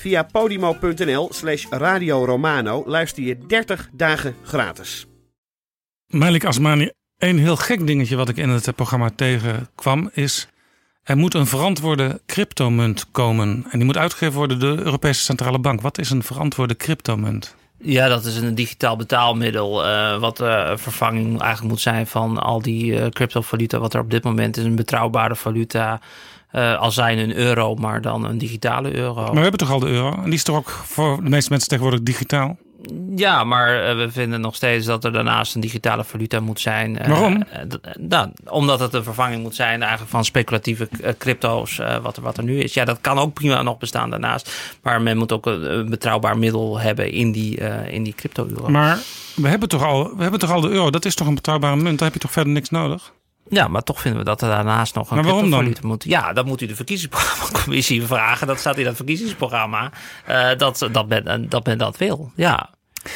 Via podimo.nl slash Radio Romano luister je 30 dagen gratis. Malik Asmani, een heel gek dingetje wat ik in het programma tegenkwam is... er moet een verantwoorde cryptomunt komen. En die moet uitgegeven worden door de Europese Centrale Bank. Wat is een verantwoorde cryptomunt? Ja, dat is een digitaal betaalmiddel. eh, wat eh, een vervanging eigenlijk moet zijn van al die eh, cryptovaluta. Wat er op dit moment is. Een betrouwbare valuta. Eh al zijn een euro, maar dan een digitale euro. Maar we hebben toch al de euro? En die is toch ook voor de meeste mensen tegenwoordig digitaal? Ja, maar eh, we vinden nog steeds dat er daarnaast een digitale valuta moet zijn. Eh, Waarom? nou, omdat het een vervanging moet zijn eigenlijk van speculatieve crypto's, wat, er, wat er nu is. Ja, dat kan ook prima nog bestaan daarnaast. Maar men moet ook een, betrouwbaar middel hebben in die, in die crypto-euro. Maar we hebben, toch al, we hebben toch al de euro? Dat is toch een betrouwbare munt? Daar heb je toch verder niks nodig? Ja, maar toch vinden we dat er daarnaast nog een cryptovaluta moet. Ja, dat moet u de verkiezingsprogrammacommissie vragen. Dat staat in dat verkiezingsprogramma. eh, dat, dat, men, dat men dat wil. Ja.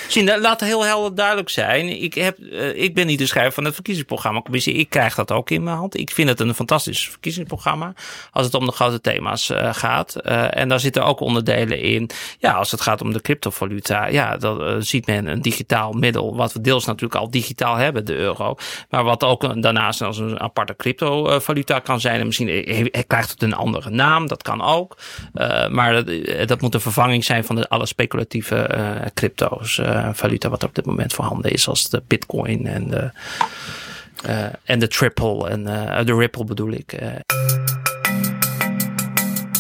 Zien, laat heel helder duidelijk zijn. Ik, heb, eh, ik ben niet de schrijver van het verkiezingsprogrammacommissie. Ik krijg dat ook in mijn hand. Ik vind het een fantastisch verkiezingsprogramma. Als het om de grote thema's eh, gaat. Eh, en daar zitten ook onderdelen in. Ja, als het gaat om de cryptovaluta. Ja, dan ziet men een digitaal middel. Wat we deels natuurlijk al digitaal hebben, de euro. Maar wat ook daarnaast als een aparte cryptovaluta kan zijn. En misschien krijgt het een andere naam. Dat kan ook. Maar dat, dat moet een vervanging zijn van de, alle speculatieve crypto's. Valuta wat er op dit moment voorhanden is. Zoals de bitcoin en de, eh, en de triple. En eh, de ripple bedoel ik. eh.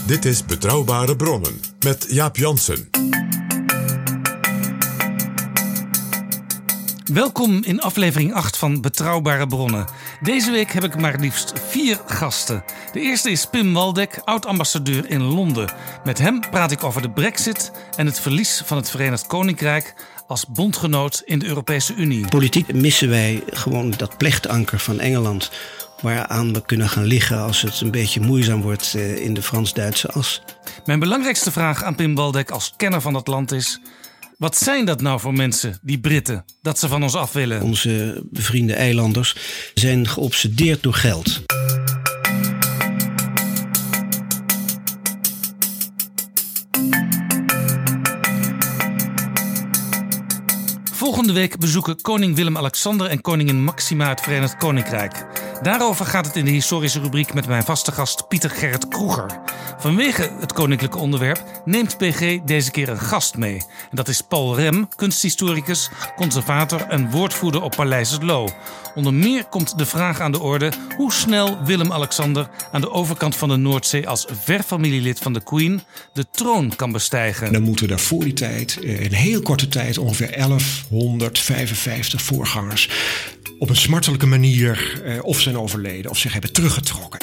Dit is Betrouwbare Bronnen met Jaap Jansen. Welkom in aflevering 8 van Betrouwbare Bronnen. Deze week heb ik maar liefst vier gasten. De eerste is Pim Waldek, oud-ambassadeur in Londen. Met hem praat ik over de brexit en het verlies van het Verenigd Koninkrijk als bondgenoot in de Europese Unie. Politiek missen wij gewoon dat plechtanker van Engeland. Waaraan we kunnen gaan liggen als het een beetje moeizaam wordt eh, in de Frans-Duitse as. Mijn belangrijkste vraag aan Pim Waldek als kenner van het land is... Wat zijn dat nou voor mensen, die Britten, dat ze van ons af willen? Onze bevriende eilanders zijn geobsedeerd door geld. Volgende week bezoeken koning Willem-Alexander en koningin Maxima het Verenigd Koninkrijk. Daarover gaat het in de historische rubriek met mijn vaste gast Pieter Gerrit Kroeger. Vanwege het koninklijke onderwerp neemt PG deze keer een gast mee. Dat is Paul Rem, kunsthistoricus, conservator en woordvoerder op Paleis het Loo. Onder meer komt de vraag aan de orde hoe snel Willem-Alexander aan de overkant van de Noordzee als verfamilielid van de Queen de troon kan bestijgen. Dan moeten er voor die tijd, eh, in heel korte tijd, ongeveer 1155 voorgangers op een smartelijke manier eh, of zijn overleden of zich hebben teruggetrokken.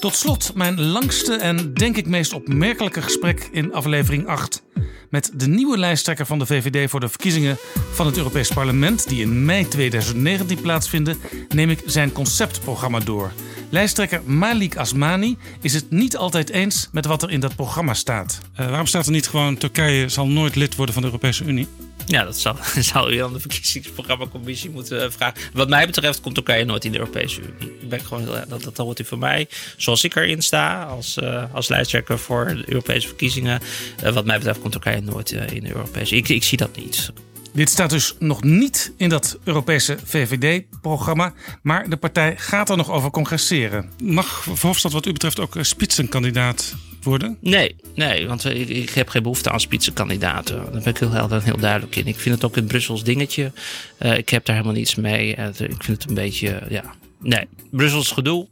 Tot slot mijn langste en denk ik meest opmerkelijke gesprek in aflevering 8. Met de nieuwe lijsttrekker van de VVD voor de verkiezingen van het Europees Parlement, die in mei 2019 plaatsvinden, neem ik zijn conceptprogramma door. Lijsttrekker Malik Asmani is het niet altijd eens met wat er in dat programma staat. Eh, waarom staat er niet gewoon Turkije zal nooit lid worden van de Europese Unie? Ja, dat zou, zou je aan de verkiezingsprogrammacommissie moeten eh, vragen. Wat mij betreft komt Turkije nooit in de Europese Unie. Ik ben gewoon, heel- dat, dat hoort u van mij. Zoals ik erin sta, als, eh, als lijsttrekker voor de Europese verkiezingen. Eh, wat mij betreft komt Turkije nooit eh, in de Europese ik, ik zie dat niet. Dit staat dus nog niet in dat Europese VVD-programma, maar de partij gaat er nog over congresseren. Mag Verhofstadt wat u betreft ook een spitsenkandidaat worden? Nee, nee, want ik, ik heb geen behoefte aan spitsenkandidaten. Daar ben ik heel helder en heel duidelijk in. Ik vind het ook een Brussels dingetje. Uh, ik heb daar helemaal niets mee. Uh, ik vind het een beetje, ja... Nee, Brussels gedoe.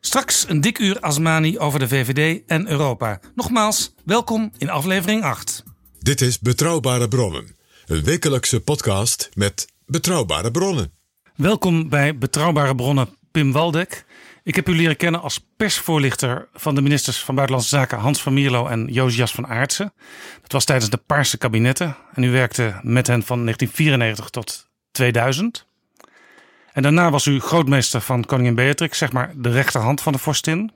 Straks een dik uur Asmani over de VVD en Europa. Nogmaals, welkom in aflevering 8. Dit is Betrouwbare Bronnen. Een wekelijkse podcast met betrouwbare bronnen. Welkom bij Betrouwbare Bronnen, Pim Waldek. Ik heb u leren kennen als persvoorlichter van de ministers van Buitenlandse Zaken Hans van Mierlo en Josias van Aartsen. Dat was tijdens de Paarse kabinetten en u werkte met hen van 1994 tot 2000. En daarna was u grootmeester van koningin Beatrix, zeg maar de rechterhand van de vorstin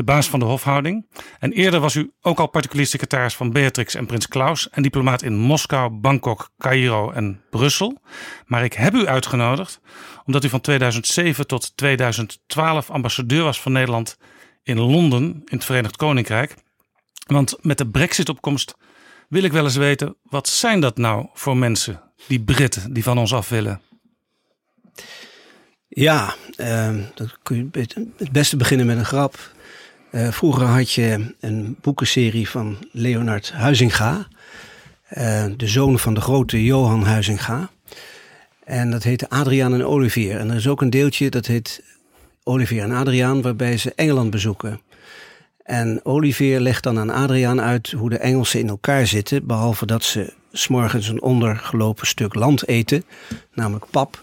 de baas van de hofhouding. En eerder was u ook al particulier secretaris van Beatrix en Prins Klaus en diplomaat in Moskou, Bangkok, Cairo en Brussel. Maar ik heb u uitgenodigd omdat u van 2007 tot 2012 ambassadeur was van Nederland in Londen, in het Verenigd Koninkrijk. Want met de Brexit-opkomst wil ik wel eens weten, wat zijn dat nou voor mensen, die Britten, die van ons af willen? Ja, uh, kun je het beste beginnen met een grap. Uh, vroeger had je een boekenserie van Leonard Huizinga, uh, de zoon van de grote Johan Huizinga. En dat heette Adriaan en Olivier. En er is ook een deeltje dat heet Olivier en Adriaan, waarbij ze Engeland bezoeken. En Olivier legt dan aan Adriaan uit hoe de Engelsen in elkaar zitten, behalve dat ze s'morgens een ondergelopen stuk land eten, namelijk pap,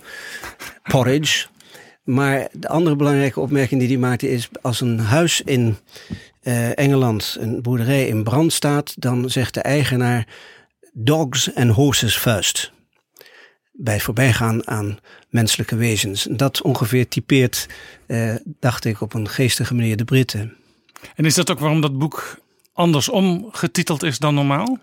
porridge. Maar de andere belangrijke opmerking die hij maakte is: als een huis in uh, Engeland, een boerderij in brand staat, dan zegt de eigenaar: dogs and horses first. Bij voorbijgaan aan menselijke wezens. Dat ongeveer typeert, uh, dacht ik, op een geestige manier de Britten. En is dat ook waarom dat boek andersom getiteld is dan normaal?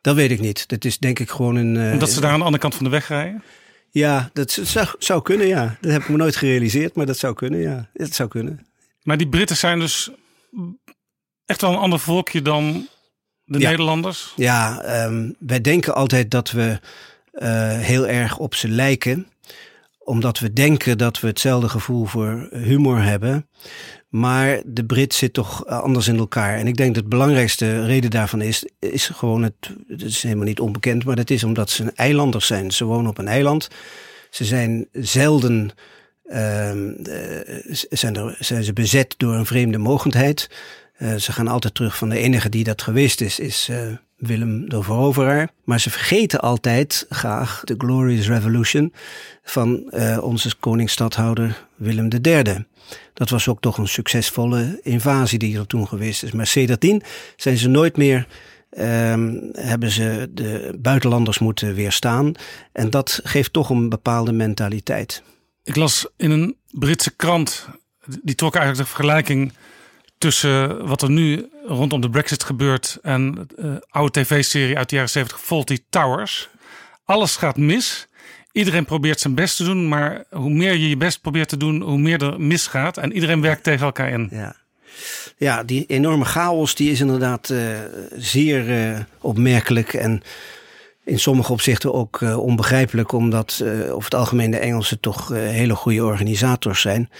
Dat weet ik niet. Dat is denk ik gewoon een. Uh, Omdat ze daar aan de andere kant van de weg rijden? Ja, dat zou, zou kunnen, ja. Dat heb ik me nooit gerealiseerd, maar dat zou kunnen, ja. Dat zou kunnen. Maar die Britten zijn dus echt wel een ander volkje dan de Nederlanders? Ja, um, wij denken altijd dat we uh, heel erg op ze lijken omdat we denken dat we hetzelfde gevoel voor humor hebben. Maar de Brit zit toch anders in elkaar. En ik denk dat de belangrijkste reden daarvan is, is gewoon het, het is helemaal niet onbekend, maar dat is omdat ze eilanders zijn. Ze wonen op een eiland. Ze zijn zelden uh, zijn, er, ze bezet door een vreemde mogendheid. Uh, ze gaan altijd terug van de enige die dat geweest is, is Willem de Veroveraar. Maar ze vergeten altijd graag de Glorious Revolution van uh, onze koningsstadhouder Willem III. Dat was ook toch een succesvolle invasie die er toen geweest is. Maar sedertdien zijn ze nooit meer Um, hebben ze de buitenlanders moeten weerstaan. En dat geeft toch een bepaalde mentaliteit. Ik las in een Britse krant, die trok eigenlijk de vergelijking tussen wat er nu rondom de Brexit gebeurt en uh, oude tv-serie uit de jaren 70, Faulty Towers. Alles gaat mis. Iedereen probeert zijn best te doen, maar hoe meer je je best probeert te doen, hoe meer er misgaat. En iedereen werkt tegen elkaar in. Ja. Ja, die enorme chaos die is inderdaad uh, zeer uh, opmerkelijk en in sommige opzichten ook uh, onbegrijpelijk, omdat over het algemeen de Engelsen toch hele goede organisators zijn.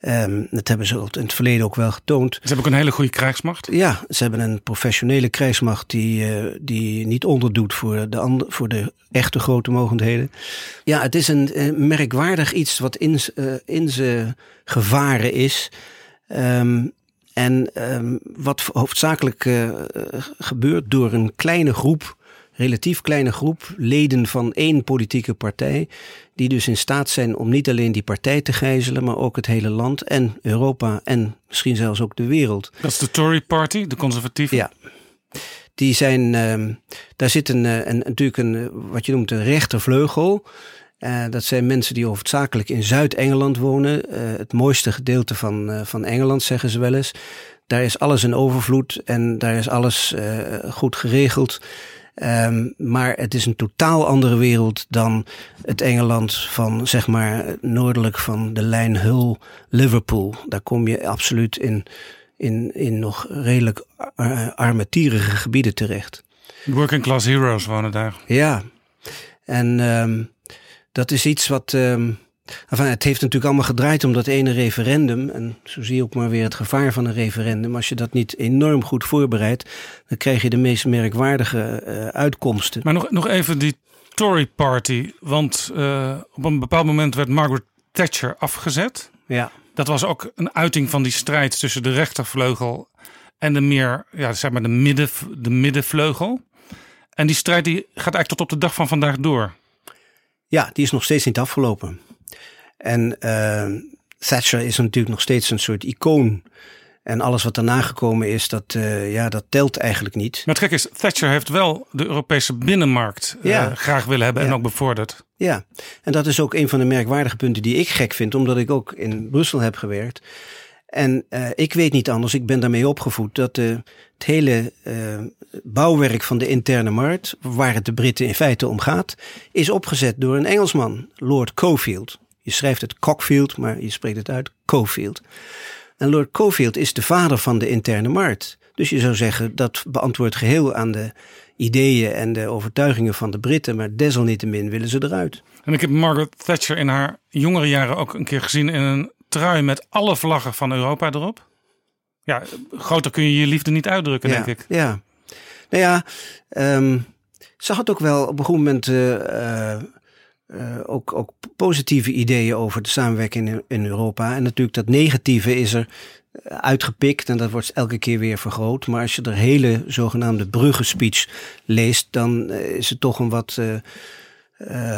Um, dat hebben ze in het verleden ook wel getoond. Ze hebben ook een hele goede krijgsmacht. Ja, ze hebben een professionele krijgsmacht die, die niet onderdoet voor de, and, voor de echte grote mogendheden. Ja, het is een merkwaardig iets wat in, in ze gevaren is. Um, en um, wat hoofdzakelijk uh, gebeurt door een kleine groep, relatief kleine groep leden van één politieke partij, die dus in staat zijn om niet alleen die partij te gijzelen, maar ook het hele land en Europa en misschien zelfs ook de wereld. Dat is de Tory Party, de conservatieven? Ja. Die zijn, uh, daar zit een, eh, een, natuurlijk een, wat je noemt een rechtervleugel. Uh, dat zijn mensen die hoofdzakelijk in Zuid-Engeland wonen. Uh, het mooiste gedeelte van, uh, van Engeland, zeggen ze wel eens. Daar is alles in overvloed en daar is alles goed geregeld. Um, maar het is een totaal andere wereld dan het Engeland van, zeg maar, noordelijk van de lijn Hull-Liverpool. Daar kom je absoluut in, in, in nog redelijk armetierige gebieden terecht. Working class heroes wonen daar. Ja, en um, dat is iets wat, um, Enfin, het heeft natuurlijk allemaal gedraaid om dat ene referendum. En zo zie je ook maar weer het gevaar van een referendum. Als je dat niet enorm goed voorbereidt, dan krijg je de meest merkwaardige uh, uitkomsten. Maar nog, nog even die Tory Party. Want uh, op een bepaald moment werd Margaret Thatcher afgezet. Ja. Dat was ook een uiting van die strijd tussen de rechtervleugel en de meer, ja, zeg maar de, midden, de middenvleugel. En die strijd die gaat eigenlijk tot op de dag van vandaag door. Ja, die is nog steeds niet afgelopen. En uh, Thatcher is natuurlijk nog steeds een soort icoon. En alles wat daarna gekomen is, dat, uh, ja, dat telt eigenlijk niet. Maar het gek is, Thatcher heeft wel de Europese binnenmarkt uh, ja. graag willen hebben ja. en ook bevorderd. Ja, en dat is ook een van de merkwaardige punten die ik gek vind, omdat ik ook in Brussel heb gewerkt. En uh, ik weet niet anders, ik ben daarmee opgevoed, dat uh, het hele uh, bouwwerk van de interne markt, waar het de Britten in feite om gaat, is opgezet door een Engelsman, Lord Cofield. Je schrijft het Cockfield, maar je spreekt het uit Cofield. En Lord Cofield is de vader van de interne markt. Dus je zou zeggen dat beantwoordt geheel aan de ideeën en de overtuigingen van de Britten, maar desalniettemin willen ze eruit. En ik heb Margaret Thatcher in haar jongere jaren ook een keer gezien in een trui met alle vlaggen van Europa erop. Ja, groter kun je je liefde niet uitdrukken, ja, denk ik. Ja, nou ja, um, ze had ook wel op een goed moment uh, uh, ook, ook positieve ideeën over de samenwerking in, in Europa. En natuurlijk dat negatieve is er uitgepikt en dat wordt elke keer weer vergroot. Maar als je de hele zogenaamde bruggenspeech leest, dan is het toch een wat,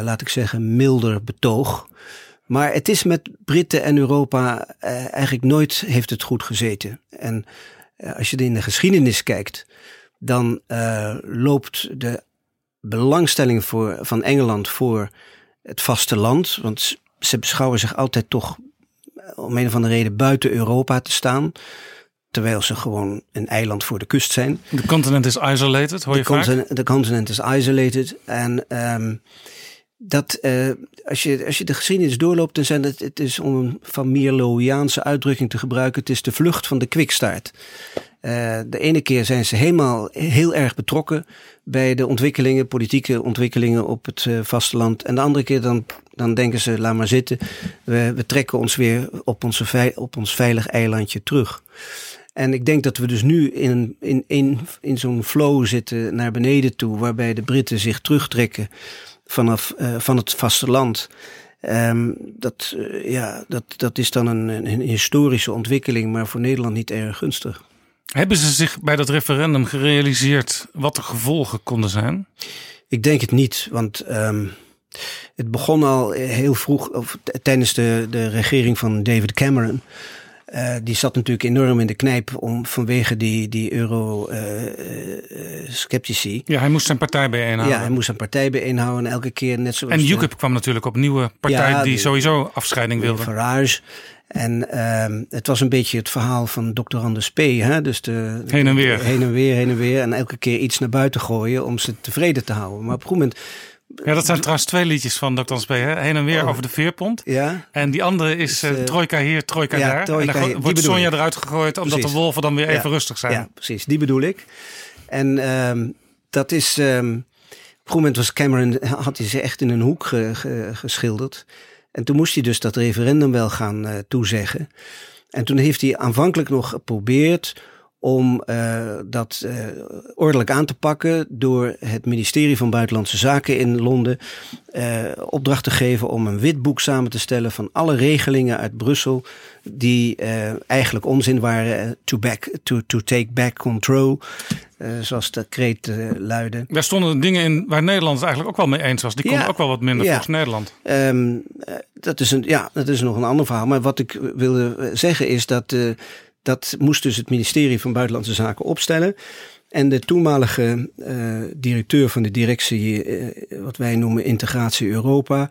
laat ik zeggen, milder betoog. Maar het is met Britten en Europa eh, eigenlijk nooit heeft het goed gezeten. En eh, als je in de geschiedenis kijkt, dan loopt de belangstelling voor, van Engeland voor het vasteland. Want ze beschouwen zich altijd toch om een of andere reden buiten Europa te staan. Terwijl ze gewoon een eiland voor de kust zijn. De continent is isolated, hoor je de vaak? De continent is isolated. En um, dat uh, als, je, als je de geschiedenis doorloopt, dan zijn het, het is om een van Mierloiaanse uitdrukking te gebruiken, het is de vlucht van de kwikstaart. Uh, de ene keer zijn ze helemaal heel erg betrokken bij de ontwikkelingen, politieke ontwikkelingen op het uh, vasteland. En de andere keer dan, dan denken ze, laat maar zitten, we, trekken ons weer op, op ons veilig eilandje terug. En ik denk dat we dus nu in, in, in, zo'n flow zitten naar beneden toe, waarbij de Britten zich terugtrekken vanaf uh, van het vasteland. Um, dat, ja, dat, dat is dan een, een, historische ontwikkeling, maar voor Nederland niet erg gunstig. Hebben ze zich bij dat referendum gerealiseerd wat de gevolgen konden zijn? Ik denk het niet, want um, het begon al heel vroeg, of tijdens de, de regering van David Cameron. Uh, die zat natuurlijk enorm in de knijp om, vanwege die, die euro-sceptici. Uh, ja, hij moest zijn partij bijeenhouden. Ja, hij moest zijn partij bijeenhouden. En elke keer net zoals... En UKIP kwam natuurlijk op nieuwe partij ja, die, die, sowieso afscheiding wilde. Farage. En uh, het was een beetje het verhaal van Dr. Anders P. Hè? Dus de, heen en weer. Heen en weer, heen en weer. En elke keer iets naar buiten gooien om ze tevreden te houden. Maar op een goed moment ja, dat zijn trouwens twee liedjes van Dr. Spee. Heen en weer oh. over de veerpont. Ja. En die andere is uh, Trojka hier, Trojka ja, daar. Trojka en dan wordt Sonja eruit gegooid omdat precies. de wolven dan weer even rustig zijn. Ja, precies. Die bedoel ik. En um, dat is... Um, op een moment was Cameron, had hij ze echt in een hoek ge, ge, geschilderd. En toen moest hij dus dat referendum wel gaan uh, toezeggen. En toen heeft hij aanvankelijk nog geprobeerd om uh, dat uh, ordelijk aan te pakken door het ministerie van Buitenlandse Zaken in Londen uh, opdracht te geven om een witboek samen te stellen van alle regelingen uit Brussel die eigenlijk onzin waren to, back, to, to take back control. zoals de kreet luidde. Daar stonden dingen in waar Nederland het eigenlijk ook wel mee eens was. Die konden ja, ook wel wat minder ja. volgens Nederland. Um, dat, is een, ja, dat is nog een ander verhaal. Maar wat ik wilde zeggen is dat dat moest dus het ministerie van Buitenlandse Zaken opstellen. En de toenmalige uh, directeur van de directie, uh, wat wij noemen Integratie Europa,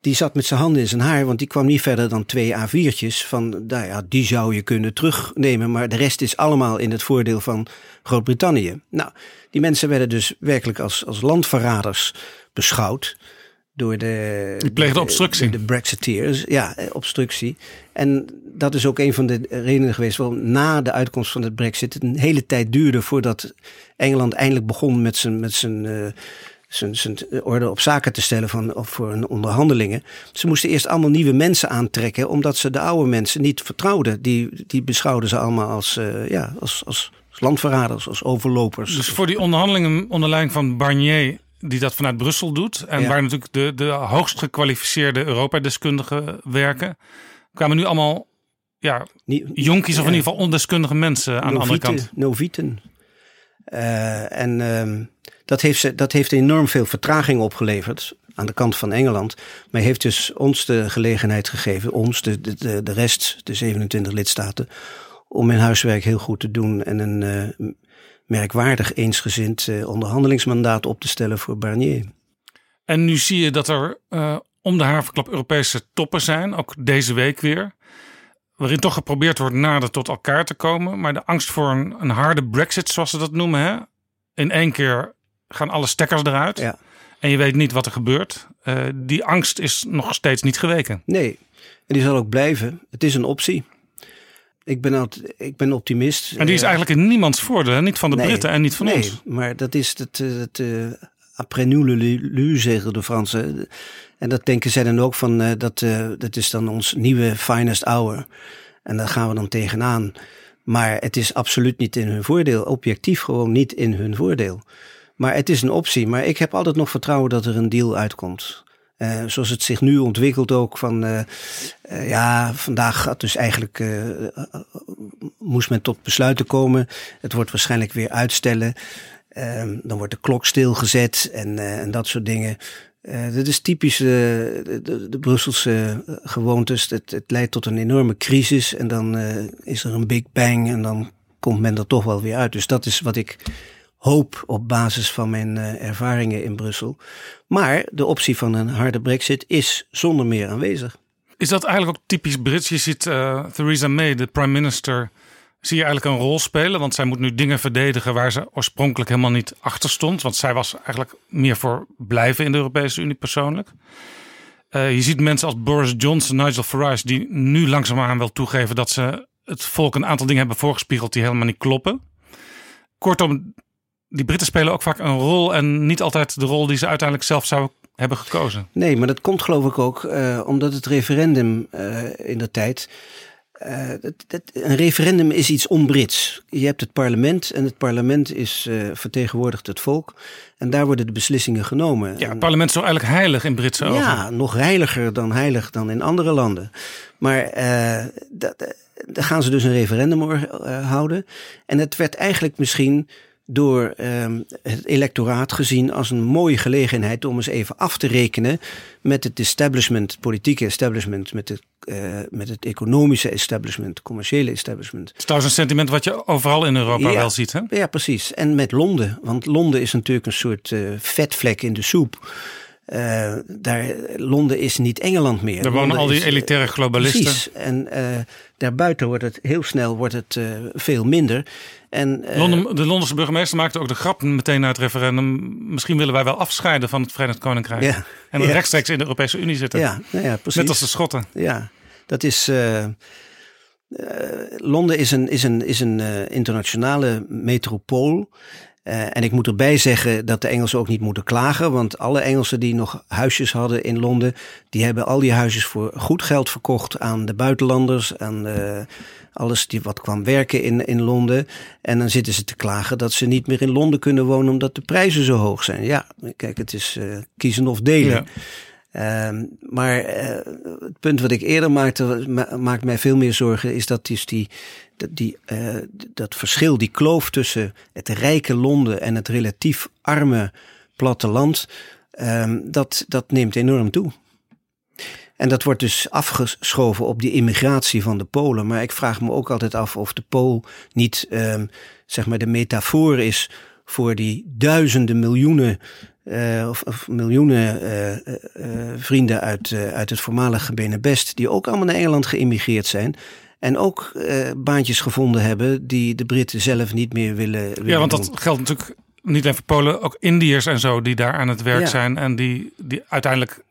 die zat met zijn handen in zijn haar, want die kwam niet verder dan twee A4'tjes van, nou ja, die zou je kunnen terugnemen, maar de rest is allemaal in het voordeel van Groot-Brittannië. Nou, die mensen werden dus werkelijk als, als landverraders beschouwd door de... Die pleegde obstructie. De, de Brexiteers, ja, obstructie. En dat is ook een van de redenen geweest waarom na de uitkomst van het Brexit het een hele tijd duurde voordat Engeland eindelijk begon met zijn, met zijn uh, zijn, zijn orde op zaken te stellen van, of voor hun onderhandelingen. Ze moesten eerst allemaal nieuwe mensen aantrekken, omdat ze de oude mensen niet vertrouwden. Die, die beschouwden ze allemaal als, uh, ja, als, als landverraders, als overlopers. Dus voor die onderhandelingen onder leiding van Barnier, die dat vanuit Brussel doet, en waar natuurlijk de, de hoogst gekwalificeerde Europa-deskundigen werken, kwamen nu allemaal ja, jonkies of in ieder geval ondeskundige mensen aan de andere kant. Noviten. Uh, en uh, dat, heeft, dat heeft enorm veel vertraging opgeleverd aan de kant van Engeland. Maar heeft dus ons de gelegenheid gegeven, ons, de, de, de rest, de 27 lidstaten, om hun huiswerk heel goed te doen en een uh, merkwaardig eensgezind uh, onderhandelingsmandaat op te stellen voor Barnier. En nu zie je dat er uh, om de havenklap Europese toppen zijn, ook deze week weer. Waarin toch geprobeerd wordt nader tot elkaar te komen. Maar de angst voor een, een harde brexit, zoals ze dat noemen. Hè? In één keer gaan alle stekkers eruit. Ja. En je weet niet wat er gebeurt. Uh, die angst is nog steeds niet geweken. Nee, en die zal ook blijven. Het is een optie. Ik ben, ik ben optimist. En die is eigenlijk in niemands voordeel. Niet van de Britten en niet van nee, ons. maar dat is het, het, het après nous le zeggen de Fransen. En dat denken zij dan ook van, uh, dat, uh, dat is dan ons nieuwe finest hour. En daar gaan we dan tegenaan. Maar het is absoluut niet in hun voordeel. Objectief gewoon niet in hun voordeel. Maar het is een optie. Maar ik heb altijd nog vertrouwen dat er een deal uitkomt. Uh, zoals het zich nu ontwikkelt ook van, uh, uh, ja, vandaag gaat dus eigenlijk, moest men tot besluiten komen. Het wordt waarschijnlijk weer uitstellen. Ehm, dan wordt de klok stilgezet en, en dat soort dingen. Dit is typisch de, de, Brusselse gewoontes. Het, het, leidt tot een enorme crisis en dan is er een big bang en dan komt men er toch wel weer uit. Dus dat is wat ik hoop op basis van mijn uh, ervaringen in Brussel. Maar de optie van een harde brexit is zonder meer aanwezig. Is dat eigenlijk ook typisch Brits? Je ziet Theresa May, de prime minister, zie je eigenlijk een rol spelen. Want zij moet nu dingen verdedigen waar ze oorspronkelijk helemaal niet achter stond. Want zij was eigenlijk meer voor blijven in de Europese Unie persoonlijk. Uh, je ziet mensen als Boris Johnson, Nigel Farage, die nu langzaamaan wel toegeven dat ze het volk een aantal dingen hebben voorgespiegeld die helemaal niet kloppen. Kortom, die Britten spelen ook vaak een rol en niet altijd de rol die ze uiteindelijk zelf zouden hebben gekozen. Nee, maar dat komt geloof ik ook uh, omdat het referendum uh, in de tijd uh, dat, dat, een referendum is iets onbrits. Je hebt het parlement en het parlement is vertegenwoordigt het volk. En daar worden de beslissingen genomen. Ja, het parlement is zo eigenlijk heilig in Britse ogen. Ja, nog heiliger dan heilig dan in andere landen. Maar daar gaan ze dus een referendum houden. En het werd eigenlijk misschien door um, het electoraat gezien als een mooie gelegenheid om eens even af te rekenen met het establishment, het politieke establishment, met het, uh, met het economische establishment, het commerciële establishment. Het is trouwens een sentiment wat je overal in Europa ja, wel ziet, hè? Ja, precies. En met Londen, want Londen is natuurlijk een soort uh, vetvlek in de soep. Uh, daar, Londen is niet Engeland meer. Daar wonen Londen al die is, elitaire globalisten. Precies. En uh, daarbuiten wordt het heel snel wordt het, uh, veel minder. En, Londen, de Londense burgemeester maakte ook de grap meteen uit het referendum. Misschien willen wij wel afscheiden van het Verenigd Koninkrijk. Ja, en ja. rechtstreeks in de Europese Unie zitten. Ja, nou ja, precies. Net als de Schotten. Ja, dat is. Londen is een, is een, is een internationale metropool. Uh, en ik moet erbij zeggen dat de Engelsen ook niet moeten klagen. Want alle Engelsen die nog huisjes hadden in Londen, die hebben al die huisjes voor goed geld verkocht aan de buitenlanders. Aan de, alles die wat kwam werken in, in Londen. En dan zitten ze te klagen dat ze niet meer in Londen kunnen wonen omdat de prijzen zo hoog zijn. Ja, kijk, het is uh, kiezen of delen. Ja. Uh, maar uh, het punt wat ik eerder maakte, ma maakt mij veel meer zorgen, is dat dus die, dat, die, uh, dat verschil, die kloof tussen het rijke Londen en het relatief arme platteland, um, dat, dat neemt enorm toe. En dat wordt dus afgeschoven op die immigratie van de Polen. Maar ik vraag me ook altijd af of de Pool niet, um, zeg maar, de metafoor is voor die duizenden miljoenen uh, of, of, miljoenen uh, uh, vrienden uit, uit het voormalige Benebest, die ook allemaal naar Engeland geïmmigreerd zijn. En ook baantjes gevonden hebben die de Britten zelf niet meer willen. willen ja, want doen. dat geldt natuurlijk niet alleen voor Polen, ook Indiërs en zo die daar aan het werk Ja. zijn. En die, die uiteindelijk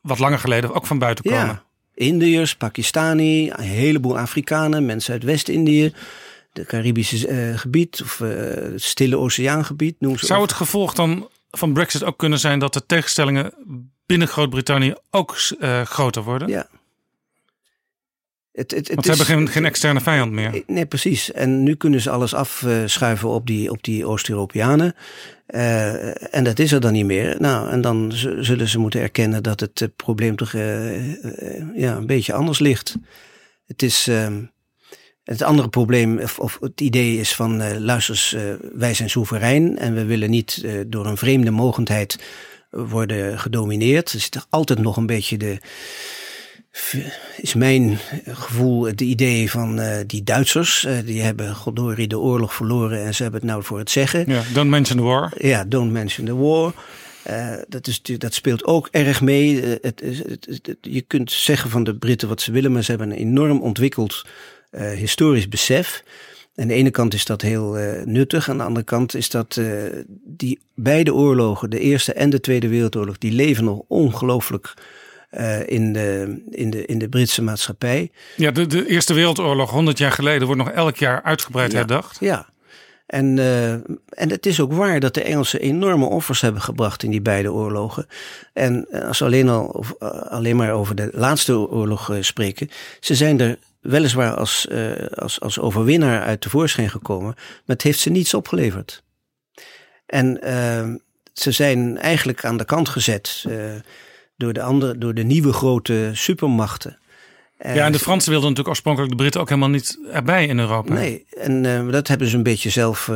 wat langer geleden ook van buiten komen. Ja, Indiërs, Pakistani, een heleboel Afrikanen, mensen uit West-Indië, de Caribische eh, gebied of eh, het Stille Oceaangebied. Noem ze Zou het gevolg dan van Brexit ook kunnen zijn dat de tegenstellingen binnen Groot-Brittannië ook uh, groter worden? Ja. Het, het, het Want ze hebben geen, geen externe vijand meer. Nee, precies. En nu kunnen ze alles afschuiven op die, op die Oost-Europeanen. Uh, en dat is er dan niet meer. Nou, en dan zullen ze moeten erkennen dat het probleem toch uh, ja, een beetje anders ligt. Het is. Ehm, het andere probleem, of, of, het idee is van, uh, luister eens, wij zijn soeverein en we willen niet door een vreemde mogendheid worden gedomineerd. Er zit altijd nog een beetje de, is mijn gevoel het idee van uh, die Duitsers. Uh, die hebben goddorie de oorlog verloren en ze hebben het nou voor het zeggen. Ja, don't mention the war. Ja, don't mention the war. Uh, dat, is, dat speelt ook erg mee. Het, het, het, je kunt zeggen van de Britten wat ze willen, maar ze hebben een enorm ontwikkeld historisch besef. Aan de ene kant is dat heel nuttig, aan de andere kant is dat die beide oorlogen, de Eerste en de Tweede Wereldoorlog, die leven nog ongelooflijk uh, in, de, in, de, in de Britse maatschappij. Ja, de, de Eerste Wereldoorlog, 100 jaar geleden, wordt nog elk jaar uitgebreid herdacht. Ja. En, en het is ook waar dat de Engelsen enorme offers hebben gebracht in die beide oorlogen. En als we alleen, al, of, alleen maar over de laatste oorlog spreken, ze zijn er weliswaar als, als, als overwinnaar uit de voorschijn gekomen, maar het heeft ze niets opgeleverd. En ze zijn eigenlijk aan de kant gezet door de, andere, door de nieuwe grote supermachten. Ja, en de Fransen wilden natuurlijk oorspronkelijk de Britten ook helemaal niet erbij in Europa. Nee, en uh, dat hebben ze een beetje zelf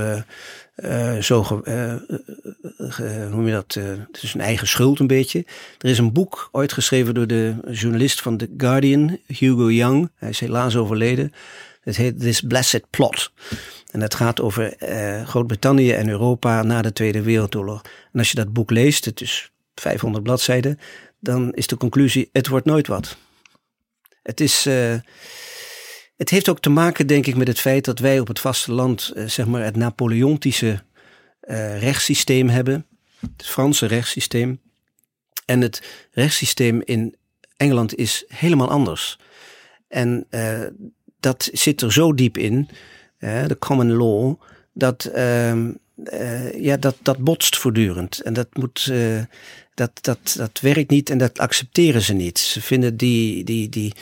uh, zo, hoe noem je dat, het is een eigen schuld een beetje. Er is een boek ooit geschreven door de journalist van The Guardian, Hugo Young. Hij is helaas overleden. Het heet This Blessed Plot. En het gaat over Groot-Brittannië en Europa na de Tweede Wereldoorlog. En als je dat boek leest, het is 500 bladzijden, dan is de conclusie: het wordt nooit wat. Het is. Het heeft ook te maken, denk ik, met het feit dat wij op het vasteland, uh, zeg maar, het Napoleontische uh, rechtssysteem hebben. Het Franse rechtssysteem. En het rechtssysteem in Engeland is helemaal anders. En dat zit er zo diep in, de common law, dat, ehm, ja, dat, dat botst voortdurend. En dat moet dat, dat, dat werkt niet en dat accepteren ze niet. Ze vinden die, die, die,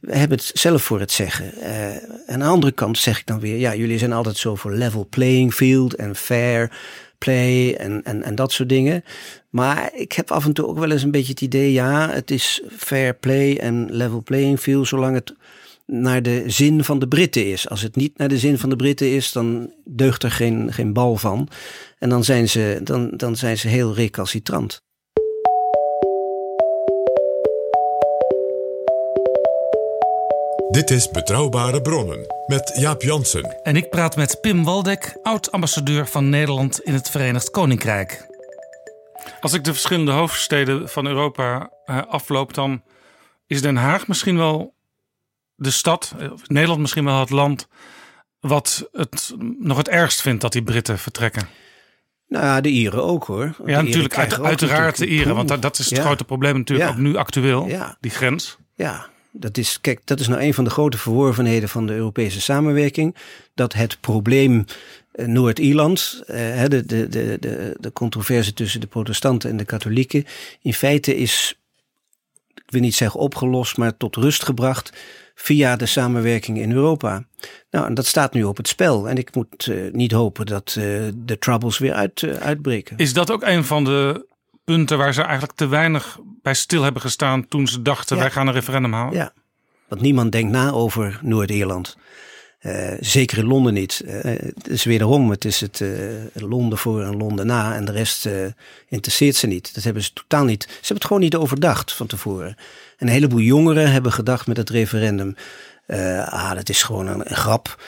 we hebben het zelf voor het zeggen. Uh, aan de andere kant zeg ik dan weer, ja, jullie zijn altijd zo voor level playing field en fair play en, en, en dat soort dingen. Maar ik heb af en toe ook wel eens een beetje het idee, ja, het is fair play en level playing field, zolang het naar de zin van de Britten is. Als het niet naar de zin van de Britten is, dan deugt er geen, geen bal van. En dan zijn ze, dan, dan zijn ze heel recalcitrant. Dit is Betrouwbare Bronnen met Jaap Jansen. En ik praat met Pim Waldek, oud-ambassadeur van Nederland in het Verenigd Koninkrijk. Als ik de verschillende hoofdsteden van Europa uh, afloop, dan is Den Haag misschien wel de stad, uh, Nederland misschien wel het land, wat het nog het ergst vindt dat die Britten vertrekken. Nou ja, de Ieren ook hoor. ja, natuurlijk, uiteraard de Ieren, want dat, dat is het grote probleem natuurlijk ook nu actueel, ja. die grens. Ja, dat is, kijk, dat is nou een van de grote verworvenheden van de Europese samenwerking. Dat het probleem eh, Noord-Ierland, eh, de, de, de, de, controverse tussen de protestanten en de katholieken, in feite is, ik wil niet zeggen opgelost, maar tot rust gebracht via de samenwerking in Europa. Nou, en dat staat nu op het spel. En ik moet uh, niet hopen dat de troubles weer uit, uitbreken. Is dat ook een van de punten waar ze eigenlijk te weinig bij stil hebben gestaan toen ze dachten wij gaan een referendum houden? Ja, want niemand denkt na over Noord-Ierland. Uh, zeker in Londen niet. Uh, het is wederom, het is het uh, Londen voor en Londen na en de rest interesseert ze niet. Dat hebben ze totaal niet. Ze hebben het gewoon niet overdacht van tevoren. een heleboel jongeren hebben gedacht met het referendum. Ah, dat is gewoon een, grap.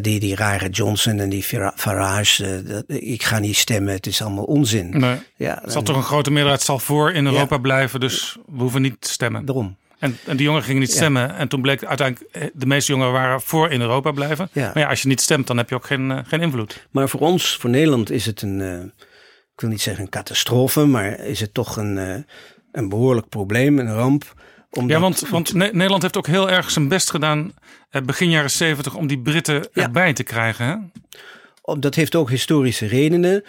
die, die rare Johnson en die Farage. ik ga niet stemmen, het is allemaal onzin. Nee. Ja, het zal toch een grote meerderheid zal voor in Europa blijven, dus we hoeven niet te stemmen. Daarom. En, en die jongeren gingen niet stemmen. En toen bleek uiteindelijk, eh, de meeste jongeren waren voor in Europa blijven. Ja. Maar ja, als je niet stemt, dan heb je ook geen, uh, geen invloed. Maar voor ons, voor Nederland, is het een, uh, ik wil niet zeggen een catastrofe, maar is het toch een, uh, een behoorlijk probleem, een ramp. Omdat... Ja, want, want Nederland heeft ook heel erg zijn best gedaan, begin jaren zeventig, om die Britten erbij te krijgen. Hè? Dat heeft ook historische redenen.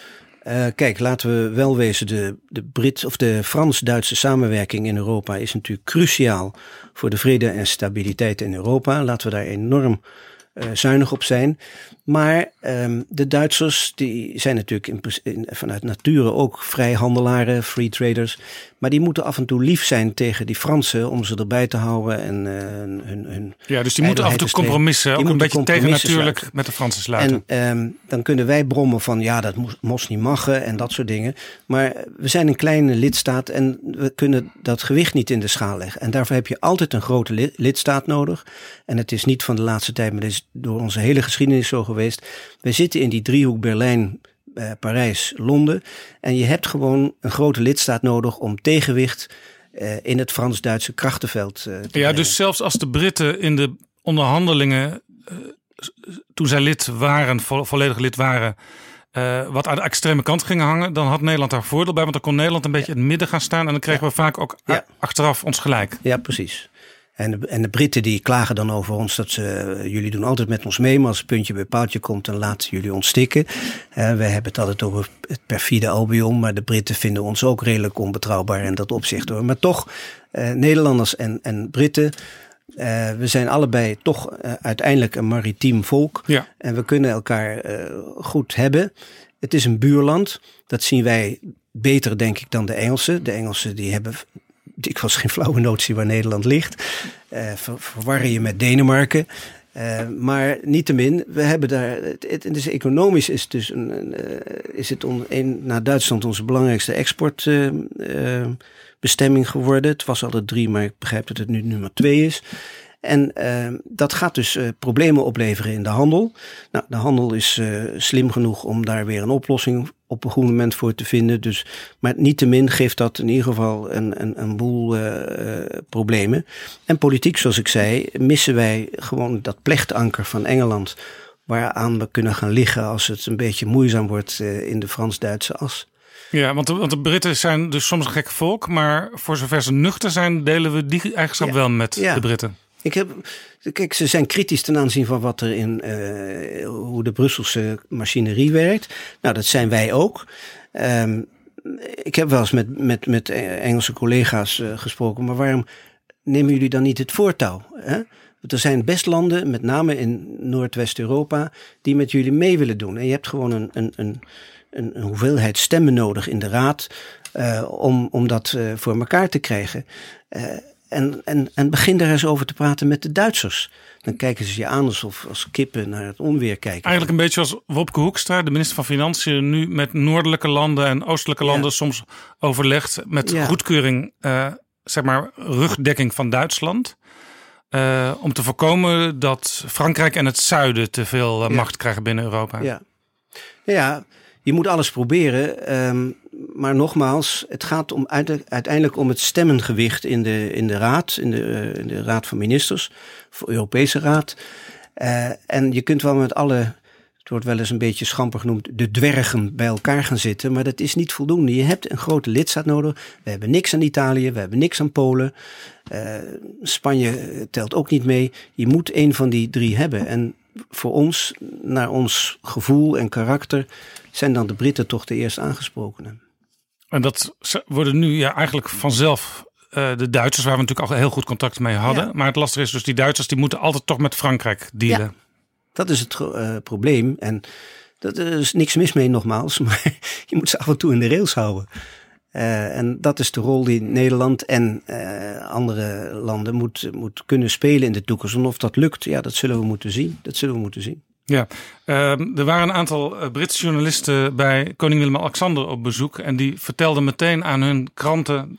Uh, kijk, laten we wel wezen, de, de Brit of de Frans-Duitse samenwerking in Europa is natuurlijk cruciaal voor de vrede en stabiliteit in Europa. Laten we daar enorm uh, zuinig op zijn. Maar um, de Duitsers die zijn natuurlijk in, in, vanuit nature ook vrijhandelaren, free traders. Maar die moeten af en toe lief zijn tegen die Fransen om ze erbij te houden en uh, hun, hun. Ja, dus die moeten af en toe compromissen. ook een beetje tegen natuurlijk met de Fransen sluiten. En um, dan kunnen wij brommen van ja, dat moest niet maggen en dat soort dingen. Maar we zijn een kleine lidstaat en we kunnen dat gewicht niet in de schaal leggen. En daarvoor heb je altijd een grote li lidstaat nodig. En het is niet van de laatste tijd, maar het is door onze hele geschiedenis zo geweest. We zitten in die driehoek Berlijn, uh, Parijs, Londen. En je hebt gewoon een grote lidstaat nodig om tegenwicht uh, in het Frans-Duitse krachtenveld uh, te Ja, brengen. dus zelfs als de Britten in de onderhandelingen, toen zij lid waren, vo volledig lid waren, wat aan de extreme kant gingen hangen, dan had Nederland daar voordeel bij. Want dan kon Nederland een beetje in het midden gaan staan. En dan kregen we vaak ook ja. achteraf ons gelijk. Ja, precies. En de, en de Britten die klagen dan over ons dat ze, jullie doen altijd met ons mee, maar als het puntje bij paaltje komt, dan laten jullie ons stikken. Uh, we hebben het altijd over het perfide Albion, maar de Britten vinden ons ook redelijk onbetrouwbaar in dat opzicht hoor. Maar toch, uh, Nederlanders en, en Britten, uh, we zijn allebei toch uiteindelijk een maritiem volk. Ja. En we kunnen elkaar goed hebben. Het is een buurland, dat zien wij beter denk ik dan de Engelsen. De Engelsen die hebben ik was geen flauwe notie waar Nederland ligt. Uh, ver, verwarren je met Denemarken. Uh, maar niettemin, we hebben daar. Het, dus economisch is, dus een, uh, is het naar Duitsland onze belangrijkste exportbestemming geworden. Het was altijd drie, maar ik begrijp dat het nu nummer twee is. En uh, dat gaat dus uh, problemen opleveren in de handel. Nou, de handel is uh, slim genoeg om daar weer een oplossing op een goed moment voor te vinden. Dus, maar niettemin geeft dat in ieder geval een, een, een boel problemen. En politiek, zoals ik zei, missen wij gewoon dat plechtanker van Engeland. Waaraan we kunnen gaan liggen als het een beetje moeizaam wordt in de Frans-Duitse as. Ja, want de, want de Britten zijn dus soms een gek volk, maar voor zover ze nuchter zijn, delen we die eigenschap ja. wel met ja. de Britten. Ik heb, kijk, ze zijn kritisch ten aanzien van wat er in uh, hoe de Brusselse machinerie werkt. Nou, dat zijn wij ook. Um, ik heb wel eens met, met, met Engelse collega's uh, gesproken, maar waarom nemen jullie dan niet het voortouw? Hè? Er zijn best landen, met name in Noordwest-Europa, die met jullie mee willen doen. En je hebt gewoon een, een, een, een, hoeveelheid stemmen nodig in de raad uh, om, om dat voor elkaar te krijgen. En, en, en begin daar eens over te praten met de Duitsers. Dan kijken ze je aan alsof als kippen naar het onweer kijken. Eigenlijk een beetje als Wopke Hoekstra, de minister van Financiën, nu met noordelijke landen en oostelijke landen ja. soms overlegt met ja. goedkeuring, uh, zeg maar, rugdekking van Duitsland. Uh, om te voorkomen dat Frankrijk en het zuiden te veel uh, ja. macht krijgen binnen Europa. Ja, ja je moet alles proberen. Um, maar nogmaals, het gaat om uiteindelijk om het stemmengewicht in de, in de raad, in de, uh, in de raad van ministers, voor Europese raad. Uh, en je kunt wel met alle, het wordt wel eens een beetje schamper genoemd, de dwergen bij elkaar gaan zitten. Maar dat is niet voldoende. Je hebt een grote lidstaat nodig. We hebben niks aan Italië, we hebben niks aan Polen. Uh, Spanje telt ook niet mee. Je moet een van die drie hebben. En voor ons, naar ons gevoel en karakter, zijn dan de Britten toch de eerst aangesprokenen. En dat worden nu ja, eigenlijk vanzelf uh, de Duitsers, waar we natuurlijk al heel goed contact mee hadden. Ja. Maar het lastige is dus, die Duitsers die moeten altijd toch met Frankrijk dealen. Ja, dat is het uh, probleem. En dat er is niks mis mee nogmaals, maar je moet ze af en toe in de rails houden. Uh, en dat is de rol die Nederland en andere landen moet, moet kunnen spelen in de toekomst. En of dat lukt, ja, dat zullen we moeten zien. Dat zullen we moeten zien. Ja, uh, er waren een aantal Britse journalisten bij koning Willem-Alexander op bezoek. En die vertelden meteen aan hun kranten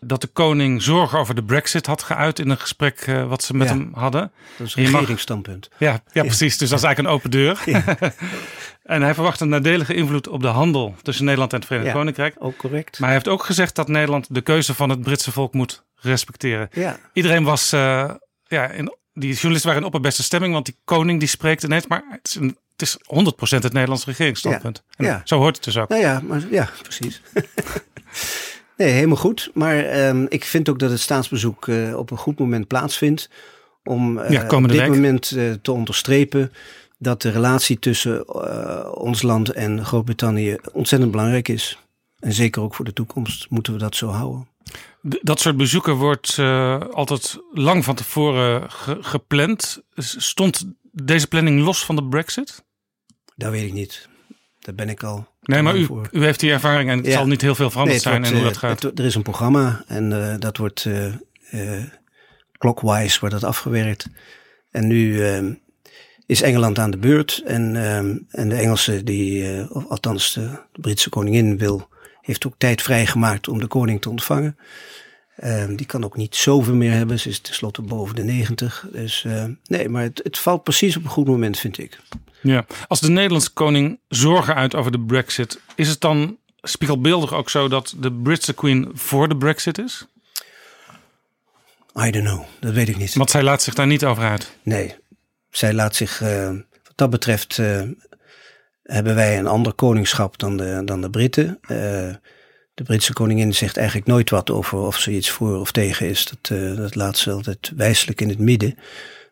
dat de koning zorgen over de brexit had geuit in een gesprek uh, wat ze met ja, hem hadden. Dat is een regeringsstandpunt. Ja, ja, ja, precies. Dus dat is eigenlijk een open deur. En hij verwacht een nadelige invloed op de handel tussen Nederland en het Verenigd Koninkrijk. Ook correct. Maar hij heeft ook gezegd dat Nederland de keuze van het Britse volk moet respecteren. Ja. Iedereen was, uh, ja, in, die journalisten waren in opperbeste stemming, want die koning die spreekt ineens, maar het is, een, het is 100% het Nederlands regeringsstandpunt. Ja. Zo hoort het dus ook. Nou ja, maar, ja precies. Nee, helemaal goed. Maar um, ik vind ook dat het staatsbezoek uh, op een goed moment plaatsvindt. Om uh, ja, op dit week. moment uh, te onderstrepen dat de relatie tussen ons land en Groot-Brittannië ontzettend belangrijk is. En zeker ook voor de toekomst moeten we dat zo houden. Dat soort bezoeken wordt uh, altijd lang van tevoren ge gepland. Stond deze planning los van de Brexit? Dat weet ik niet. Daar ben ik al. Nee, maar u, u heeft die ervaring en het zal niet heel veel veranderd zijn in hoe dat gaat. Het, er is een programma en uh, dat wordt uh, clockwise wordt dat afgewerkt. En nu ehm, is Engeland aan de beurt en, ehm, en de Engelsen, die, of althans de, de Britse koningin wil heeft ook tijd vrijgemaakt om de koning te ontvangen. Uh, die kan ook niet zoveel meer hebben. Ze is tenslotte boven de 90. Dus uh, nee, maar het, het, valt precies op een goed moment, vind ik. Ja, als de Nederlandse koning zorgen uit over de Brexit, is het dan spiegelbeeldig ook zo dat de Britse queen voor de Brexit is? I don't know, dat weet ik niet. Want zij laat zich daar niet over uit. Nee, zij laat zich uh, wat dat betreft hebben wij een ander koningschap dan de, dan de Britten. Uh, de Britse koningin zegt eigenlijk nooit wat over of ze iets voor of tegen is. Dat, uh, dat laat ze altijd wijselijk in het midden.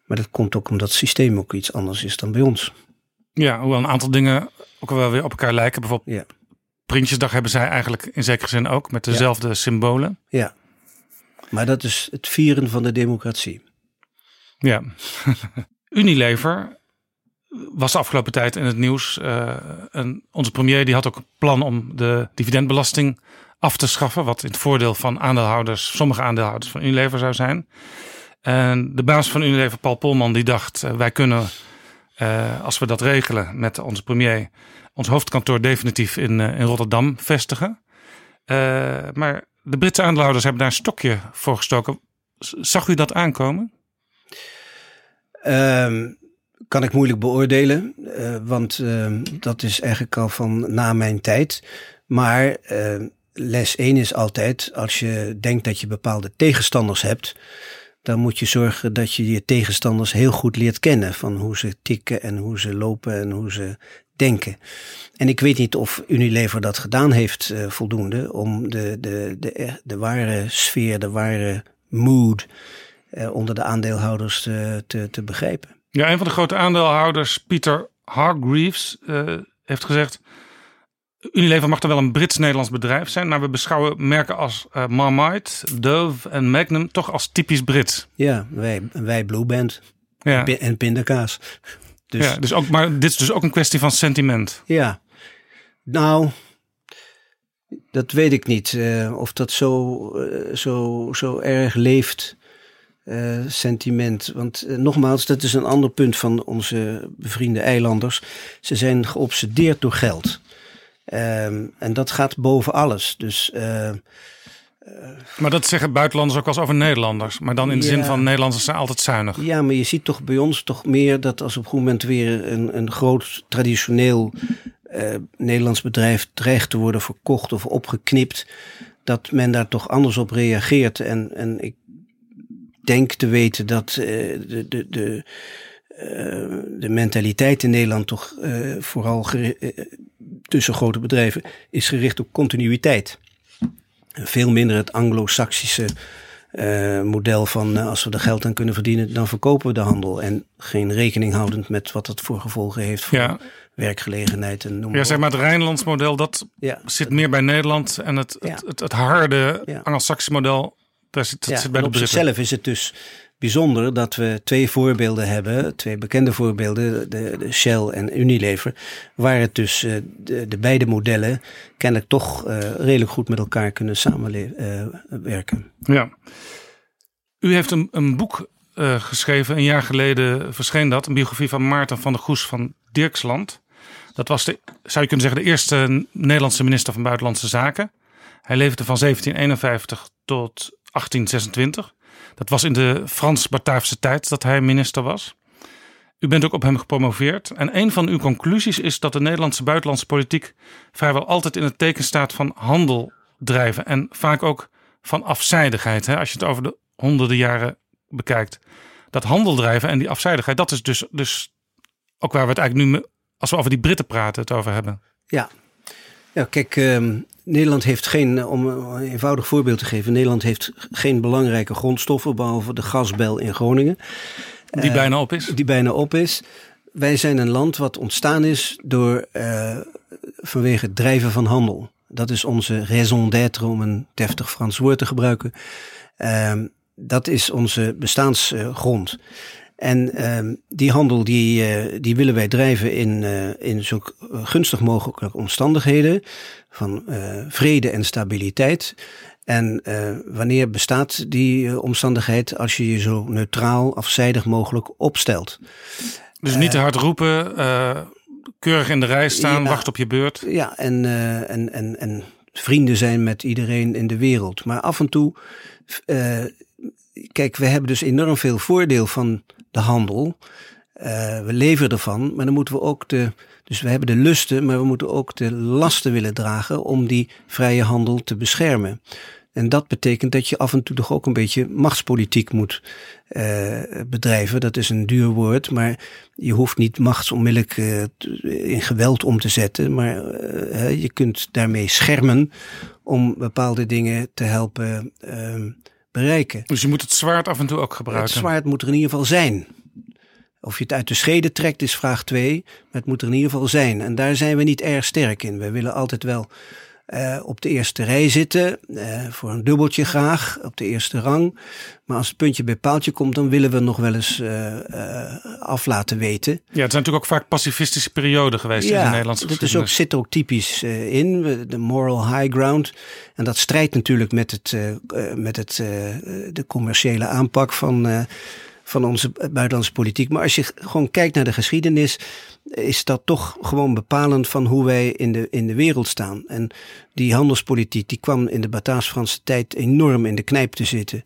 Maar dat komt ook omdat het systeem ook iets anders is dan bij ons. Ja, hoewel een aantal dingen ook wel weer op elkaar lijken. Bijvoorbeeld ja. Prinsjesdag hebben zij eigenlijk in zekere zin ook met dezelfde symbolen. Ja, maar dat is het vieren van de democratie. Ja, Unilever was de afgelopen tijd in het nieuws. En onze premier die had ook een plan om de dividendbelasting af te schaffen. Wat in het voordeel van aandeelhouders, sommige aandeelhouders van Unilever zou zijn. En de baas van Unilever, Paul Polman, die dacht: uh, wij kunnen, uh, als we dat regelen met onze premier, ons hoofdkantoor definitief in, in Rotterdam vestigen. maar de Britse aandeelhouders hebben daar een stokje voor gestoken. Zag u dat aankomen? Um kan ik moeilijk beoordelen, uh, want uh, dat is eigenlijk al van na mijn tijd. Maar uh, les 1 is altijd, als je denkt dat je bepaalde tegenstanders hebt, dan moet je zorgen dat je je tegenstanders heel goed leert kennen. Van hoe ze tikken en hoe ze lopen en hoe ze denken. En ik weet niet of Unilever dat gedaan heeft voldoende om de, de, de, de ware sfeer, de ware mood onder de aandeelhouders te, te begrijpen. Ja, een van de grote aandeelhouders, Peter Hargreaves, uh, heeft gezegd... Unilever mag er wel een Brits-Nederlands bedrijf zijn... maar we beschouwen merken als uh, Marmite, Dove en Magnum toch als typisch Brits. Ja, wij, wij Blue Band ja. en pindakaas. Dus, ja, dus ook, maar dit is dus ook een kwestie van sentiment. Ja, nou, dat weet ik niet. Uh, of dat zo, uh, zo, zo erg leeft uh, sentiment. Want uh, nogmaals, dat is een ander punt van onze bevriende eilanders. Ze zijn geobsedeerd door geld. Um, en dat gaat boven alles. Dus. Uh, maar dat zeggen buitenlanders ook als over Nederlanders. Maar dan in de zin van Nederlanders zijn altijd zuinig. Ja, maar je ziet toch bij ons toch meer dat als op een goed moment weer een, een groot traditioneel Nederlands bedrijf dreigt te worden verkocht of opgeknipt, dat men daar toch anders op reageert. En, en ik denk te weten dat uh, de, de, de, uh, de mentaliteit in Nederland toch uh, vooral tussen grote bedrijven is gericht op continuïteit. Veel minder het anglo-saxische model van als we er geld aan kunnen verdienen, dan verkopen we de handel. En geen rekening houdend met wat dat voor gevolgen heeft voor ja. werkgelegenheid. En noem ja, zeg maar het Rijnlands model, dat ja. zit meer bij Nederland. En het, ja. het, het, het, harde anglo-saxische model zit, ja, bij op zichzelf is het dus bijzonder dat we twee voorbeelden hebben, twee bekende voorbeelden, de, de Shell en Unilever, waar het dus uh, de, de, beide modellen kennelijk toch uh, redelijk goed met elkaar kunnen samenwerken. Uh, ja. U heeft een, een boek geschreven, een jaar geleden verscheen dat, een biografie van Maarten van der Goes van Dirksland. Dat was de, zou je kunnen zeggen, de eerste Nederlandse minister van Buitenlandse Zaken. Hij leefde van 1751 tot 1826. Dat was in de Frans-Bataafse tijd dat hij minister was. U bent ook op hem gepromoveerd. En een van uw conclusies is dat de Nederlandse buitenlandse politiek vrijwel altijd in het teken staat van handel drijven. En vaak ook van afzijdigheid. Hè? Als je het over de honderden jaren bekijkt. Dat handel drijven en die afzijdigheid, dat is dus, dus ook waar we het eigenlijk nu, als we over die Britten praten, het over hebben. Ja, ja kijk, um, Nederland heeft geen, eh, om een eenvoudig voorbeeld te geven, Nederland heeft geen belangrijke grondstoffen behalve de gasbel in Groningen. Die bijna op is? Die bijna op is. wij zijn een land wat ontstaan is door, uh, vanwege het drijven van handel. Dat is onze raison d'être, om een deftig Frans woord te gebruiken. Uh, dat is onze bestaansgrond. En uh, die handel die, uh, die willen wij drijven in, uh, in zo gunstig mogelijke omstandigheden van vrede en stabiliteit. En wanneer bestaat die omstandigheid als je je zo neutraal, afzijdig mogelijk opstelt? Dus niet te hard roepen, keurig in de rij staan, ja, wacht op je beurt. Ja, en, en, en, en vrienden zijn met iedereen in de wereld. Maar af en toe kijk, we hebben dus enorm veel voordeel van de handel. Uh, we leveren ervan, maar dan moeten we ook de. Dus we hebben de lusten, maar we moeten ook de lasten willen dragen om die vrije handel te beschermen. En dat betekent dat je af en toe toch ook een beetje machtspolitiek moet uh, bedrijven. Dat is een duur woord, maar je hoeft niet machtsonmiddellijk uh, in geweld om te zetten. Maar je kunt daarmee schermen om bepaalde dingen te helpen ehm, bereiken. Dus je moet het zwaard af en toe ook gebruiken? Het zwaard moet er in ieder geval zijn. Of je het uit de schede trekt is vraag 2, maar het moet er in ieder geval zijn. En daar zijn we niet erg sterk in. We willen altijd wel uh, op de eerste rij zitten, uh, voor een dubbeltje graag, op de eerste rang. Maar als het puntje bij paaltje komt, dan willen we nog wel eens uh, af laten weten. Ja, het zijn natuurlijk ook vaak pacifistische perioden geweest ja, in de Nederlandse dat is ook, zit er ook typisch in, de moral high ground. En dat strijdt natuurlijk met, het, met het, de commerciële aanpak van van onze buitenlandse politiek. Maar als je gewoon kijkt naar de geschiedenis, is dat toch gewoon bepalend van hoe wij in de, in de wereld staan. En die handelspolitiek die kwam in de Bataafs-Franse tijd enorm in de knijp te zitten.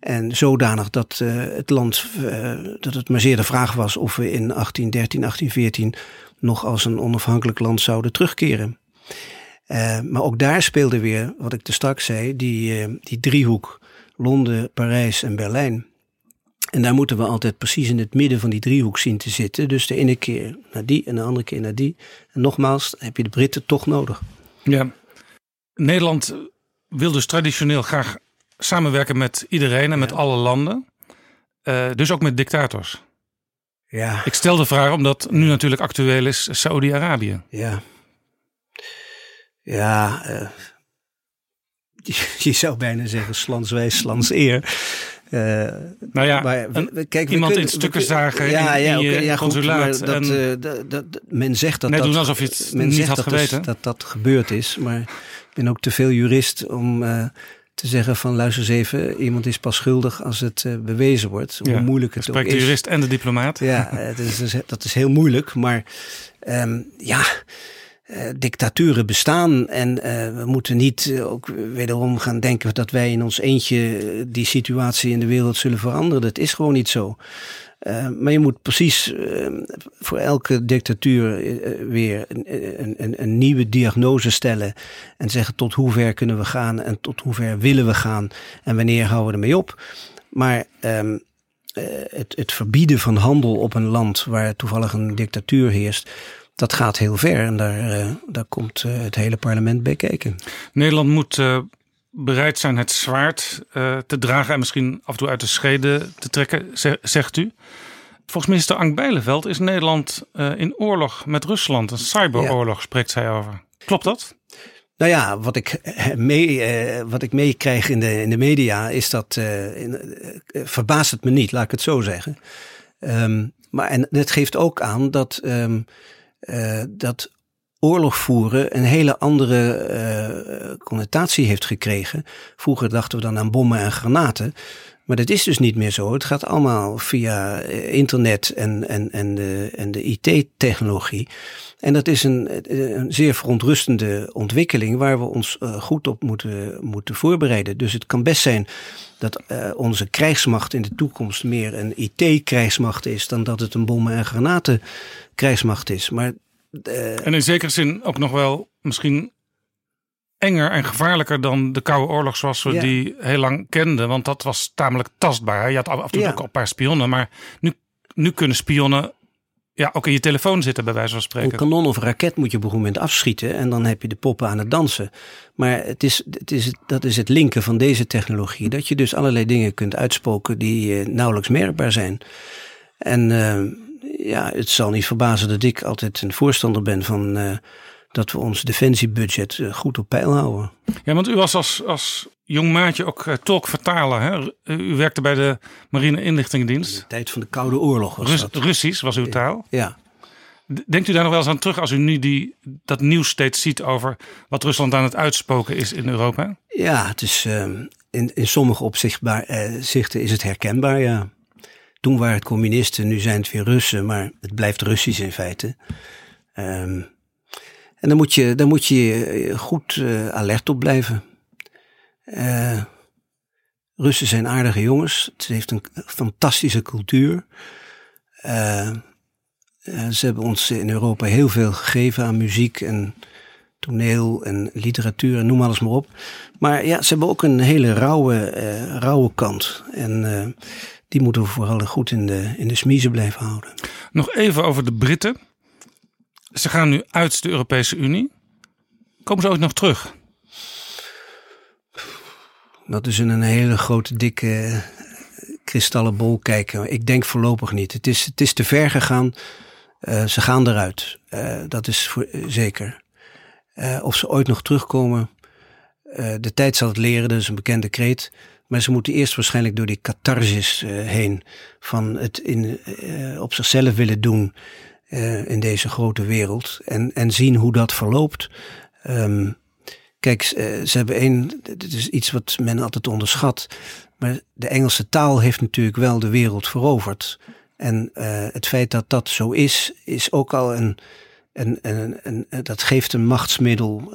En zodanig dat uh, het land, uh, dat het maar zeer de vraag was of we in 1813, 1814 nog als een onafhankelijk land zouden terugkeren. Uh, maar ook daar speelde weer, wat ik te straks zei, die, die driehoek Londen, Parijs en Berlijn. En daar moeten we altijd precies in het midden van die driehoek zien te zitten. Dus de ene keer naar die en de andere keer naar die. En nogmaals, heb je de Britten toch nodig. Ja. Nederland wil dus traditioneel graag samenwerken met iedereen en met alle landen. Uh, dus ook met dictators. Ja. Ik stel de vraag omdat nu natuurlijk actueel is Saudi-Arabië. Ja. Ja, uh, je, je, zou bijna zeggen slanswijs, slans eer. Uh, nou ja, maar, we, kijk, iemand kunnen, in stukken zagen ja, in, ja, ja, consulaat. Goed, dat, uh, dat, dat, men zegt dat nee, dat, doen alsof je het men niet zegt had dat geweten. Dus, dat dat gebeurd is, maar ik ben ook te veel jurist om uh, te zeggen van luister eens even, iemand is pas schuldig als het bewezen wordt. Hoe moeilijk het ook is. de jurist en de diplomaat. Ja, dat is, dat is heel moeilijk, maar um, ja... Uh, dictaturen bestaan. En uh, we moeten niet uh, ook wederom gaan denken dat wij in ons eentje die situatie in de wereld zullen veranderen. Dat is gewoon niet zo. maar je moet precies voor elke dictatuur weer een, een, een, nieuwe diagnose stellen. En zeggen tot hoe ver kunnen we gaan en tot hoe ver willen we gaan. En wanneer houden we ermee op. Maar um, het, het verbieden van handel op een land waar toevallig een dictatuur heerst dat gaat heel ver en daar, uh, daar komt uh, het hele parlement bij kijken. Nederland moet uh, bereid zijn het zwaard te dragen en misschien af en toe uit de schede te trekken, zegt u. Volgens minister Ank Bijleveld is Nederland in oorlog met Rusland. Een cyberoorlog ja. spreekt zij over. Klopt dat? Nou ja, wat ik, mee, wat ik meekrijg in de, in de media is dat, in, verbaast het me niet, laat ik het zo zeggen. Um, maar en het geeft ook aan dat um, uh, dat oorlog voeren een hele andere uh, connotatie heeft gekregen. Vroeger dachten we dan aan bommen en granaten. Maar dat is dus niet meer zo. Het gaat allemaal via eh, internet en, en, en de, en de IT-technologie. En dat is een, een, zeer verontrustende ontwikkeling waar we ons goed op moeten, moeten voorbereiden. Dus het kan best zijn dat onze krijgsmacht in de toekomst meer een IT-krijgsmacht is dan dat het een bommen- en granaten krijgsmacht is. Maar, uh, en in zekere zin ook nog wel misschien enger en gevaarlijker dan de Koude Oorlog zoals we ja. die heel lang kenden. Want dat was tamelijk tastbaar. Je had af en toe ja. ook al een paar spionnen. Maar nu, nu kunnen spionnen ja, ook in je telefoon zitten, bij wijze van spreken. Een kanon of raket moet je op een moment afschieten en dan heb je de poppen aan het dansen. Maar het is, het is, dat is het linken van deze technologie. Dat je dus allerlei dingen kunt uitspoken die uh, nauwelijks merkbaar zijn. En uh, ja, het zal niet verbazen dat ik altijd een voorstander ben van uh, dat we ons defensiebudget uh, goed op peil houden. Ja, want u was als, als jong maatje ook uh, tolk-vertaler. Hè? U werkte bij de Marine Inlichtingendienst. de tijd van de Koude Oorlog was Rus dat. Russisch was uw taal. Ja. Denkt u daar nog wel eens aan terug als u nu die, dat nieuws steeds ziet over wat Rusland aan het uitspoken is in Europa? Ja, het is ehm, in, in sommige opzichten is het herkenbaar, ja. Toen waren het communisten, nu zijn het weer Russen, maar het blijft Russisch in feite. Ehm, en dan moet je, dan moet je eh, goed uh, alert op blijven. Uh, Russen zijn aardige jongens. Het heeft een fantastische cultuur. Ze hebben ons in Europa heel veel gegeven aan muziek en toneel en literatuur en noem alles maar op. Maar ja, ze hebben ook een hele rauwe, rauwe kant. En die moeten we vooral goed in de, in de smiezen blijven houden. Nog even over de Britten. Ze gaan nu uit de Europese Unie. Komen ze ooit nog terug? Dat is in een hele grote, dikke kristallen bol kijken. Ik denk voorlopig niet. Het is, het is te ver gegaan. Uh, ze gaan eruit. Uh, dat is voor, uh, zeker. of ze ooit nog terugkomen. de tijd zal het leren, dat is een bekende kreet. Maar ze moeten eerst waarschijnlijk door die catharsis heen. Van het in, op zichzelf willen doen in deze grote wereld. En, en zien hoe dat verloopt. Um, Kijk, ze hebben één, dit is iets wat men altijd onderschat. Maar de Engelse taal heeft natuurlijk wel de wereld veroverd. En het feit dat dat zo is, is ook al een. een, een, een dat geeft een machtsmiddel,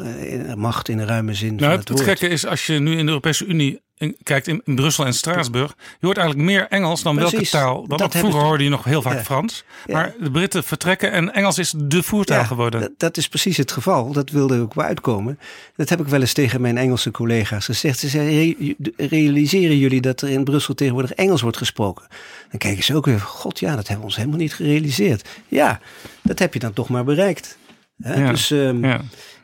macht in de ruime zin. Nou, van het, het, het gekke is, als je nu in de Europese Unie kijkt in, in, Brussel en Straatsburg, je hoort eigenlijk meer Engels dan Precies, welke taal. Want dat vroeger hoorde je nog heel vaak Ja. Frans. Ja. Maar de Britten vertrekken en Engels is de voertaal Ja, geworden. Dat, dat is precies het geval. Dat wilde ook wel uitkomen. Dat heb ik wel eens tegen mijn Engelse collega's gezegd. Ze zeiden, "Re- realiseren jullie dat er in Brussel tegenwoordig Engels wordt gesproken? Dan kijken ze ook weer, god ja, dat hebben we ons helemaal niet gerealiseerd. Ja, dat heb je dan toch maar bereikt. Dus, ehm.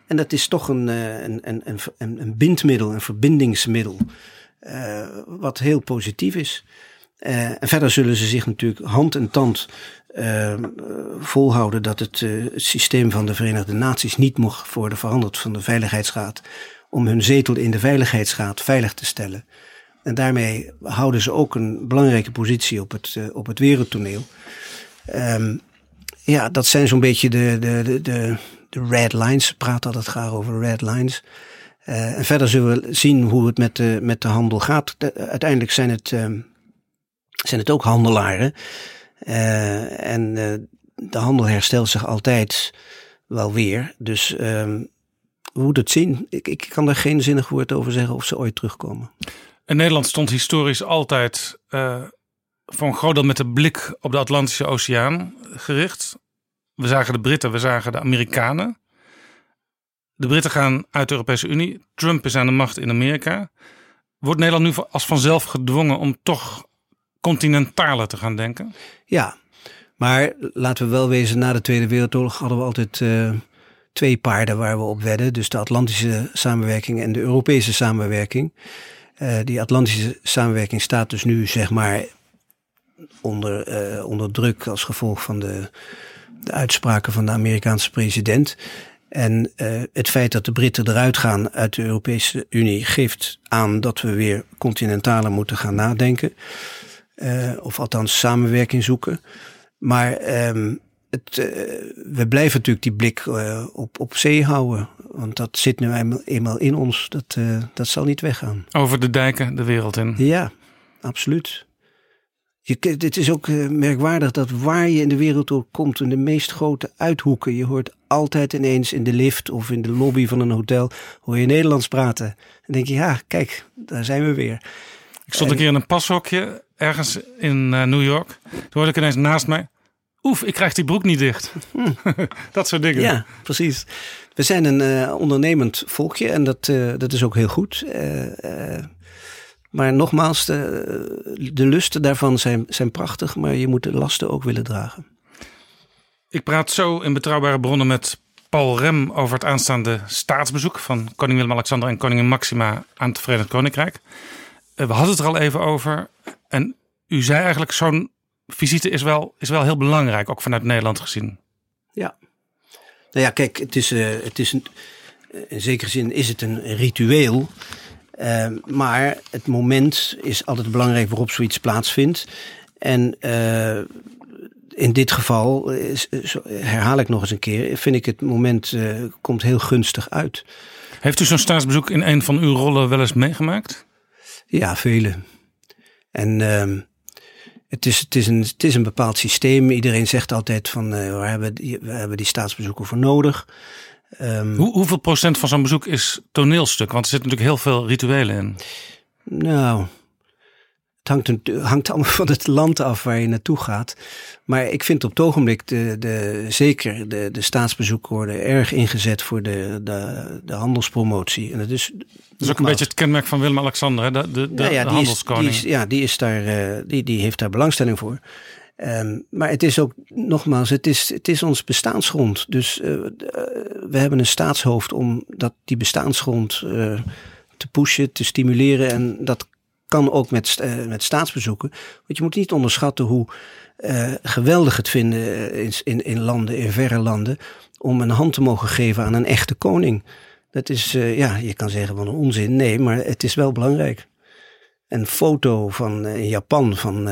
En dat is toch eh, een, een, een, een, een bindmiddel, een verbindingsmiddel, eh, wat heel positief is. Eh, en verder zullen ze zich natuurlijk hand en tand eh, volhouden dat het, systeem van de Verenigde Naties niet mocht worden veranderd van de Veiligheidsraad om hun zetel in de Veiligheidsraad veilig te stellen. En daarmee houden ze ook een belangrijke positie op het, op het wereldtoneel. Ehm, ja, dat zijn zo'n beetje de, de, de, de, de red lines. Ze praten altijd graag over red lines. Eh, en verder zullen we zien hoe het met de, met de handel gaat. De- uiteindelijk zijn het, ehm, zijn het ook handelaren. Eh, en eh, de handel herstelt zich altijd wel weer. Dus ehm, we moeten het zien. Ik, ik kan daar geen zinnig woord over zeggen of ze ooit terugkomen. En Nederland stond historisch altijd voor een groot deel met de blik op de Atlantische Oceaan gericht. We zagen de Britten, we zagen de Amerikanen. De Britten gaan uit de Europese Unie. Trump is aan de macht in Amerika. Wordt Nederland nu als vanzelf gedwongen om toch continentaler te gaan denken? Ja, maar laten we wel wezen, na de Tweede Wereldoorlog hadden we altijd eh, twee paarden waar we op wedden. Dus de Atlantische samenwerking en de Europese samenwerking. Eh, die Atlantische samenwerking staat dus nu zeg maar onder, eh, onder druk als gevolg van de, de uitspraken van de Amerikaanse president. En eh, het feit dat de Britten eruit gaan uit de Europese Unie geeft aan dat we weer continentaler moeten gaan nadenken. Eh, of althans samenwerking zoeken. Maar ehm, het, eh, we blijven natuurlijk die blik op, op zee houden. Want dat zit nu eenmaal, eenmaal in ons. Dat, dat zal niet weggaan. Over de dijken de wereld in. Ja, absoluut. Je, het is ook eh, merkwaardig dat waar je in de wereld ook komt, in de meest grote uithoeken, je hoort altijd ineens in de lift of in de lobby van een hotel, hoor je Nederlands praten. Dan denk je, ja, kijk, daar zijn we weer. Ik stond een keer in een pashokje ergens in eh, New York. Toen hoorde ik ineens naast mij. Oef, ik krijg die broek niet dicht. dat soort dingen. Ja, precies. We zijn een eh, ondernemend volkje en dat, dat is ook heel goed. Eh, eh, maar nogmaals, de, de lusten daarvan zijn, zijn prachtig, maar je moet de lasten ook willen dragen. Ik praat zo in betrouwbare bronnen met Paul Rem over het aanstaande staatsbezoek van koning Willem-Alexander en koningin Maxima aan het Verenigd Koninkrijk. Eh, We hadden het er al even over. En u zei eigenlijk zo'n visite is wel, is wel heel belangrijk, ook vanuit Nederland gezien. Ja. Nou ja, kijk, het is, uh, het is een, in zekere zin is het een ritueel. Uh, maar het moment is altijd belangrijk waarop zoiets plaatsvindt. En uh, in dit geval, herhaal ik nog eens een keer, vind ik het moment uh, komt heel gunstig uit. Heeft u zo'n staatsbezoek in een van uw rollen wel eens meegemaakt? Ja, vele. En uh, het, is, het, is een, het is een bepaald systeem. Iedereen zegt altijd van uh, we, hebben die, we hebben die staatsbezoeken voor nodig. Um, Hoe, hoeveel procent van zo'n bezoek is toneelstuk? Want er zitten natuurlijk heel veel rituelen in. Nou, het hangt, hangt allemaal van het land af waar je naartoe gaat. Maar ik vind op het ogenblik de, de, zeker de, de staatsbezoeken worden erg ingezet voor de, de, de handelspromotie. En dat is, dat is ook een beetje het kenmerk van Willem-Alexander, de, de, de, ja, ja, de handelskoning. Is, die is, ja, die, is daar, uh, die, die heeft daar belangstelling voor. Um, maar het is ook, nogmaals, het is, het is ons bestaansgrond. Dus uh, we hebben een staatshoofd om dat, die bestaansgrond uh, te pushen, te stimuleren. En dat kan ook met, met staatsbezoeken. Want je moet niet onderschatten hoe geweldig het vinden in, in, in landen, in verre landen, om een hand te mogen geven aan een echte koning. Dat is, ja, je kan zeggen van een onzin. Nee, maar het is wel belangrijk. Een foto van Japan van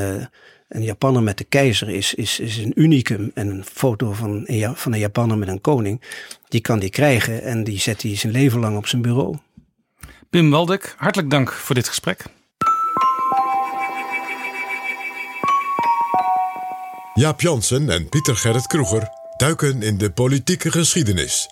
een Japanner met de keizer is, is, is een unicum. En een foto van, van een Japanner met een koning, die kan die krijgen en die zet hij zijn leven lang op zijn bureau. Pim Waldek, hartelijk dank voor dit gesprek. Jaap Jansen en Pieter Gerrit Kroeger duiken in de politieke geschiedenis.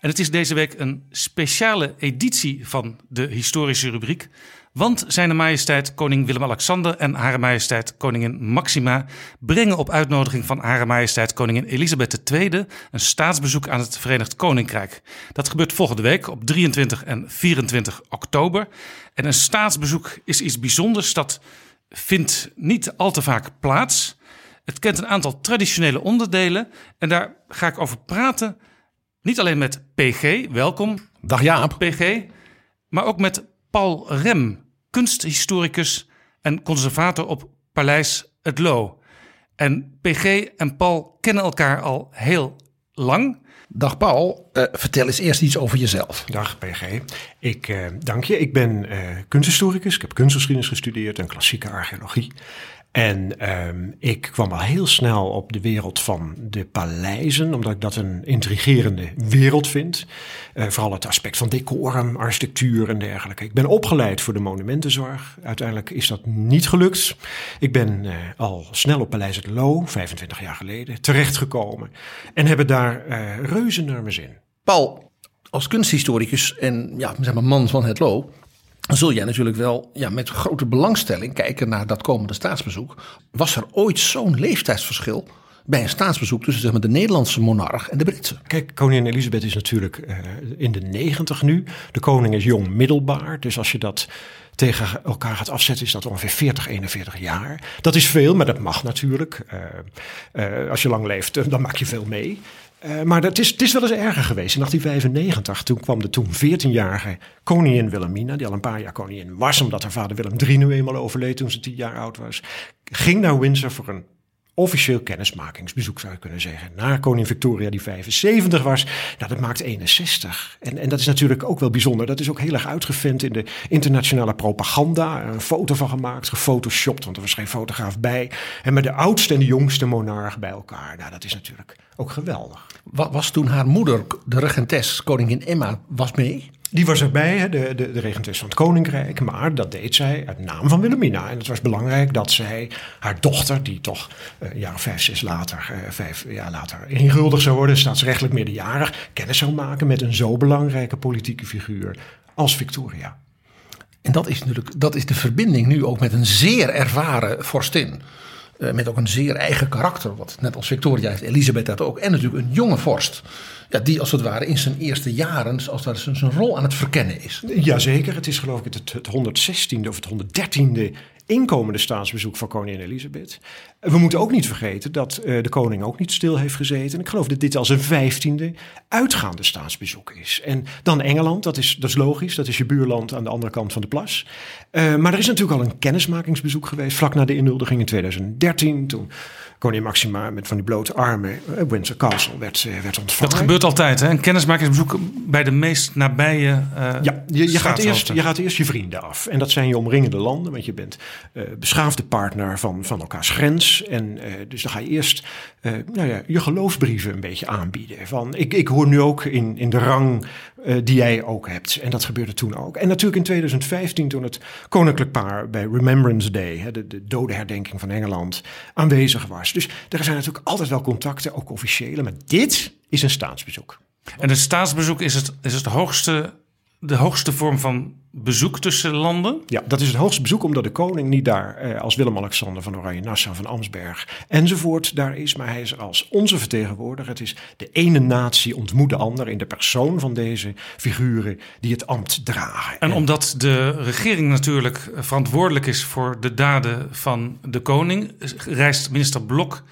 En het is deze week een speciale editie van de historische rubriek. Want zijn majesteit koning Willem-Alexander en hare majesteit koningin Maxima brengen op uitnodiging van hare majesteit koningin Elisabeth II een staatsbezoek aan het Verenigd Koninkrijk. Dat gebeurt volgende week op 23 en 24 oktober. En een staatsbezoek is iets bijzonders dat vindt niet al te vaak plaats. Het kent een aantal traditionele onderdelen en daar ga ik over praten. Niet alleen met PG, welkom. Dag Jaap. PG, maar ook met Paul Rem, kunsthistoricus en conservator op Paleis Het Loo. En PG en Paul kennen elkaar al heel lang. Dag Paul, uh, vertel eens eerst iets over jezelf. Dag PG, ik uh, dank je. Ik ben uh, kunsthistoricus. Ik heb kunstgeschiedenis gestudeerd en klassieke archeologie. En um, ik kwam al heel snel op de wereld van de paleizen, omdat ik dat een intrigerende wereld vind. Uh, vooral het aspect van decorum, architectuur en dergelijke. Ik ben opgeleid voor de monumentenzorg. Uiteindelijk is dat niet gelukt. Ik ben uh, al snel op Paleis het Loo, 25 jaar geleden, terechtgekomen. En heb daar uh, reuze naar mijn zin. Paul, als kunsthistoricus en ja, zeg maar man van het Loo zul jij natuurlijk wel ja, met grote belangstelling kijken naar dat komende staatsbezoek. Was er ooit zo'n leeftijdsverschil bij een staatsbezoek tussen zeg maar, de Nederlandse monarch en de Britse? Kijk, koningin Elisabeth is natuurlijk uh, in de negentig nu. De koning is jong middelbaar. Dus als je dat tegen elkaar gaat afzetten, is dat ongeveer 40, 41 jaar. Dat is veel, maar dat mag natuurlijk. Uh, uh, als je lang leeft, dan maak je veel mee. Uh, maar het is, het is wel eens erger geweest. In 1895, toen kwam de toen 14-jarige koningin Wilhelmina, die al een paar jaar koningin was, omdat haar vader Willem III nu eenmaal overleed toen ze 10 jaar oud was, ging naar Windsor voor een officieel kennismakingsbezoek zou je kunnen zeggen. Naar koningin Victoria die 75 was. Nou, dat maakt 61. En, en dat is natuurlijk ook wel bijzonder. Dat is ook heel erg uitgevent in de internationale propaganda. Een foto van gemaakt, gefotoshopt, want er was geen fotograaf bij. En met de oudste en de jongste monarch bij elkaar. Nou, dat is natuurlijk ook geweldig. Wat was toen haar moeder, de regentes, koningin Emma, was mee? Die was erbij, hè, de, de, de regentes van het koninkrijk. Maar dat deed zij uit naam van Wilhelmina. En het was belangrijk dat zij haar dochter, die toch uh, een jaar of vijf, later, uh, vijf jaar later inguldig zou worden, staatsrechtelijk meerderjarig, kennis zou maken met een zo belangrijke politieke figuur als Victoria. En dat is natuurlijk dat is de verbinding nu ook met een zeer ervaren vorstin. Uh, met ook een zeer eigen karakter. Wat net als Victoria heeft Elisabeth dat ook. En natuurlijk een jonge vorst. Ja, die als het ware in zijn eerste jaren als het zijn rol aan het verkennen is. Jazeker, het is geloof ik het, het 116e of het 113e inkomende staatsbezoek van koningin Elisabeth. We moeten ook niet vergeten dat uh, de koning ook niet stil heeft gezeten. En ik geloof dat dit al zijn vijftiende uitgaande staatsbezoek is. En dan Engeland, dat is, dat is logisch. Dat is je buurland aan de andere kant van de plas. Uh, maar er is natuurlijk al een kennismakingsbezoek geweest vlak na de inhuldiging in 2013. Toen koningin Maxima met van die blote armen uh, Windsor Castle werd, uh, werd ontvangen. Dat gebeurt altijd, hè? Een kennismakingsbezoek bij de meest nabije uh, Ja, je, je, gaat eerst, je gaat eerst je vrienden af. En dat zijn je omringende landen, want je bent beschaafde partner van, van elkaars grens. En dus dan ga je eerst nou ja, je geloofsbrieven een beetje aanbieden. Van, ik, ik hoor nu ook in, in de rang die jij ook hebt. En dat gebeurde toen ook. En natuurlijk in 2015 toen het koninklijk paar bij Remembrance Day, hè, de, de dodenherdenking van Engeland, aanwezig was. Dus er zijn natuurlijk altijd wel contacten, ook officiële. Maar dit is een staatsbezoek. En een staatsbezoek is het, is het hoogste, de hoogste vorm van bezoek tussen landen? Ja, dat is het hoogste bezoek omdat de koning niet daar eh, als Willem-Alexander van Oranje-Nassau van Amsberg enzovoort daar is. Maar hij is als onze vertegenwoordiger. Het is de ene natie ontmoet de ander in de persoon van deze figuren die het ambt dragen. En, en omdat de regering natuurlijk verantwoordelijk is voor de daden van de koning, reist minister Blok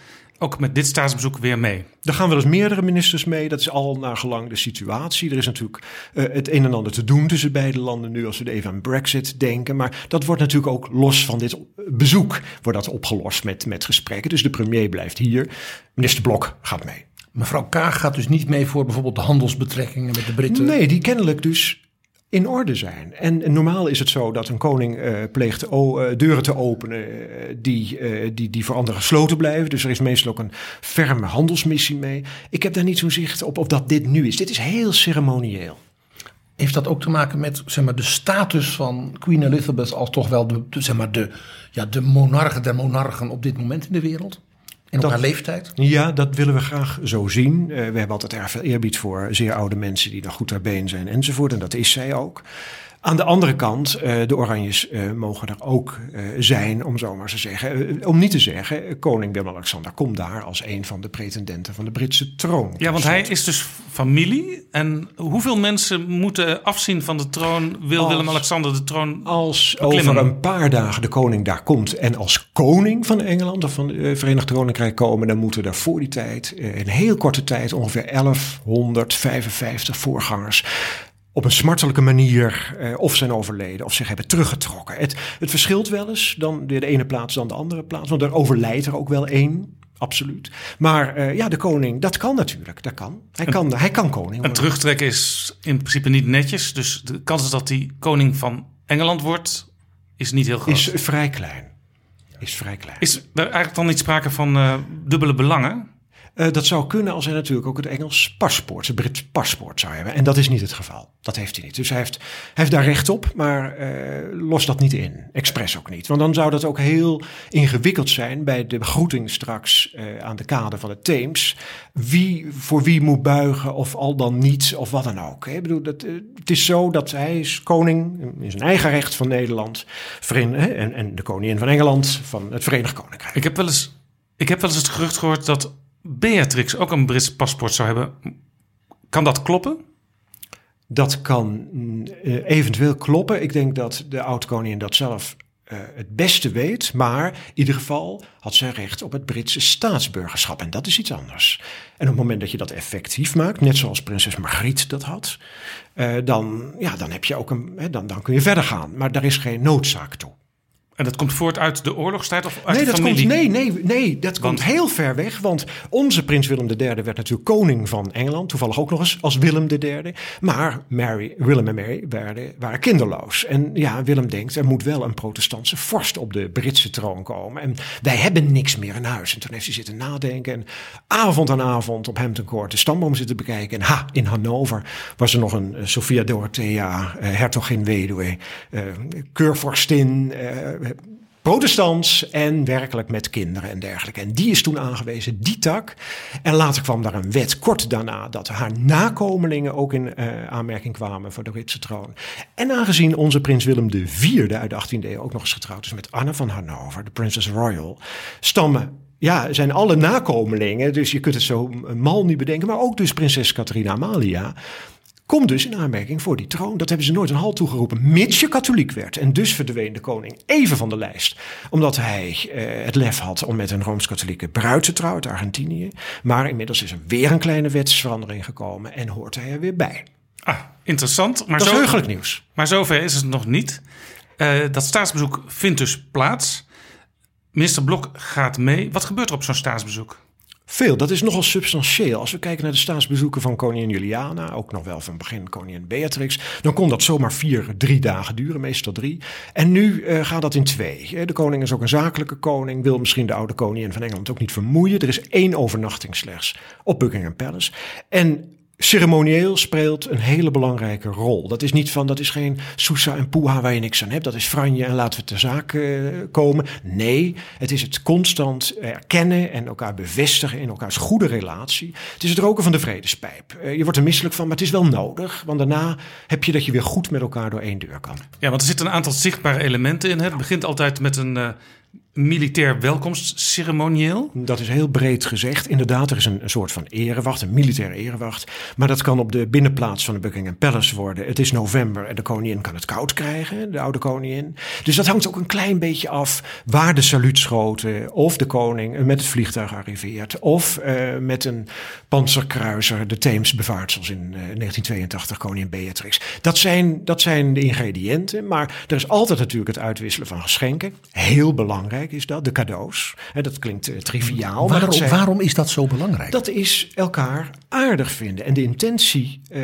ook met dit staatsbezoek weer mee? Er gaan wel eens meerdere ministers mee. Dat is al naar gelang de situatie. Er is natuurlijk uh, het een en ander te doen tussen beide landen nu als we even aan Brexit denken. Maar dat wordt natuurlijk ook los van dit bezoek wordt dat opgelost met, met gesprekken. Dus de premier blijft hier. Minister Blok gaat mee. Mevrouw Kaag gaat dus niet mee voor bijvoorbeeld de handelsbetrekkingen met de Britten? Nee, die kennelijk dus in orde zijn. En, normaal is het zo dat een koning uh, pleegt uh, deuren te openen uh, die, die, die voor anderen gesloten blijven. Dus er is meestal ook een ferme handelsmissie mee. Ik heb daar niet zo'n zicht op of dat dit nu is. Dit is heel ceremonieel. Heeft dat ook te maken met zeg maar, de status van Queen Elizabeth als toch wel de, zeg maar, de, ja, de monarchen der monarchen op dit moment in de wereld? En op dat, haar leeftijd? Ja, dat willen we graag zo zien. Uh, we hebben altijd erg veel eerbied voor zeer oude mensen die nog goed ter been zijn enzovoort. En dat is zij ook. Aan de andere kant, uh, de Oranjes uh, mogen er ook uh, zijn, om zo maar te zeggen. om niet te zeggen, koning Willem-Alexander komt daar als een van de pretendenten van de Britse troon. Ja, want hij is dus familie. En hoeveel mensen moeten afzien van de troon, wil Willem-Alexander de troon Als beklimmen? over een paar dagen de koning daar komt en als koning van Engeland of van het Verenigd Koninkrijk komen, dan moeten er voor die tijd, in heel korte tijd, ongeveer 1155 voorgangers op een smartelijke manier eh, of zijn overleden of zich hebben teruggetrokken. Het, het verschilt wel eens dan de, de ene plaats dan de andere plaats, want er overlijdt er ook wel één. Absoluut. Maar uh, ja, de koning, dat kan natuurlijk. Dat kan. Hij, kan, hij kan koning worden. Een terugtrekken is in principe niet netjes. Dus de kans dat hij koning van Engeland wordt, is niet heel groot. Is vrij klein. Is vrij klein. Is er eigenlijk dan niet sprake van uh, dubbele belangen? Uh, dat zou kunnen als hij natuurlijk ook het Engels paspoort, het Brits paspoort zou hebben. En dat is niet het geval. Dat heeft hij niet. Dus hij heeft, heeft daar recht op, maar uh, lost dat niet in. Expres ook niet. Want dan zou dat ook heel ingewikkeld zijn bij de begroeting straks uh, aan de kade van de Theems. Wie voor wie moet buigen of al dan niet of wat dan ook. Ik bedoel, dat, het is zo dat hij is koning in zijn eigen recht van Nederland. En, en de koningin van Engeland van het Verenigd Koninkrijk. Ik heb wel eens, ik heb wel eens het gerucht gehoord dat Beatrix ook een Brits paspoort zou hebben. Kan dat kloppen? Dat kan uh, eventueel kloppen. Ik denk dat de oud-koningin dat zelf uh, het beste weet. Maar in ieder geval had zij recht op het Britse staatsburgerschap. En dat is iets anders. En op het moment dat je dat effectief maakt, net zoals prinses Margriet dat had, uh, dan, ja, dan, heb je ook een, hè, dan, dan kun je verder gaan. Maar daar is geen noodzaak toe. En dat komt voort uit de oorlogstijd of uit nee, dat familie? Komt, nee, nee, nee, dat want, komt heel ver weg. Want onze prins Willem III werd natuurlijk koning van Engeland. Toevallig ook nog eens als Willem III. Maar Mary, Willem en Mary werden, waren kinderloos. En ja, Willem denkt, er moet wel een protestantse vorst op de Britse troon komen. En wij hebben niks meer in huis. En toen heeft hij zitten nadenken. En avond aan avond op Hampton Court de stamboom zitten bekijken. En ha, in Hannover was er nog een uh, Sophia Dorothea, uh, hertogin weduwe, uh, keurvorstin protestants en werkelijk met kinderen en dergelijke. En die is toen aangewezen, die tak. En later kwam daar een wet kort daarna dat haar nakomelingen ook in uh, aanmerking kwamen voor de Britse troon. En aangezien onze prins Willem IV uit de 18e eeuw ook nog eens getrouwd is met Anne van Hannover, de Princess Royal, stammen ja, zijn alle nakomelingen, dus je kunt het zo mal niet bedenken, maar ook dus prinses Catharina Amalia, komt dus in aanmerking voor die troon. Dat hebben ze nooit een halt toegeroepen, mits je katholiek werd. En dus verdween de koning even van de lijst. Omdat hij eh, het lef had om met een Rooms-Katholieke bruid te trouwen uit Argentinië. Maar inmiddels is er weer een kleine wetsverandering gekomen en hoort hij er weer bij. Ah, interessant. Maar dat is zo, heugelijk nieuws. Maar zover is het nog niet. Uh, dat staatsbezoek vindt dus plaats. Minister Blok gaat mee. Wat gebeurt er op zo'n staatsbezoek? Veel, dat is nogal substantieel. Als we kijken naar de staatsbezoeken van koningin Juliana, ook nog wel van begin koningin Beatrix, dan kon dat zomaar vier, drie dagen duren, meestal drie. En nu uh, gaat dat in twee. De koning is ook een zakelijke koning, wil misschien de oude koningin van Engeland ook niet vermoeien. Er is één overnachting slechts op Buckingham Palace. En ceremonieel speelt een hele belangrijke rol. Dat is niet van, dat is geen Sousa en Poeha waar je niks aan hebt. Dat is franje en laten we ter zaak uh, komen. Nee, het is het constant erkennen en elkaar bevestigen in elkaars goede relatie. Het is het roken van de vredespijp. Uh, je wordt er misselijk van, maar het is wel nodig. Want daarna heb je dat je weer goed met elkaar door één deur kan. Ja, want er zitten een aantal zichtbare elementen in. Het begint altijd met een... Uh militair welkomstceremonieel? Dat is heel breed gezegd. Inderdaad, er is een, soort van erewacht, een militaire erewacht. Maar dat kan op de binnenplaats van de Buckingham Palace worden. Het is november en de koningin kan het koud krijgen, de oude koningin. Dus dat hangt ook een klein beetje af waar de saluutschoten of de koning met het vliegtuig arriveert. Of uh, met een panzerkruiser de Theems bevaart, zoals in uh, 1982 koningin Beatrix. Dat zijn, dat zijn de ingrediënten. Maar er is altijd natuurlijk het uitwisselen van geschenken. Heel belangrijk is dat, de cadeaus. dat klinkt uh, triviaal. Waarom, maar zijn, waarom is dat zo belangrijk? Dat is elkaar aardig vinden en de intentie uh,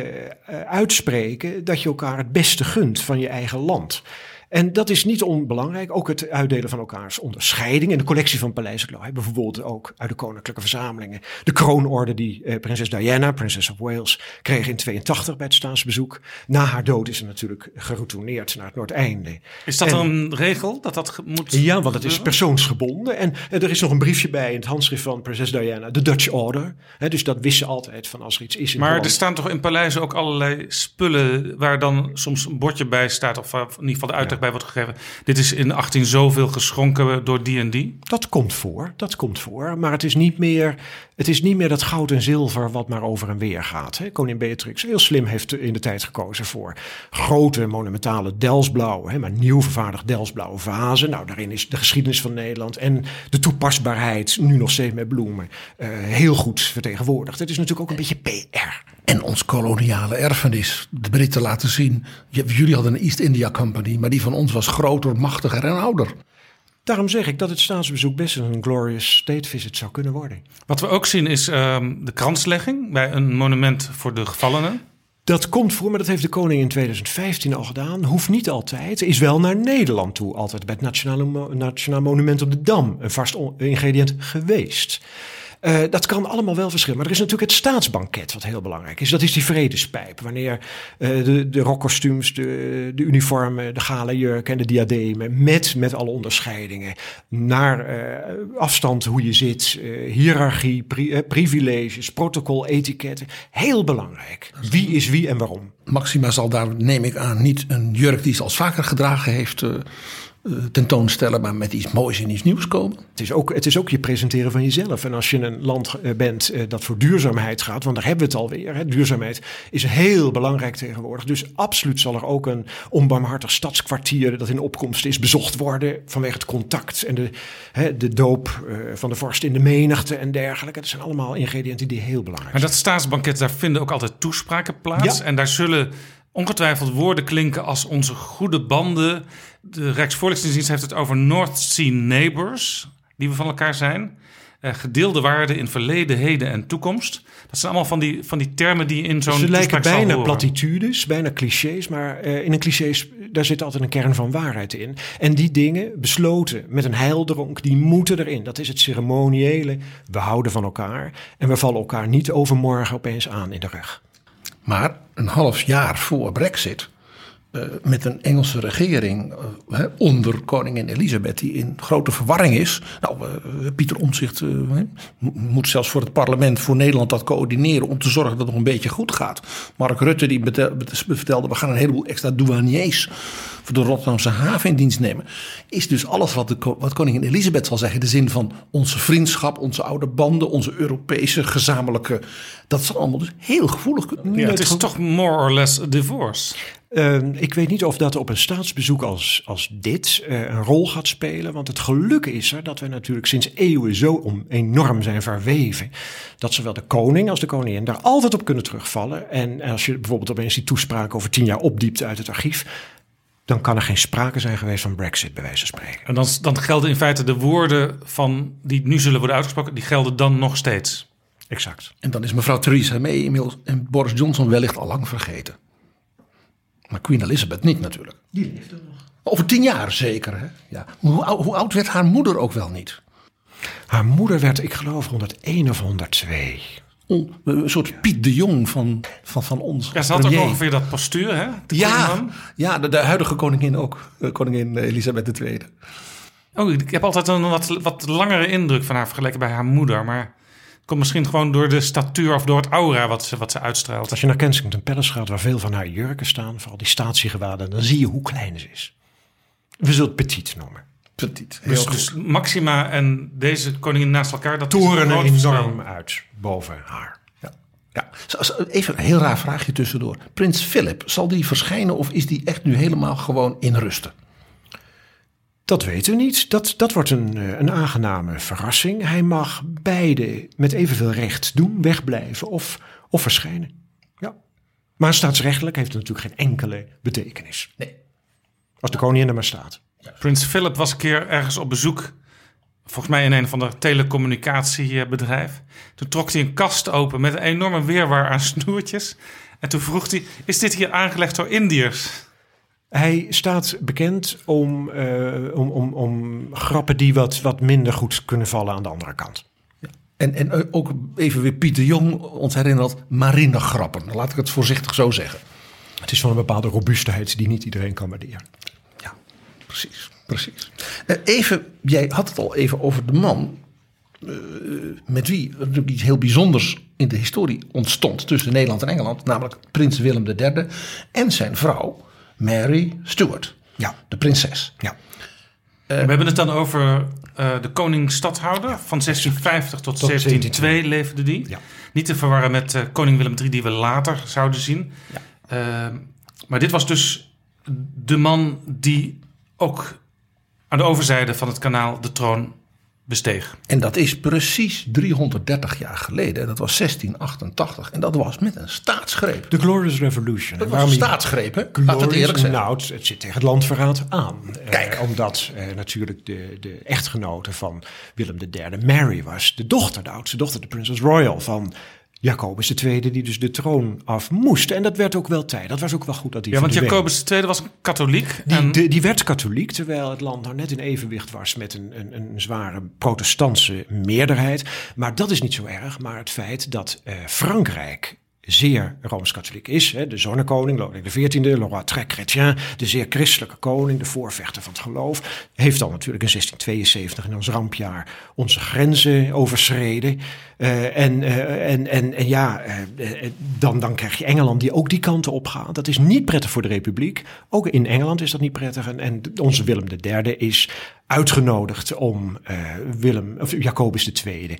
uitspreken dat je elkaar het beste gunt van je eigen land. En dat is niet onbelangrijk. Ook het uitdelen van elkaars onderscheiding. En de collectie van Paleis hebben bijvoorbeeld ook uit de koninklijke verzamelingen. De kroonorde die eh, prinses Diana, Princess of Wales, kreeg in 82 bij het staatsbezoek. Na haar dood is ze natuurlijk geroutoneerd naar het Noordeinde. Is dat en, een regel dat dat moet Ja, want het is persoonsgebonden. En eh, er is nog een briefje bij in het handschrift van prinses Diana. De Dutch Order. He, dus dat wist ze altijd van als er iets is in Maar Holland. er staan toch in paleizen ook allerlei spullen waar dan soms een bordje bij staat. Of in ieder geval de uitleg bij wordt gegeven. Dit is in 18 zoveel geschonken door die en die. Dat komt voor, dat komt voor. Maar het is niet meer, het is niet meer dat goud en zilver wat maar over en weer gaat. Hè. Koningin Beatrix heel slim heeft in de tijd gekozen voor grote monumentale Delsblauwe, maar nieuw vervaardigd Delsblauwe vazen. Nou, daarin is de geschiedenis van Nederland en de toepasbaarheid, nu nog steeds met bloemen, uh, heel goed vertegenwoordigd. Het is natuurlijk ook een beetje PR. En ons koloniale erfenis. De Britten laten zien. Jullie hadden een East India Company, maar die van ons was groter, machtiger en ouder. Daarom zeg ik dat het staatsbezoek best een glorious state visit zou kunnen worden. Wat we ook zien is um, de kranslegging bij een monument voor de gevallenen. Dat komt voor, maar dat heeft de koning in 2015 al gedaan. Hoeft niet altijd. Is wel naar Nederland toe, altijd bij het Nationale, Nationaal Monument op de Dam. Een vast ingrediënt geweest. Uh, dat kan allemaal wel verschillen. Maar er is natuurlijk het staatsbanket wat heel belangrijk is. Dat is die vredespijp. Wanneer uh, de, de rockkostuums, de, de uniformen, de gala jurken en de diademen... met, met alle onderscheidingen naar uh, afstand hoe je zit... hiërarchie, pri privileges, protocol, etiketten. Heel belangrijk. Wie is wie en waarom? Maxima zal daar, neem ik aan, niet een jurk die ze al vaker gedragen heeft tentoonstellen, maar met iets moois en iets nieuws komen. Het is, ook, het is ook je presenteren van jezelf. En als je een land bent dat voor duurzaamheid gaat, want daar hebben we het alweer. Hè, duurzaamheid is heel belangrijk tegenwoordig. Dus absoluut zal er ook een onbarmhartig stadskwartier dat in opkomst is bezocht worden vanwege het contact en de, hè, de doop van de vorst in de menigte en dergelijke. Dat zijn allemaal ingrediënten die heel belangrijk zijn. Maar dat staatsbanket, daar vinden ook altijd toespraken plaats. Ja. En daar zullen ongetwijfeld woorden klinken als onze goede banden. De Rijksvoorlichtingsdienst heeft het over North Sea Neighbors, die we van elkaar zijn. Uh, gedeelde waarden in verleden, heden en toekomst. Dat zijn allemaal van die, van die termen die in zo'n. Ze lijken bijna platitudes, bijna clichés, maar uh, in een clichés daar zit altijd een kern van waarheid in. En die dingen, besloten met een heildronk, die moeten erin. Dat is het ceremoniële. We houden van elkaar en we vallen elkaar niet overmorgen opeens aan in de rug. Maar een half jaar voor Brexit, uh, met een Engelse regering uh, onder koningin Elisabeth, die in grote verwarring is. Nou, uh, Pieter Omtzigt moet zelfs voor het parlement voor Nederland dat coördineren om te zorgen dat het nog een beetje goed gaat. Mark Rutte die vertelde, we gaan een heleboel extra douaniers voor de Rotterdamse haven in dienst nemen. Is dus alles wat, de, wat koningin Elisabeth zal zeggen. De zin van onze vriendschap, onze oude banden, onze Europese gezamenlijke. Dat is allemaal dus heel gevoelig. Ja, het is toch more or less a divorce. Uh, ik weet niet of dat op een staatsbezoek als, als dit uh, een rol gaat spelen. Want het geluk is er dat we natuurlijk sinds eeuwen zo om, enorm zijn verweven. Dat zowel de koning als de koningin daar altijd op kunnen terugvallen. En als je bijvoorbeeld opeens die toespraak over tien jaar opdiept uit het archief. Dan kan er geen sprake zijn geweest van Brexit, bij wijze van spreken. En dan, dan gelden in feite de woorden van die nu zullen worden uitgesproken, die gelden dan nog steeds. Exact. En dan is mevrouw Theresa May inmiddels en Boris Johnson wellicht al lang vergeten. Maar Queen Elizabeth niet natuurlijk. Die leeft er nog. Over tien jaar zeker. Hè? Ja. Hoe, hoe, oud werd haar moeder ook wel niet? Haar moeder werd, ik geloof, 101 of 102. Een soort Piet de Jong van, van, van ons. Ja, ze had ook ongeveer dat postuur, hè? ja, ja de, de, huidige koningin ook. Eh, koningin Elisabeth II. Oh, ik heb altijd een wat, wat langere indruk van haar vergeleken bij haar moeder. Maar Komt misschien gewoon door de statuur of door het aura wat ze, wat ze uitstraalt. Als je naar Kensington Palace gaat, waar veel van haar jurken staan, vooral die statiegewaden, dan zie je hoe klein ze is. We zullen het petit noemen. Petit. Dus, dus, Maxima en deze koningin naast elkaar, dat toren er enorm uit boven haar. Ja. Ja. Even een heel raar vraagje tussendoor. Prins Philip, zal die verschijnen of is die echt nu helemaal gewoon in rusten? Dat weten we niet. Dat, dat wordt een, eh, een aangename verrassing. Hij mag beide met evenveel recht doen, wegblijven of, of verschijnen. Ja. Maar staatsrechtelijk heeft het natuurlijk geen enkele betekenis. Nee. Als de koningin er maar staat. Prins Philip was een keer ergens op bezoek. Volgens mij in een van de telecommunicatiebedrijf. Toen trok hij een kast open met een enorme weerwaar aan snoertjes. En toen vroeg hij: Is dit hier aangelegd door Indiërs? Hij staat bekend om, uh, om, om, om grappen die wat, wat minder goed kunnen vallen aan de andere kant. En, en ook even weer Pieter Jong ons herinnert marinegrappen. Laat ik het voorzichtig zo zeggen. Het is van een bepaalde robuustheid die niet iedereen kan waarderen. Precies. precies. Uh, even, jij had het al even over de man uh, met wie natuurlijk iets heel bijzonders in de historie ontstond tussen Nederland en Engeland, namelijk prins Willem III en zijn vrouw Mary Stuart. Ja. De prinses. Ja. we hebben het dan over uh, de koning-stadhouder. Van 1650 tot, tot 1702 leefde die. Ja. Niet te verwarren met uh, koning Willem III die we later zouden zien. Ja. Uh, maar dit was dus de man die ook aan de overzijde van het kanaal de troon besteeg. En dat is precies 330 jaar geleden. Dat was 1688. En dat was met een staatsgreep. De Glorious Revolution. Dat was een staatsgreep, hè? Laat het eerlijk zijn. Nou, het zit tegen het landverraad aan. Kijk. Eh, omdat eh, natuurlijk de, de echtgenote van Willem III, Mary, was de dochter, de oudste dochter, de Princess Royal van Jacobus II, die dus de troon af moest. En dat werd ook wel tijd. Dat was ook wel goed dat hij Ja, want. Jacobus II was katholiek. Die, en... de- die werd katholiek, terwijl het land nou net in evenwicht was met een, een, een zware protestantse meerderheid. Maar dat is niet zo erg. Maar het feit dat eh, Frankrijk zeer rooms-katholiek is. Hè, de zonnekoning, Lodewijk XIV, le roi très chrétien, de zeer christelijke koning, de voorvechter van het geloof, heeft dan natuurlijk in 1672 in ons rampjaar onze grenzen overschreden. Eh, en, eh, en, en, en ja, eh, dan, dan krijg je Engeland die ook die kanten op gaat. Dat is niet prettig voor de republiek. Ook in Engeland is dat niet prettig. En, onze Willem III is uitgenodigd om Willem, of Jacobus II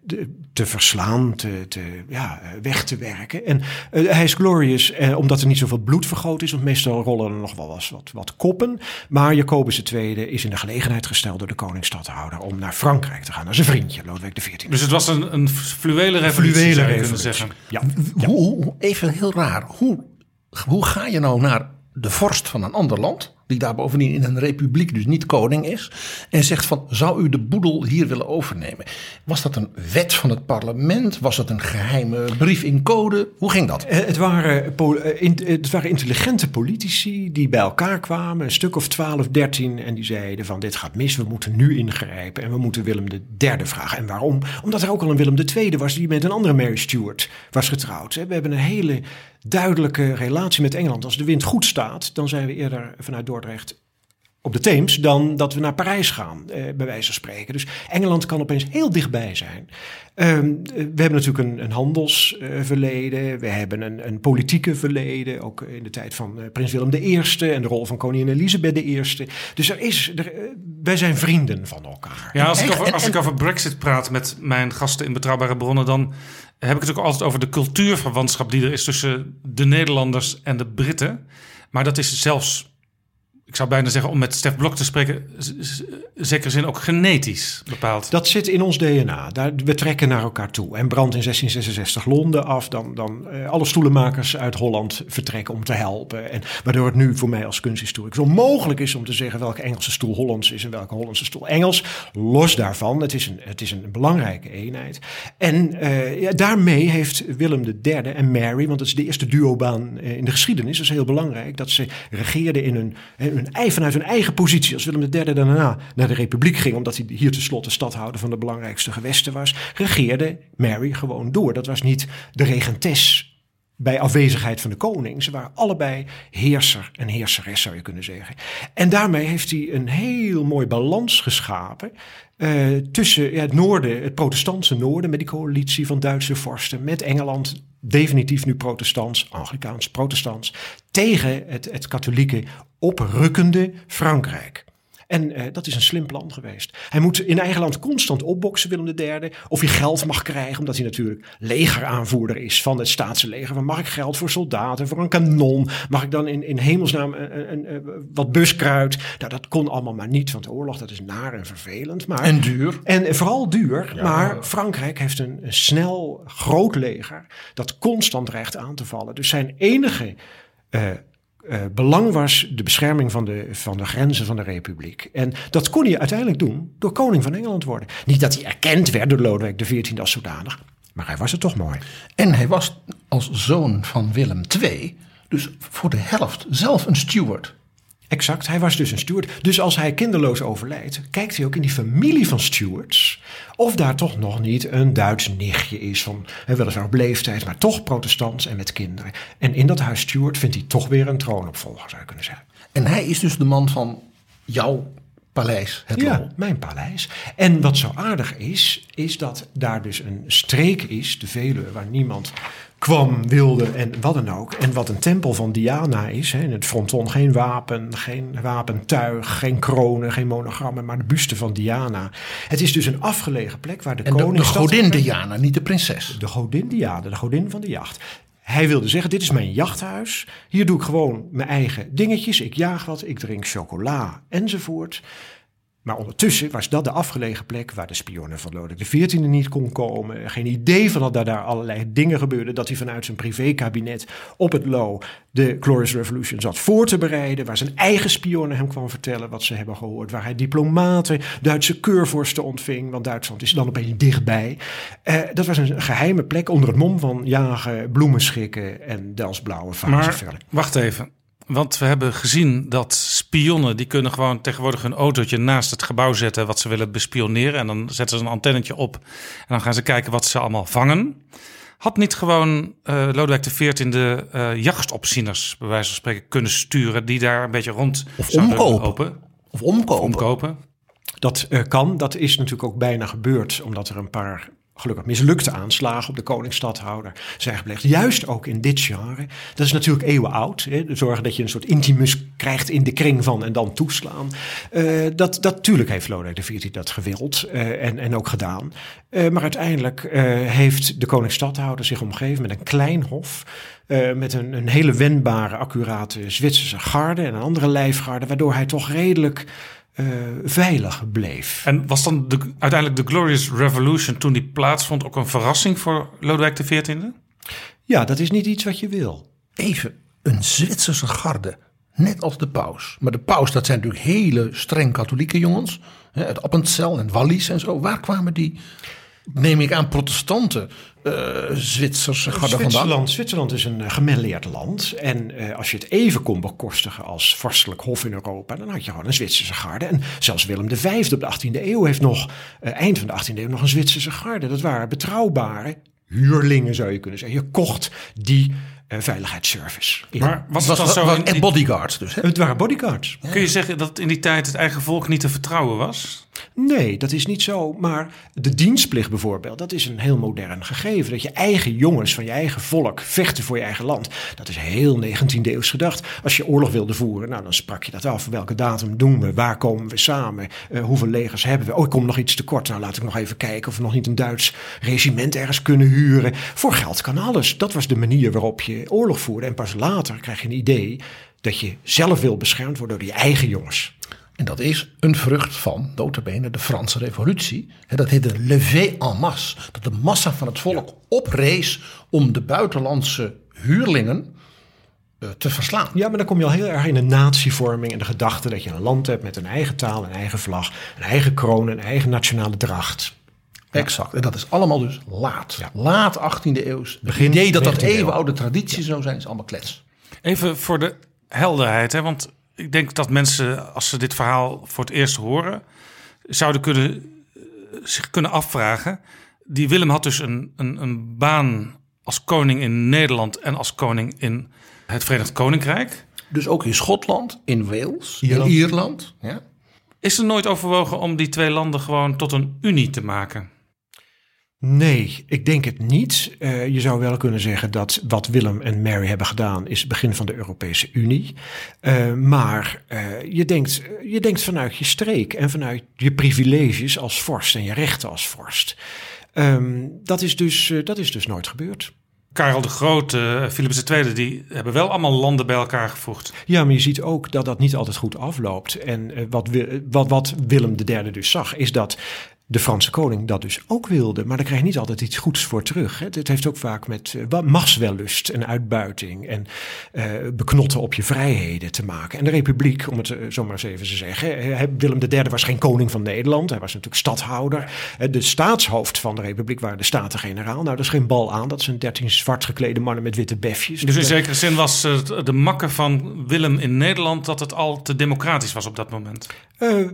de- te verslaan, te, te, ja, weg te werken. En hij is glorious omdat er niet zoveel bloed vergoten is, want meestal rollen er nog wel eens wat, wat koppen. Maar Jacobus II is in de gelegenheid gesteld door de koning-stadhouder om naar Frankrijk te gaan, naar zijn vriendje, Lodewijk XIV. Dus het was een, een fluwele revolutie, Fluwele zou je kunnen revolutie. zeggen. Ja. Hoe- even heel raar. Hoe, hoe ga je nou naar de vorst van een ander land, die daar bovendien in een republiek dus niet koning is, en zegt van, zou u de boedel hier willen overnemen? Was dat een wet van het parlement? Was het een geheime brief in code? Hoe ging dat? Eh, Het waren, eh, in- het waren intelligente politici die bij elkaar kwamen, een stuk of 12, 13, en die zeiden van dit gaat mis, we moeten nu ingrijpen en we moeten Willem derde vragen. En waarom? Omdat er ook al een Willem II was die met een andere Mary Stuart was getrouwd. We hebben een hele duidelijke relatie met Engeland. Als de wind goed staat, dan zijn we eerder vanuit Dordrecht op de Theems dan dat we naar Parijs gaan, eh, bij wijze van spreken. Dus Engeland kan opeens heel dichtbij zijn. Ehm, we hebben natuurlijk een, een handelsverleden, we hebben een, een, politieke verleden, ook in de tijd van uh, prins Willem I en de rol van koningin Elisabeth I. Dus er is, er, uh, wij zijn vrienden van elkaar. Ja, als, ik over, als ik over Brexit praat met mijn gasten in Betrouwbare Bronnen, dan heb ik het ook altijd over de cultuurverwantschap die er is tussen de Nederlanders en de Britten. Maar dat is zelfs ik zou bijna zeggen, om met Stef Blok te spreken, zeker zin ook genetisch bepaald. Dat zit in ons DNA. Daar, we trekken naar elkaar toe. En brandt in 1666 Londen af, dan, dan uh, alle stoelenmakers uit Holland vertrekken om te helpen. En waardoor het nu voor mij als kunsthistoricus onmogelijk is om te zeggen welke Engelse stoel Hollands is en welke Hollandse stoel Engels. Los daarvan, het is een, het is een belangrijke eenheid. En uh, ja, daarmee heeft Willem III en Mary, want het is de eerste duobaan in de geschiedenis, dat is heel belangrijk, dat ze regeerden in een hun, vanuit hun eigen positie, als Willem III daarna naar de Republiek ging, omdat hij hier tenslotte stadhouder van de belangrijkste gewesten was, regeerde Mary gewoon door. Dat was niet de regentes bij afwezigheid van de koning. Ze waren allebei heerser en heerseres, zou je kunnen zeggen. En daarmee heeft hij een heel mooi balans geschapen uh, tussen ja, het noorden, het protestantse noorden, met die coalitie van Duitse vorsten, met Engeland, definitief nu protestants, Anglikaans, protestants, tegen het, het katholieke oprukkende Frankrijk. En uh, dat is een slim plan geweest. Hij moet in eigen land constant opboksen, Willem III. Of hij geld mag krijgen, omdat hij natuurlijk legeraanvoerder is van het staatse leger. mag ik geld voor soldaten, voor een kanon? Mag ik dan in, in hemelsnaam een, een, een, wat buskruid? Nou, dat kon allemaal maar niet, want de oorlog dat is naar en vervelend. Maar, en duur. En vooral duur. Maar Frankrijk heeft een, een snel, groot leger dat constant dreigt aan te vallen. Dus zijn enige uh, uh, belang was de bescherming van de, van de grenzen van de republiek. En dat kon hij uiteindelijk doen door koning van Engeland worden. Niet dat hij erkend werd door Lodewijk XIV als zodanig, maar hij was het toch mooi. En hij was als zoon van Willem II, dus voor de helft zelf een steward. Exact, hij was dus een steward. Dus als hij kinderloos overlijdt, kijkt hij ook in die familie van stewards of daar toch nog niet een Duits nichtje is van weliswaar op leeftijd, maar toch protestants en met kinderen. En in dat huis Stuart vindt hij toch weer een troonopvolger, zou je kunnen zeggen. En hij is dus de man van jouw paleis, het Ja, mijn paleis. En wat zo aardig is, is dat daar dus een streek is, de Veluwe, waar niemand kwam, wilde en wat dan ook. En wat een tempel van Diana is. Hè, in het fronton geen wapen, geen wapentuig, geen kronen, geen monogrammen, maar de buste van Diana. Het is dus een afgelegen plek waar de en koning... De, de godin Diana, niet de prinses. De godin Diana, de godin van de jacht. Hij wilde zeggen, dit is mijn jachthuis. Hier doe ik gewoon mijn eigen dingetjes. Ik jaag wat, ik drink chocola enzovoort. Maar ondertussen was dat de afgelegen plek waar de spionnen van Lodewijk XIV niet kon komen. Geen idee van dat daar allerlei dingen gebeurden. Dat hij vanuit zijn privékabinet op het Lo de Glorious Revolution zat voor te bereiden. Waar zijn eigen spionnen hem kwam vertellen wat ze hebben gehoord. Waar hij diplomaten, Duitse keurvorsten ontving. Want Duitsland is dan opeens dichtbij. Uh, dat was een geheime plek onder het mom van jagen, bloemen schikken en Delsblauwe vazen. Maar wacht even. Want we hebben gezien dat spionnen, die kunnen gewoon tegenwoordig een autootje naast het gebouw zetten wat ze willen bespioneren. En dan zetten ze een antennetje op en dan gaan ze kijken wat ze allemaal vangen. Had niet gewoon uh, Lodewijk XIV de uh, jachtopzieners, bij wijze van spreken, kunnen sturen die daar een beetje rond of omkopen. Of omkopen. omkopen. Dat uh, kan. Dat is natuurlijk ook bijna gebeurd, omdat er een paar gelukkig mislukte aanslagen op de koningsstadhouder zijn gepleegd. Juist ook in dit genre. Dat is natuurlijk eeuwen oud. Hè? Zorgen dat je een soort intimus krijgt in de kring van en dan toeslaan. Uh, dat, dat natuurlijk heeft Lodewijk XIV dat gewild uh, en, en ook gedaan. Uh, maar uiteindelijk heeft de koningsstadhouder zich omgeven met een klein hof. met een, een hele wendbare, accurate Zwitserse garde en een andere lijfgarde. Waardoor hij toch redelijk uh, veilig bleef. En was dan de, uiteindelijk de Glorious Revolution toen die plaatsvond ook een verrassing voor Lodewijk XIV? Ja, dat is niet iets wat je wil. Even een Zwitserse garde, net als de paus. Maar de paus, dat zijn natuurlijk hele streng katholieke jongens. Hè, het Appenzell en Wallis en zo. Waar kwamen die neem ik aan, protestanten uh, Zwitserse garde Zwitserland, vandaan? Zwitserland is een uh, gemêleerd land. En uh, als je het even kon bekostigen als vorstelijk hof in Europa, dan had je gewoon een Zwitserse garde. En zelfs Willem V op de 18e eeuw heeft nog, eind van de 18e eeuw, nog een Zwitserse garde. Dat waren betrouwbare huurlingen, zou je kunnen zeggen. Je kocht die uh, veiligheidsservice. Maar was het was, dan zo... was echt bodyguards dus. Hè? Het waren bodyguards. kun je zeggen dat in die tijd het eigen volk niet te vertrouwen was? Nee, dat is niet zo. Maar de dienstplicht bijvoorbeeld, dat is een heel modern gegeven. Dat je eigen jongens van je eigen volk vechten voor je eigen land. Dat is heel 19e eeuws gedacht. Als je oorlog wilde voeren, nou, dan sprak je dat af. Welke datum doen we? Waar komen we samen? Eh, hoeveel legers hebben we? Oh, ik kom nog iets tekort. Nou, laat ik nog even kijken of we nog niet een Duits regiment ergens kunnen huren. Voor geld kan alles. Dat was de manier waarop je oorlog voerde. En pas later krijg je een idee dat je zelf wil beschermd worden door je eigen jongens. En dat is een vrucht van, notabene, de Franse revolutie. Hè, Dat heet de levée en masse. Dat de massa van het volk oprees om de buitenlandse huurlingen eh, te verslaan. Ja, maar dan kom je al heel erg in de natievorming en de gedachte dat je een land hebt met een eigen taal, een eigen vlag, een eigen kroon, een eigen nationale dracht. Exact. En dat is allemaal dus laat. Ja. Laat 18e eeuws. Het Begin idee dat dat 19e eeuw. eeuwenoude tradities zo zijn, is allemaal klets. Even voor de helderheid, hè? want ik denk dat mensen, als ze dit verhaal voor het eerst horen, zouden kunnen, eh, zich kunnen afvragen. Die Willem had dus een, een, een baan als koning in Nederland en als koning in het Verenigd Koninkrijk. Dus ook in Schotland, in Wales, Ierland. in Ierland. Ja. Is er nooit overwogen om die twee landen gewoon tot een unie te maken? Nee, ik denk het niet. Eh, je zou wel kunnen zeggen dat wat Willem en Mary hebben gedaan is het begin van de Europese Unie. Eh, maar eh, je, denkt, je denkt vanuit je streek en vanuit je privileges als vorst en je rechten als vorst. Ehm, dat, is dus, dat is dus nooit gebeurd. Karel de Grote, Philips II, die hebben wel allemaal landen bij elkaar gevoegd. Ja, maar je ziet ook dat dat niet altijd goed afloopt. En wat, wat, wat Willem III dus zag, is dat de Franse koning dat dus ook wilde. Maar daar krijg je niet altijd iets goeds voor terug. Hè. Het heeft ook vaak met wa- machtswellust en uitbuiting en eh, beknotten op je vrijheden te maken. En de republiek, om het eh, zo maar eens even te zeggen. Willem III was geen koning van Nederland. Hij was natuurlijk stadhouder. De staatshoofd van de republiek waren de Staten-Generaal. Nou, dat is geen bal aan. Dat zijn dertien zwart geklede mannen met witte befjes. Dus in zekere zin was de makke van Willem in Nederland dat het al te democratisch was op dat moment.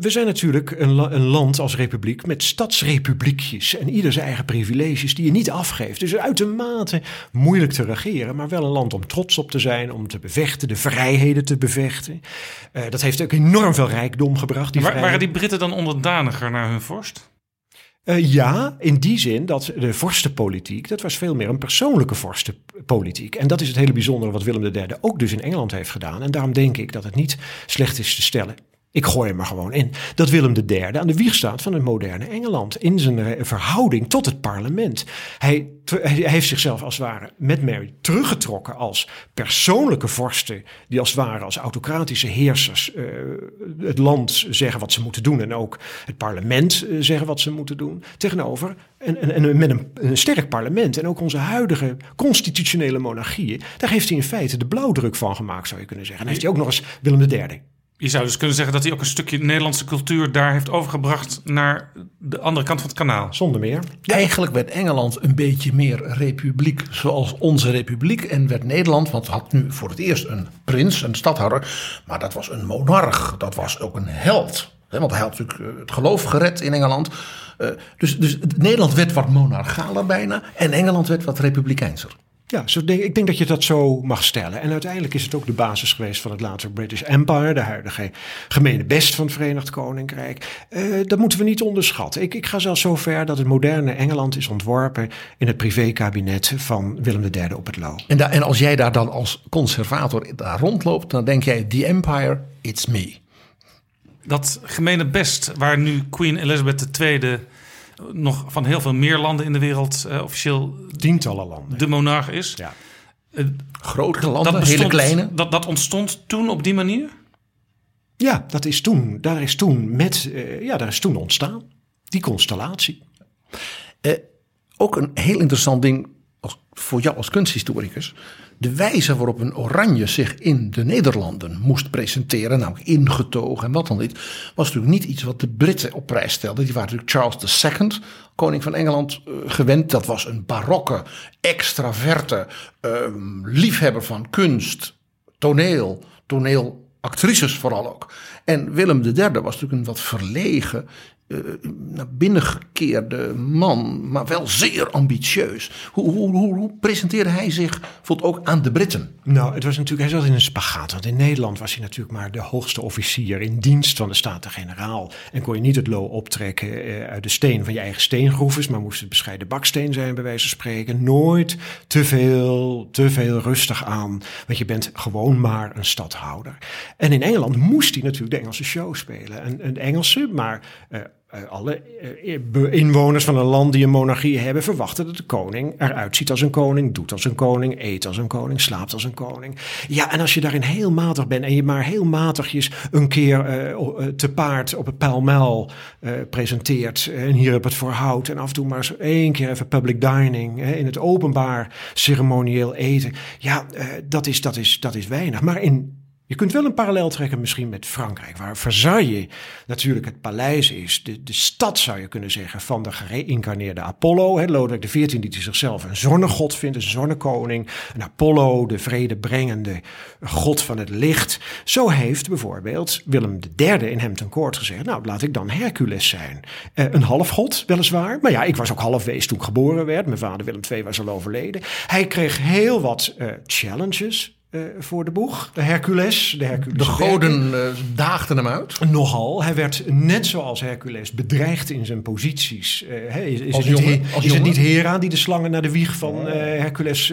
We zijn natuurlijk een, la- een land als republiek met stadsrepubliekjes en ieder zijn eigen privileges die je niet afgeeft. Dus uitermate moeilijk te regeren, maar wel een land om trots op te zijn, om te bevechten, de vrijheden te bevechten. Eh, dat heeft ook enorm veel rijkdom gebracht. Die Wa- waren die Britten dan onderdaniger naar hun vorst? Eh, ja, in die zin dat de vorstenpolitiek, dat was veel meer een persoonlijke vorstenpolitiek. En dat is het hele bijzondere wat Willem III ook dus in Engeland heeft gedaan. En daarom denk ik dat het niet slecht is te stellen. Ik gooi hem er gewoon in. Dat Willem III aan de wieg staat van het moderne Engeland. In zijn verhouding tot het parlement. Hij, heeft zichzelf als het ware met Mary teruggetrokken als persoonlijke vorsten. Die als het ware als autocratische heersers eh, het land zeggen wat ze moeten doen. En ook het parlement eh, zeggen wat ze moeten doen. Tegenover en, met een, een sterk parlement. En ook onze huidige constitutionele monarchieën. Daar heeft hij in feite de blauwdruk van gemaakt zou je kunnen zeggen. En heeft hij ook nog eens Willem III. Je zou dus kunnen zeggen dat hij ook een stukje Nederlandse cultuur daar heeft overgebracht naar de andere kant van het kanaal. Zonder meer. Eigenlijk werd Engeland een beetje meer republiek zoals onze republiek. En werd Nederland, want het had nu voor het eerst een prins, een stadhouder. Maar dat was een monarch. Dat was ook een held. Hè, Want hij had natuurlijk eh, het geloof gered in Engeland. Eh, Dus, dus Nederland werd wat monarchaler bijna. En Engeland werd wat republikeinser. Ja, zo denk, ik denk dat je dat zo mag stellen. En uiteindelijk is het ook de basis geweest van het latere British Empire, de huidige gemene best van het Verenigd Koninkrijk. Eh, dat moeten we niet onderschatten. Ik, ik ga zelfs zo ver dat het moderne Engeland is ontworpen in het privékabinet van Willem III op het Loo. En, da- en als jij daar dan als conservator daar rondloopt, dan denk jij: The Empire, it's me. Dat gemene best, waar nu Queen Elizabeth II nog van heel veel meer landen in de wereld eh, officieel Tientallen landen. de monarch is. Ja. Eh, Grotere landen, dat hele bestond- kleine. Dat, dat ontstond toen op die manier? Ja, dat is toen, daar is toen met, eh, ja, daar is toen ontstaan. Die constellatie. Eh, ook een heel interessant ding als, voor jou als kunsthistoricus. De wijze waarop een oranje zich in de Nederlanden moest presenteren, namelijk ingetogen en wat dan niet, was natuurlijk niet iets wat de Britten op prijs stelden. Die waren natuurlijk Charles II, koning van Engeland, eh, gewend. Dat was een barokke, extraverte ehm, liefhebber van kunst, toneel, toneelactrices vooral ook. En Willem III was natuurlijk een wat verlegen, uh, naar binnengekeerde man, maar wel zeer ambitieus. Hoe, hoe, hoe, presenteerde hij zich voelt ook aan de Britten? Nou, het was natuurlijk, hij zat in een spagaat. Want in Nederland was hij natuurlijk maar de hoogste officier in dienst van de Staten-Generaal. En kon je niet het lo optrekken uh, uit de steen van je eigen steengroeves, maar moest het bescheiden baksteen zijn, bij wijze van spreken. Nooit te veel, te veel rustig aan, want je bent gewoon maar een stadhouder. En in Engeland moest hij natuurlijk de Engelse show spelen. Een, Engelse, maar uh, alle inwoners van een land die een monarchie hebben verwachten dat de koning eruit ziet als een koning, doet als een koning, eet als een koning, slaapt als een koning. Ja, en als je daarin heel matig bent en je maar heel matigjes een keer te paard op het pijlmel uh, presenteert en hier op het voorhout en af en toe maar eens één keer even public dining in het openbaar ceremonieel eten. Ja, dat, is, dat, is, dat is weinig. Maar in je kunt wel een parallel trekken misschien met Frankrijk, waar Versailles natuurlijk het paleis is. De, de stad zou je kunnen zeggen van de gereïncarneerde Apollo. Hè, Lodewijk XIV die zichzelf een zonnegod vindt, een zonnekoning. Een Apollo, de vredebrengende god van het licht. Zo heeft bijvoorbeeld Willem III in hem ten koord gezegd, nou laat ik dan Hercules zijn. Eh, een halfgod weliswaar, maar ja, ik was ook halfwees toen ik geboren werd. Mijn vader Willem II was al overleden. Hij kreeg heel wat uh, challenges uh, voor de boeg. De Hercules. De, Hercules de goden uh, daagden hem uit? Nogal. Hij werd net zoals Hercules bedreigd in zijn posities. Uh, is, is, het niet, is het niet Hera die de slangen naar de wieg van oh. Hercules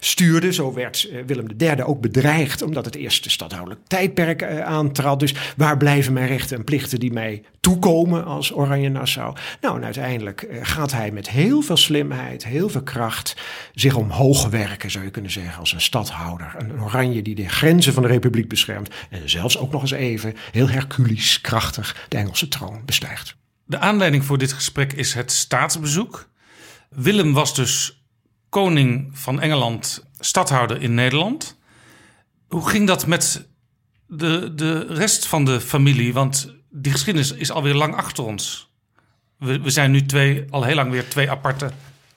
stuurde? Zo werd Willem III ook bedreigd omdat het eerste stadhoudelijk tijdperk aantrad. Dus waar blijven mijn rechten en plichten die mij toekomen als Oranje Nassau? Nou, en uiteindelijk gaat hij met heel veel slimheid, heel veel kracht zich omhoog werken, zou je kunnen zeggen, als een stadhouder. Een Oranje die de grenzen van de republiek beschermt. En zelfs ook nog eens even heel Hercules krachtig de Engelse troon bestijgt. De aanleiding voor dit gesprek is het staatsbezoek. Willem was dus koning van Engeland, stadhouder in Nederland. Hoe ging dat met de, de rest van de familie? Want die geschiedenis is alweer lang achter ons. We, we zijn nu twee, al heel lang weer twee aparte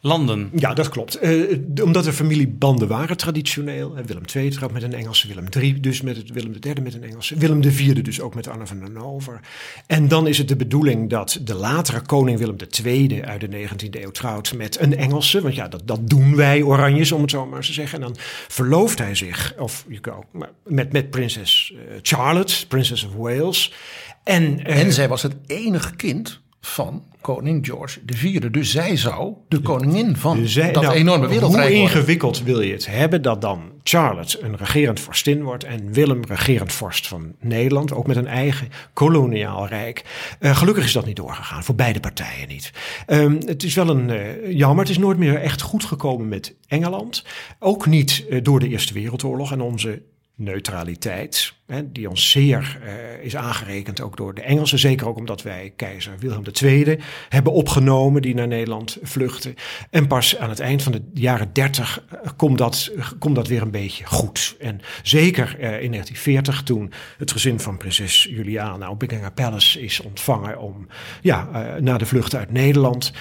landen. Ja, dat klopt. Uh, omdat er familiebanden waren traditioneel. Willem II trouwt met een Engelse, Willem III dus met het, Willem III met een Engelse, Willem IV dus ook met Anne van Hannover. En dan is het de bedoeling dat de latere koning Willem II uit de 19e eeuw trouwt met een Engelse. Want ja, dat, dat doen wij Oranjes, om het zo maar te zeggen. En dan verlooft hij zich, of je kan met, met prinses uh, Charlotte, Princess of Wales. En, uh, en zij was het enige kind van koning George IV. Dus zij zou de koningin van dus zij, dat nou, enorme wereldrijk Hoe ingewikkeld wil je het hebben dat dan Charlotte een regerend vorstin wordt en Willem regerend vorst van Nederland, ook met een eigen koloniaal rijk. Uh, gelukkig is dat niet doorgegaan, voor beide partijen niet. Um, het is wel een uh, jammer, het is nooit meer echt goed gekomen met Engeland. Ook niet uh, door de Eerste Wereldoorlog en onze neutraliteit, die ons zeer uh, is aangerekend, ook door de Engelsen. Zeker ook omdat wij keizer Wilhelm II hebben opgenomen, die naar Nederland vluchtte. En pas aan het eind van de jaren 30 uh, komt, dat, komt dat weer een beetje goed. En zeker uh, in 1940, toen het gezin van prinses Juliana op Buckingham Palace is ontvangen om, ja, na de vlucht uit Nederland.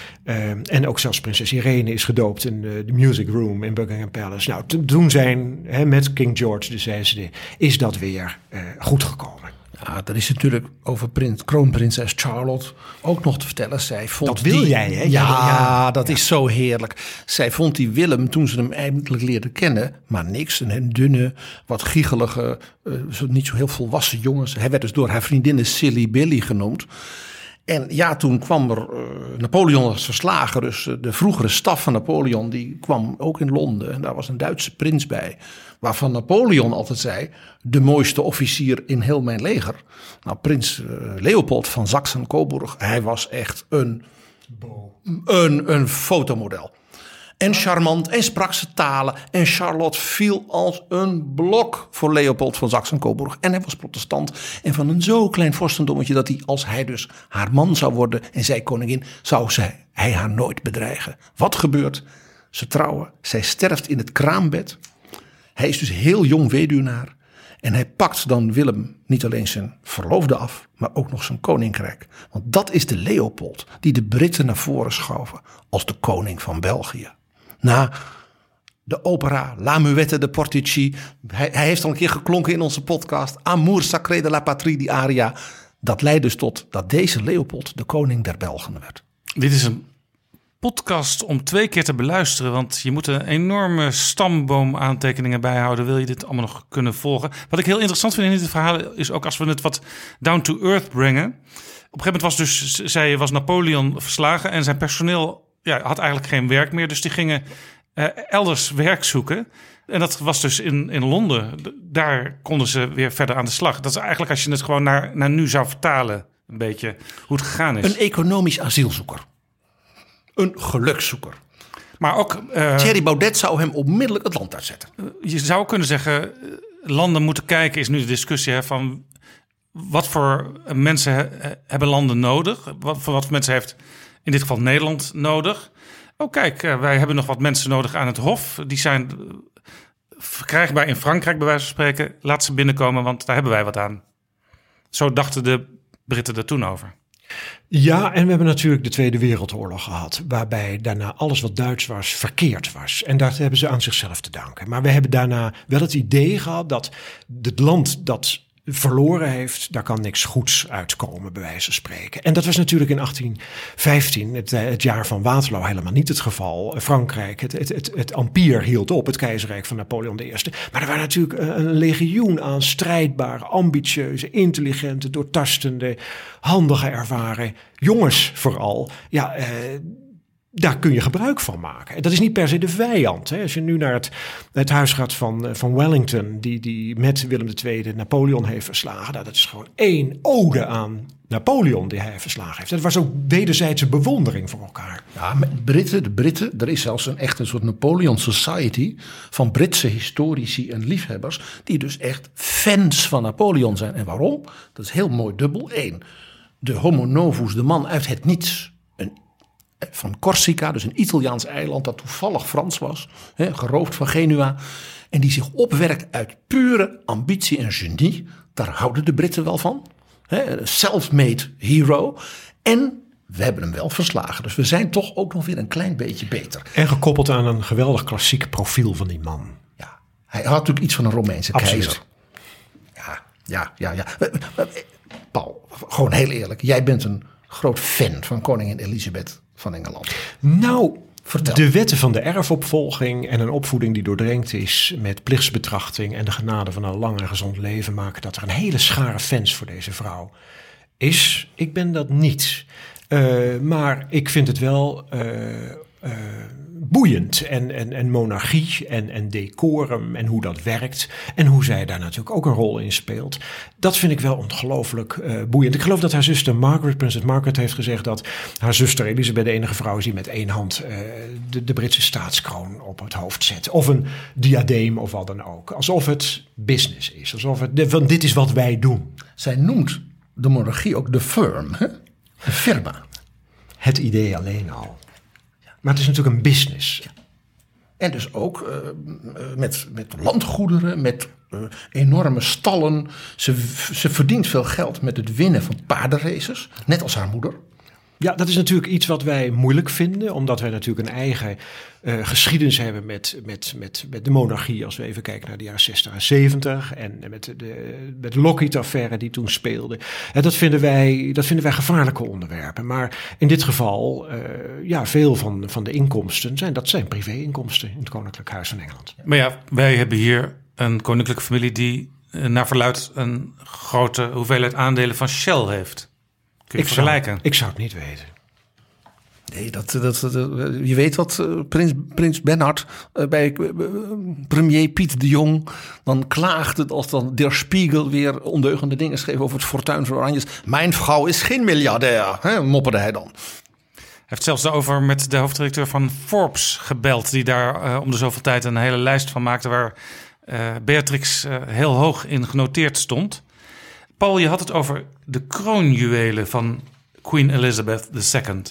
en ook zelfs prinses Irene is gedoopt in de Music Room in Buckingham Palace. Nou, toen zijn hè, met King George de is dat weer uh, goed gekomen. Ja, dat is natuurlijk over prins, kroonprinses Charlotte ook nog te vertellen. Zij vond dat wil die, jij, hè? Ja, ja dat is zo heerlijk. Zij vond die Willem, toen ze hem eindelijk leerde kennen, maar niks. Een dunne, wat giechelige, uh, niet zo heel volwassen jongens. Hij werd dus door haar vriendinnen Silly Billy genoemd. En ja, toen kwam er uh, Napoleon was verslagen, dus de vroegere staf van Napoleon die kwam ook in Londen. En daar was een Duitse prins bij waarvan Napoleon altijd zei: de mooiste officier in heel mijn leger. Nou, prins uh, Leopold van Saxen-Coburg, hij was echt een, een, een fotomodel. En charmant en sprak ze talen. En Charlotte viel als een blok voor Leopold van Saxen-Coburg. En hij was protestant. En van een zo klein vorstendommetje dat hij, als hij dus haar man zou worden en zij koningin, zou zij, hij haar nooit bedreigen. Wat gebeurt? Ze trouwen. Zij sterft in het kraambed. Hij is dus heel jong weduwnaar. En hij pakt dan Willem niet alleen zijn verloofde af, maar ook nog zijn koninkrijk. Want dat is de Leopold die de Britten naar voren schoven als de koning van België. Na de opera La Muette de Portici. Hij, hij heeft al een keer geklonken in onze podcast. Amour sacré de la patrie, die aria. dat leidt dus tot dat deze Leopold de koning der Belgen werd. Dit is een podcast om twee keer te beluisteren. Want je moet een enorme stamboom aantekeningen bijhouden. Wil je dit allemaal nog kunnen volgen? Wat ik heel interessant vind in dit verhaal is ook als we het wat down to earth brengen. Op een gegeven moment was dus, zei je, was Napoleon verslagen en zijn personeel ja, had eigenlijk geen werk meer. Dus die gingen uh, elders werk zoeken. En dat was dus in, in Londen. Daar konden ze weer verder aan de slag. Dat is eigenlijk als je het gewoon naar, naar nu zou vertalen, een beetje hoe het gegaan is. Een economisch asielzoeker. Een gelukszoeker. Maar ook. Uh, Thierry Baudet zou hem onmiddellijk het land uitzetten. Je zou kunnen zeggen: landen moeten kijken, is nu de discussie hè, van. Wat voor mensen hebben landen nodig? Wat voor wat voor mensen heeft in dit geval Nederland nodig? Oh, kijk, eh, wij hebben nog wat mensen nodig aan het Hof. Die zijn verkrijgbaar in Frankrijk, bij wijze van spreken. Laat ze binnenkomen, want daar hebben wij wat aan. Zo dachten de Britten er toen over. Ja, en we hebben natuurlijk de Tweede Wereldoorlog gehad, waarbij daarna alles wat Duits was verkeerd was. En dat hebben ze aan zichzelf te danken. Maar we hebben daarna wel het idee gehad dat het land dat verloren heeft, daar kan niks goeds uitkomen, bij wijze van spreken. En dat was natuurlijk in 1815, het, het jaar van Waterloo, helemaal niet het geval. Frankrijk, het, het, het, het empire hield op, het keizerrijk van Napoleon I. Maar er waren natuurlijk een legioen aan strijdbare, ambitieuze, intelligente, doortastende, handige, ervaren jongens vooral. Ja, eh, daar kun je gebruik van maken. Dat is niet per se de vijand. Hè. Als je nu naar het, het huis gaat van, eh, van Wellington, die, die met Willem II Napoleon heeft verslagen, nou, dat is gewoon één ode aan Napoleon die hij verslagen heeft. Dat was ook wederzijdse bewondering voor elkaar. Ja, met Britten, de Britten, er is zelfs een echte soort Napoleon Society van Britse historici en liefhebbers, die dus echt fans van Napoleon zijn. En waarom? Dat is heel mooi dubbel. Eén, de homo novus, de man uit het niets van Corsica, dus een Italiaans eiland dat toevallig Frans was, hè, geroofd van Genua. En die zich opwerkt uit pure ambitie en genie. Daar houden de Britten wel van. Self-made hero. En we hebben hem wel verslagen. Dus we zijn toch ook nog weer een klein beetje beter. En gekoppeld aan een geweldig klassiek profiel van die man. Ja, hij had natuurlijk iets van een Romeinse keizer. Ja, ja, ja, ja. Paul, gewoon heel eerlijk. Jij bent een groot fan van koningin Elisabeth van Engeland? Nou, Vertel. De wetten van de erfopvolging en een opvoeding die doordrenkt is met plichtsbetrachting en de genade van een lang en gezond leven maken dat er een hele schare fans voor deze vrouw is. Ik ben dat niet. Uh, maar ik vind het wel uh, uh, boeiend. En, en, en monarchie en, en decorum en hoe dat werkt. En hoe zij daar natuurlijk ook een rol in speelt. Dat vind ik wel ongelooflijk uh, boeiend. Ik geloof dat haar zuster Margaret, Prinses Margaret, heeft gezegd dat haar zuster Elisabeth de enige vrouw is die met één hand uh, de, de Britse staatskroon op het hoofd zet. Of een diadeem of wat dan ook. Alsof het business is. Alsof het, van dit is wat wij doen. Zij noemt de monarchie ook de firm, hè? de firma. Het idee alleen al. Maar het is natuurlijk een business. En dus ook uh, met, met landgoederen, met uh, enorme stallen. Ze, ze verdient veel geld met het winnen van paardenraces, net als haar moeder. Ja, dat is natuurlijk iets wat wij moeilijk vinden, omdat wij natuurlijk een eigen uh, geschiedenis hebben met, met, met, met de monarchie. Als we even kijken naar de jaren 60 en 70 en met de, met Lockheed-affaire die toen speelde. En dat, vinden wij, dat vinden wij gevaarlijke onderwerpen. Maar in dit geval, uh, ja, veel van, van de inkomsten zijn, dat zijn privé-inkomsten in het Koninklijk Huis van Engeland. Maar ja, wij hebben hier een koninklijke familie die uh, naar verluid een grote hoeveelheid aandelen van Shell heeft. Kun je ik vergelijken? Zou, ik zou het niet weten. Nee, dat, dat, dat, je weet wat uh, prins, prins Bernhard uh, bij uh, premier Piet de Jong dan klaagt het als dan Der Spiegel weer ondeugende dingen schreef over het fortuin van Oranjes. Mijn vrouw is geen miljardair, hè, mopperde hij dan. Hij heeft zelfs daarover met de hoofddirecteur van Forbes gebeld, die daar om de zoveel tijd een hele lijst van maakte waar Beatrix heel hoog in genoteerd stond. Paul, je had het over de kroonjuwelen van Queen Elizabeth II.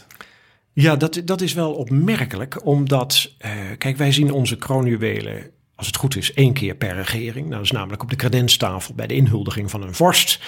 Ja, dat, dat is wel opmerkelijk, omdat, uh, kijk, wij zien onze kroonjuwelen, als het goed is, één keer per regering. Dat is namelijk op de credenstafel bij de inhuldiging van een vorst.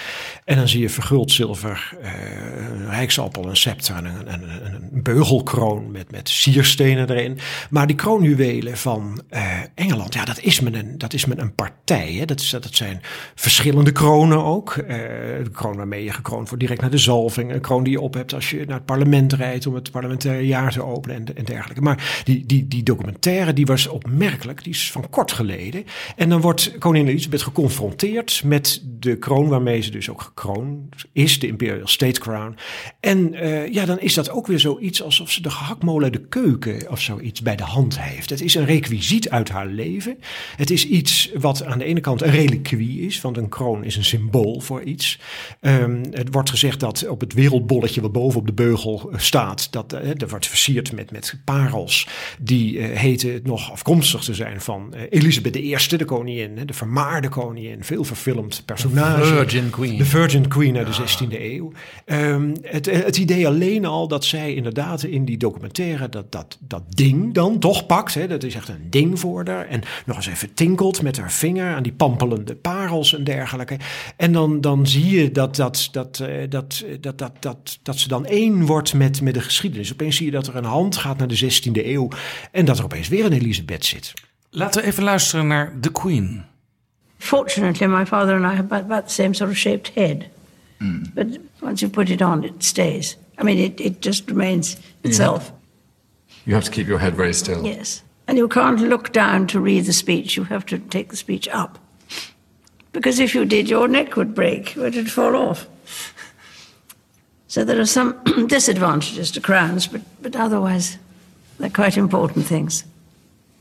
En dan zie je verguld zilver, een rijksappel, een scepter en een, een, een, beugelkroon met, met sierstenen erin. Maar die kroonjuwelen van uh, Engeland, ja, dat is me een, dat is me een partij. Hè. Dat, is, dat zijn verschillende kronen ook. Uh, de kroon waarmee je gekroond wordt direct naar de zalving. Een kroon die je op hebt als je naar het parlement rijdt om het parlementaire jaar te openen en, en dergelijke. Maar die, die, die documentaire die was opmerkelijk, die is van kort geleden. En dan wordt koningin Elisabeth geconfronteerd met de kroon waarmee ze dus ook gekroond is, de Imperial State Crown. En uh, ja, dan is dat ook weer zoiets alsof ze de gehaktmolen de keuken of zoiets bij de hand heeft. Het is een requisiet uit haar leven. Het is iets wat aan de ene kant een reliquie is, want een kroon is een symbool voor iets. Um, het wordt gezegd dat op het wereldbolletje wat boven op de beugel staat, dat, uh, dat wordt versierd met, met parels. Die uh, heten nog afkomstig te zijn van Elisabeth I, de koningin, de vermaarde koningin, veel verfilmd personage. De Virgin Queen. De Virgin Queen uit de 16e eeuw. Um, het, het, idee alleen al dat zij inderdaad in die documentaire dat, dat, dat ding dan toch pakt. Hè, dat is echt een ding voor haar. En nog eens even tinkelt met haar vinger aan die pampelende parels en dergelijke. En dan, dan zie je dat, dat, dat, dat, dat, dat, dat, dat ze dan één wordt met, met de geschiedenis. Opeens zie je dat er een hand gaat naar de 16e eeuw. En dat er opeens weer een Elisabeth zit. Laten we even luisteren naar The Queen. Fortunately, my father and I have about, the same sort of shaped head. Mm. But once you put it on, it stays. I mean, it, it just remains itself. Yeah. You have to keep your head very still. Yes. And you can't look down to read the speech. You have to take the speech up. Because if you did, your neck would break, it would fall off. So there are some disadvantages to crowns, but, but otherwise, they're quite important things.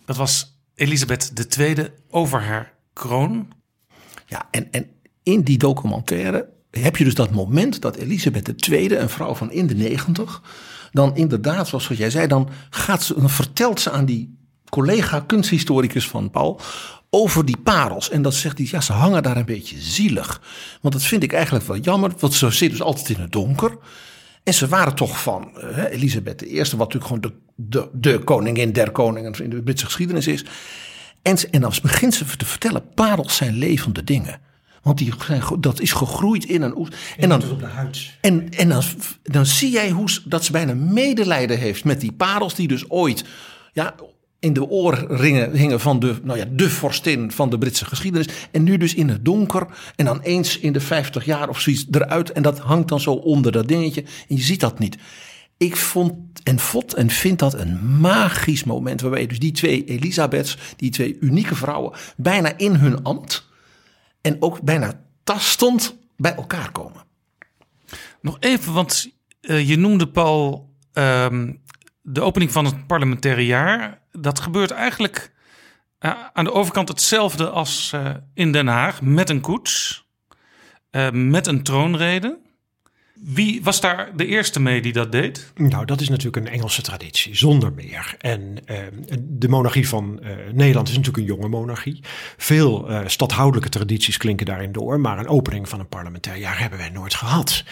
Dat was Elisabeth II over haar kroon. Ja, en, en in die documentaire heb je dus dat moment dat Elisabeth II, een vrouw van in de negentig, dan inderdaad, zoals jij zei, dan, gaat ze, vertelt ze aan die collega kunsthistoricus van Paul over die parels. En dat zegt hij, ja, ze hangen daar een beetje zielig. Want dat vind ik eigenlijk wel jammer, want ze zitten dus altijd in het donker. En ze waren toch van uh, Elisabeth I, wat natuurlijk gewoon de, de, de koningin der koningen in de Britse geschiedenis is. En, en dan begint ze te vertellen, parels zijn levende dingen. Want die zijn, dat is gegroeid in een oest. En, dan, op de huid. En, en dan, dan zie jij hoe, dat ze bijna medelijden heeft met die parels die dus ooit ja, in de oorringen hingen van de, nou ja, de vorstin van de Britse geschiedenis. En nu dus in het donker. En dan eens in de 50 jaar of zoiets eruit. En dat hangt dan zo onder dat dingetje. En je ziet dat niet. Ik vond en vond en vind dat een magisch moment. Waarbij dus die twee Elisabeths, die twee unieke vrouwen, bijna in hun ambt. En ook bijna tastend bij elkaar komen. Nog even, want uh, je noemde Paul um, de opening van het parlementaire jaar. Dat gebeurt eigenlijk uh, aan de overkant hetzelfde als uh, in Den Haag. Met een koets, met een troonrede. Wie was daar de eerste mee die dat deed? Nou, dat is natuurlijk een Engelse traditie, zonder meer. En uh, de monarchie van uh, Nederland is natuurlijk een jonge monarchie. Veel uh, stadhoudelijke tradities klinken daarin door, maar een opening van een parlementair jaar hebben wij nooit gehad.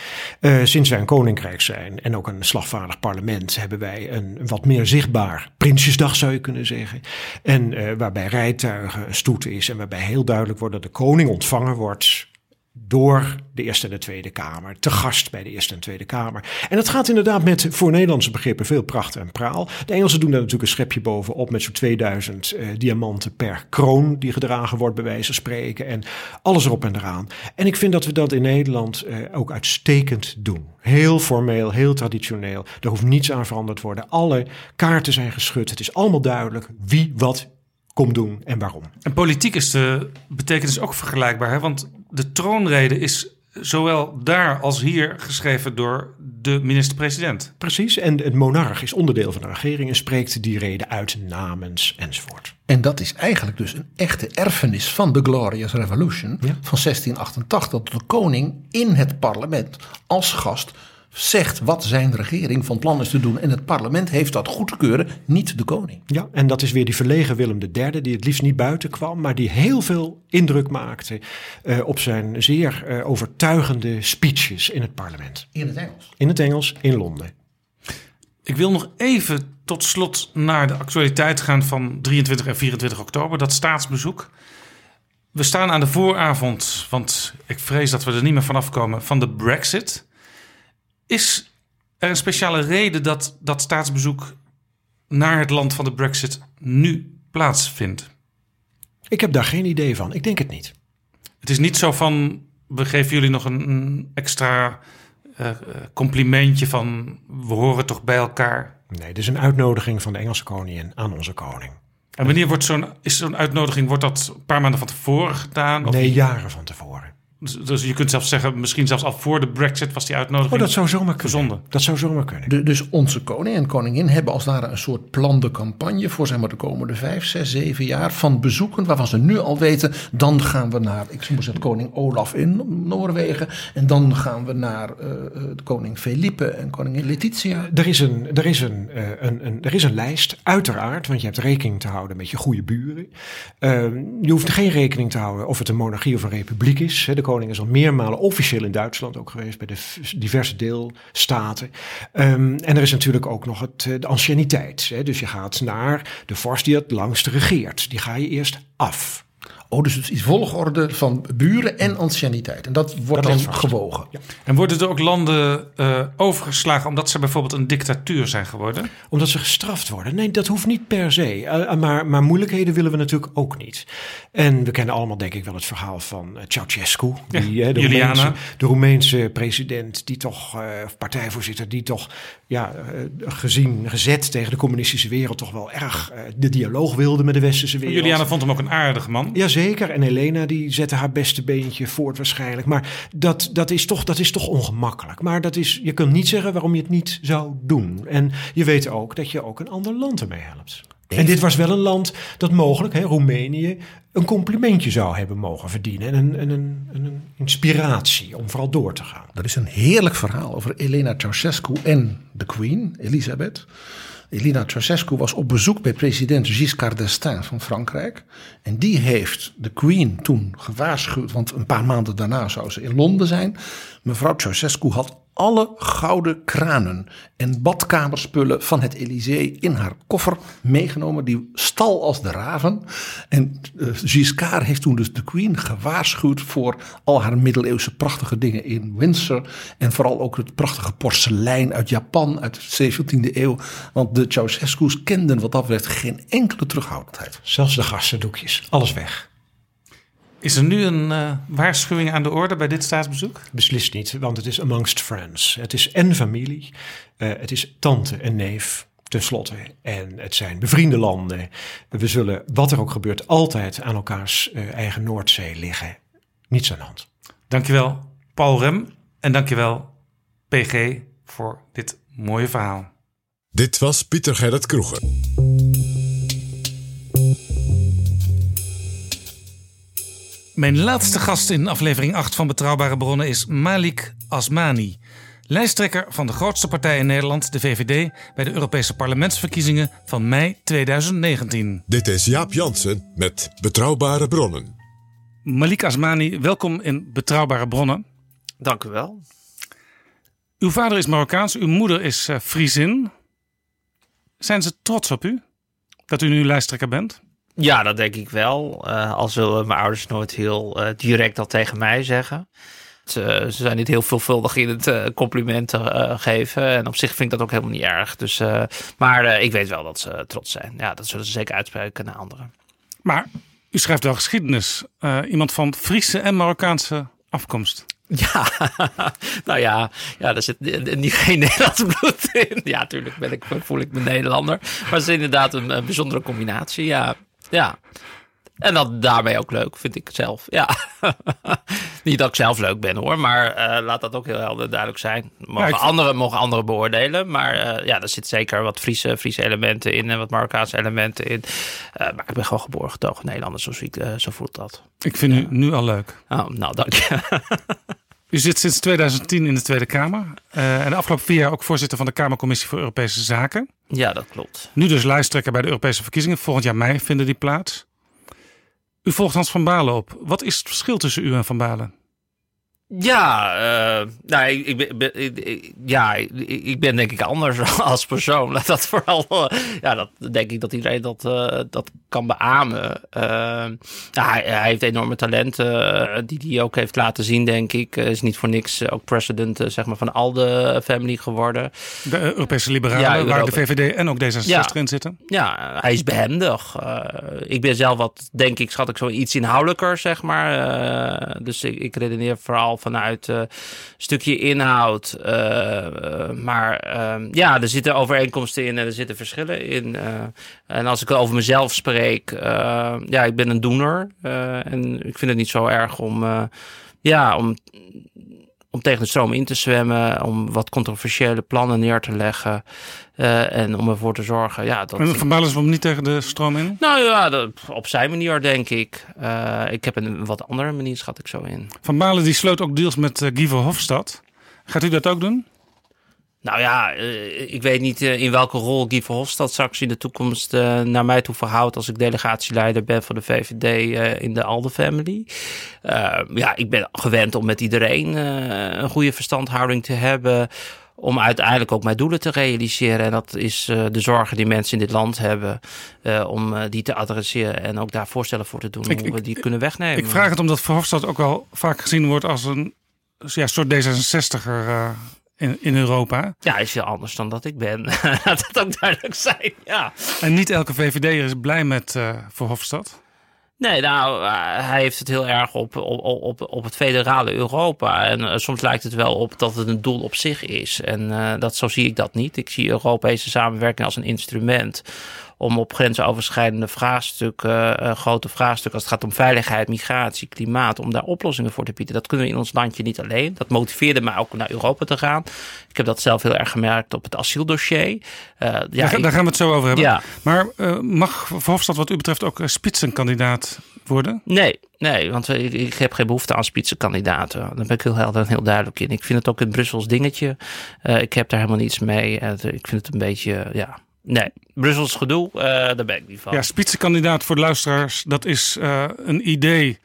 sinds wij een koninkrijk zijn en ook een slagvaardig parlement, hebben wij een wat meer zichtbaar Prinsjesdag, zou je kunnen zeggen. En waarbij rijtuigen stoet is en waarbij heel duidelijk wordt dat de koning ontvangen wordt door de Eerste en de Tweede Kamer, te gast bij de Eerste en Tweede Kamer. En dat gaat inderdaad met voor Nederlandse begrippen veel pracht en praal. De Engelsen doen daar natuurlijk een schepje bovenop met zo'n 2000 uh, diamanten per kroon die gedragen wordt, bij wijze van spreken. En alles erop en eraan. En ik vind dat we dat in Nederland uh, ook uitstekend doen. Heel formeel, heel traditioneel. Er hoeft niets aan veranderd te worden. Alle kaarten zijn geschud. Het is allemaal duidelijk wie wat komt doen en waarom. En politiek is de betekenis ook vergelijkbaar, hè? want de troonrede is zowel daar als hier geschreven door de minister-president. Precies, en het monarch is onderdeel van de regering en spreekt die reden uit namens enzovoort. En dat is eigenlijk dus een echte erfenis van de Glorious Revolution ja. van 1688, dat de koning in het parlement als gast zegt wat zijn regering van plan is te doen. En het parlement heeft dat goed te keuren, niet de koning. Ja, en dat is weer die verlegen Willem III, die het liefst niet buiten kwam, maar die heel veel indruk maakte uh, op zijn zeer uh, overtuigende speeches in het parlement. In het Engels? In het Engels, in Londen. Ik wil nog even tot slot naar de actualiteit gaan van 23 en 24 oktober, dat staatsbezoek. We staan aan de vooravond, want ik vrees dat we er niet meer vanaf komen, van de Brexit. Is er een speciale reden dat dat staatsbezoek naar het land van de Brexit nu plaatsvindt? Ik heb daar geen idee van. Ik denk het niet. Het is niet zo van, we geven jullie nog een, extra uh, complimentje van, we horen toch bij elkaar. Nee, het is een uitnodiging van de Engelse koningin aan onze koning. En wanneer wordt zo'n, is zo'n uitnodiging, wordt dat een paar maanden van tevoren gedaan? Of nee, jaren van tevoren. Dus, dus, je kunt zelfs zeggen, misschien zelfs al voor de Brexit was die uitnodiging. Oh, dat zou zomaar kunnen. Dat zou zomaar kunnen. dus onze koning en koningin hebben als het ware een soort plan de campagne voor zeg maar, de komende vijf, zes, zeven jaar van bezoeken waarvan ze nu al weten, dan gaan we naar, ik moet zeggen, koning Olaf in Noorwegen en dan gaan we naar uh, koning Felipe en koningin Letitia. Er is een, er is een, uh, een, een, er is een lijst, uiteraard, want je hebt rekening te houden met je goede buren. Uh, je hoeft geen rekening te houden of het een monarchie of een republiek is. De koning is al meermalen officieel in Duitsland ook geweest, bij de diverse deelstaten. Um, en er is natuurlijk ook nog het, eh, de anciëniteit. Dus je gaat naar de vorst die het langst regeert. Die ga je eerst af. Oh, dus het is volgorde van buren en anciëniteit. En dat wordt dat dan gewogen. Ja. En worden er ook landen uh, overgeslagen omdat ze bijvoorbeeld een dictatuur zijn geworden? Omdat ze gestraft worden? Nee, dat hoeft niet per se. Uh, maar, maar moeilijkheden willen we natuurlijk ook niet. En we kennen allemaal denk ik wel het verhaal van uh, Ceausescu. Die, ja, de, Roemeense, de Roemeense president, die toch, of partijvoorzitter, die toch ja, gezien, gezet tegen de communistische wereld toch wel erg de dialoog wilde met de westerse wereld. Juliana vond hem ook een aardig man. Jazeker. Zeker. En Helena die zette haar beste beentje voort waarschijnlijk. Maar dat, dat, is toch, dat is toch ongemakkelijk. Maar dat is, je kunt niet zeggen waarom je het niet zou doen. En je weet ook dat je ook een ander land ermee helpt. En dit was wel een land dat mogelijk, hè, Roemenië, een complimentje zou hebben mogen verdienen. En een, een, een, inspiratie om vooral door te gaan. Dat is een heerlijk verhaal over Elena Ceausescu en de Queen, Elisabeth. Elina Ceausescu was op bezoek bij president Giscard d'Estaing van Frankrijk. En die heeft de Queen toen gewaarschuwd, want een paar maanden daarna zou ze in Londen zijn. Mevrouw Ceausescu had alle gouden kranen en badkamerspullen van het Elysée in haar koffer meegenomen. Die stal als de raven. En uh, Giscard heeft toen dus de Queen gewaarschuwd voor al haar middeleeuwse prachtige dingen in Windsor. En vooral ook het prachtige porselein uit Japan uit de 17e eeuw. Want de Ceausescu's kenden wat dat betreft geen enkele terughoudendheid. Zelfs de gastendoekjes, alles weg. Is er nu een uh, waarschuwing aan de orde bij dit staatsbezoek? Beslist niet, want het is amongst friends. Het is en familie, uh, het is tante en neef tenslotte. En het zijn bevriende landen. We zullen, wat er ook gebeurt, altijd aan elkaars uh, eigen Noordzee liggen. Niets aan de hand. Dankjewel Paul Rem en dankjewel PG voor dit mooie verhaal. Dit was Pieter Gerrit Kroeger. Mijn laatste gast in aflevering 8 van Betrouwbare Bronnen is Malik Asmani. Lijsttrekker van de grootste partij in Nederland, de VVD, bij de Europese parlementsverkiezingen van mei 2019. Dit is Jaap Jansen met Betrouwbare Bronnen. Malik Asmani, welkom in Betrouwbare Bronnen. Dank u wel. Uw vader is Marokkaans, uw moeder is uh, Friesin. Zijn ze trots op u dat u nu lijsttrekker bent? Ja, dat denk ik wel. Uh, al zullen mijn ouders nooit heel uh, direct dat tegen mij zeggen. Ze, ze, zijn niet heel veelvuldig in het uh, complimenten geven. En op zich vind ik dat ook helemaal niet erg. Dus, maar ik weet wel dat ze trots zijn. Ja, dat zullen ze zeker uitspreken naar anderen. Maar u schrijft wel geschiedenis. iemand van Friese en Marokkaanse afkomst. Ja, nou ja, ja er zit niet geen Nederlands bloed in. Ja, natuurlijk ben ik, voel ik me Nederlander. Maar het is inderdaad een, een bijzondere combinatie. Ja, ja. En dat daarmee ook leuk, vind ik zelf. Ja. Niet dat ik zelf leuk ben hoor, maar uh, laat dat ook heel helder duidelijk zijn. Mogen, ja, anderen, mogen anderen beoordelen. Maar uh, ja, er zit zeker wat Friese, Friese elementen in en wat Marokkaanse elementen in. Uh, maar ik ben gewoon geboren getogen Nederlander, zo, zie ik, zo voelt dat. Ik vind u nu al leuk. Oh, nou, dank je. U zit sinds 2010 in de Tweede Kamer. en de afgelopen vier jaar ook voorzitter van de Kamercommissie voor Europese Zaken. Ja, dat klopt. Nu dus lijsttrekker bij de Europese verkiezingen. Volgend jaar mei vinden die plaats. U volgt Hans van Balen op. Wat is het verschil tussen u en Van Balen? Ja, uh, nou, ik, ik, ben, ik, ja, ik, ben denk ik anders als persoon. Dat vooral, ja, dat denk ik dat iedereen dat, uh, dat kan beamen. Ja, hij, hij, heeft enorme talenten die hij ook heeft laten zien, denk ik. is niet voor niks ook president zeg maar, van al de family geworden. De Europese liberalen, ja, waar de VVD en ook D66 ja, in zitten. Ja, hij is behendig. ik ben zelf wat, denk ik, schat ik zo iets inhoudelijker, zeg maar. dus ik, ik redeneer vooral vanuit een uh, stukje inhoud. Uh, maar ehm, ja, er zitten overeenkomsten in en er zitten verschillen in. En als ik over mezelf spreek, ja, ik ben een doener. en ik vind het niet zo erg om, ja, om om tegen de stroom in te zwemmen, om wat controversiële plannen neer te leggen uh, en om ervoor te zorgen. Ja, dat... En Van Balen is niet tegen de stroom in? Nou ja, dat, op zijn manier denk ik. Uh, ik heb een wat andere manier, schat ik zo in. Van Balen die sloot ook deals met uh, Guy Verhofstadt. Gaat u dat ook doen? Nou ja, uh, ik weet niet uh, in welke rol Guy Verhofstadt straks in de toekomst uh, naar mij toe verhoudt als ik delegatieleider ben van de VVD in de Alde Family. ja, ik ben gewend om met iedereen een goede verstandhouding te hebben om uiteindelijk ook mijn doelen te realiseren. En dat is de zorgen die mensen in dit land hebben, om die te adresseren en ook daar voorstellen voor te doen, ik, hoe we die kunnen wegnemen. Ik vraag het omdat Verhofstadt ook al vaak gezien wordt als een ja, soort D66er in, in Europa. Ja, is heel anders dan dat ik ben. Laat het ook duidelijk zijn, ja. En niet elke VVD'er is blij met uh, Verhofstadt? Nee, nou, uh, hij heeft het heel erg op, op, op, op het federale Europa. En uh, soms lijkt het wel op dat het een doel op zich is. En uh, dat, zo zie ik dat niet. Ik zie Europese samenwerking als een instrument om op grensoverschrijdende vraagstukken, uh, grote vraagstukken als het gaat om veiligheid, migratie, klimaat, om daar oplossingen voor te bieden. Dat kunnen we in ons landje niet alleen. Dat motiveerde mij ook om naar Europa te gaan. Ik heb dat zelf heel erg gemerkt op het asieldossier. Uh, ja, daar, daar, gaan we het zo over hebben. Ja. Maar uh, mag Verhofstadt wat u betreft ook spitsenkandidaat worden? Nee, nee, want ik, ik, heb geen behoefte aan spitsenkandidaten. Daar ben ik heel helder en heel duidelijk in. Ik vind het ook een Brussels dingetje. ik heb daar helemaal niets mee. ik vind het een beetje, ja, Nee, Brussels gedoe, uh, daar ben ik niet van. Ja, spitsenkandidaat voor de luisteraars, dat is uh, een idee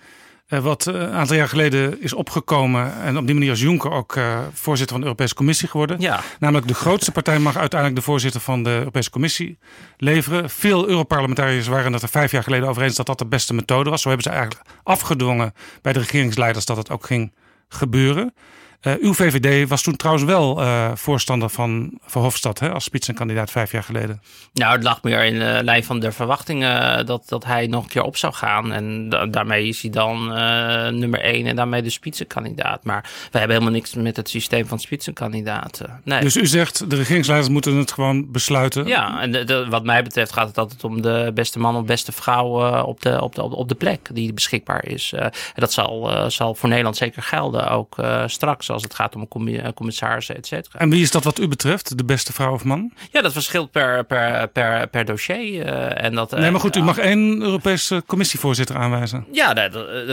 uh, wat een aantal jaar geleden is opgekomen. En op die manier is Juncker ook voorzitter van de Europese Commissie geworden. Ja. Namelijk de grootste partij mag uiteindelijk de voorzitter van de Europese Commissie leveren. Veel Europarlementariërs waren het er vijf jaar geleden over eens dat dat de beste methode was. Zo hebben ze eigenlijk afgedwongen bij de regeringsleiders dat het ook ging gebeuren. Uh, uw VVD was toen trouwens wel uh, voorstander van Verhofstadt hè, als spitsenkandidaat vijf jaar geleden. Nou, het lag meer in de lijn van de verwachtingen dat, dat hij nog een keer op zou gaan. En da daarmee is hij dan uh, nummer één en daarmee de spitsenkandidaat. Maar we hebben helemaal niks met het systeem van spitsenkandidaten. Nee. Dus u zegt de regeringsleiders moeten het gewoon besluiten? Ja, en de, de, wat mij betreft gaat het altijd om de beste man of beste vrouw op, de, op, de, op de plek die beschikbaar is. en dat zal, zal voor Nederland zeker gelden, ook straks als het gaat om commissarissen, et cetera. En wie is dat wat u betreft, de beste vrouw of man? Ja, dat verschilt per, per, per, per dossier. Uh, en dat, nee, maar goed, u mag één Europese commissievoorzitter aanwijzen. Ja,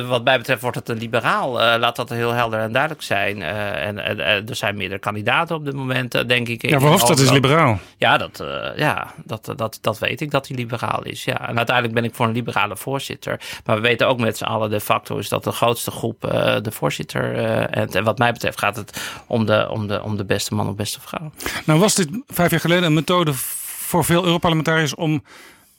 wat mij betreft wordt het een liberaal. Laat dat heel helder en duidelijk zijn. En, er zijn meerdere kandidaten op dit moment, denk ik. Ja, Verhofstadt is liberaal. Ja, dat, ja dat, dat, dat weet ik, dat hij liberaal is. Ja. En uiteindelijk ben ik voor een liberale voorzitter. Maar we weten ook met z'n allen de facto is dat de grootste groep de voorzitter. en wat mij betreft gaat het om de, om de, om de beste man of beste vrouw. Nou was dit vijf jaar geleden een methode voor veel Europarlementariërs om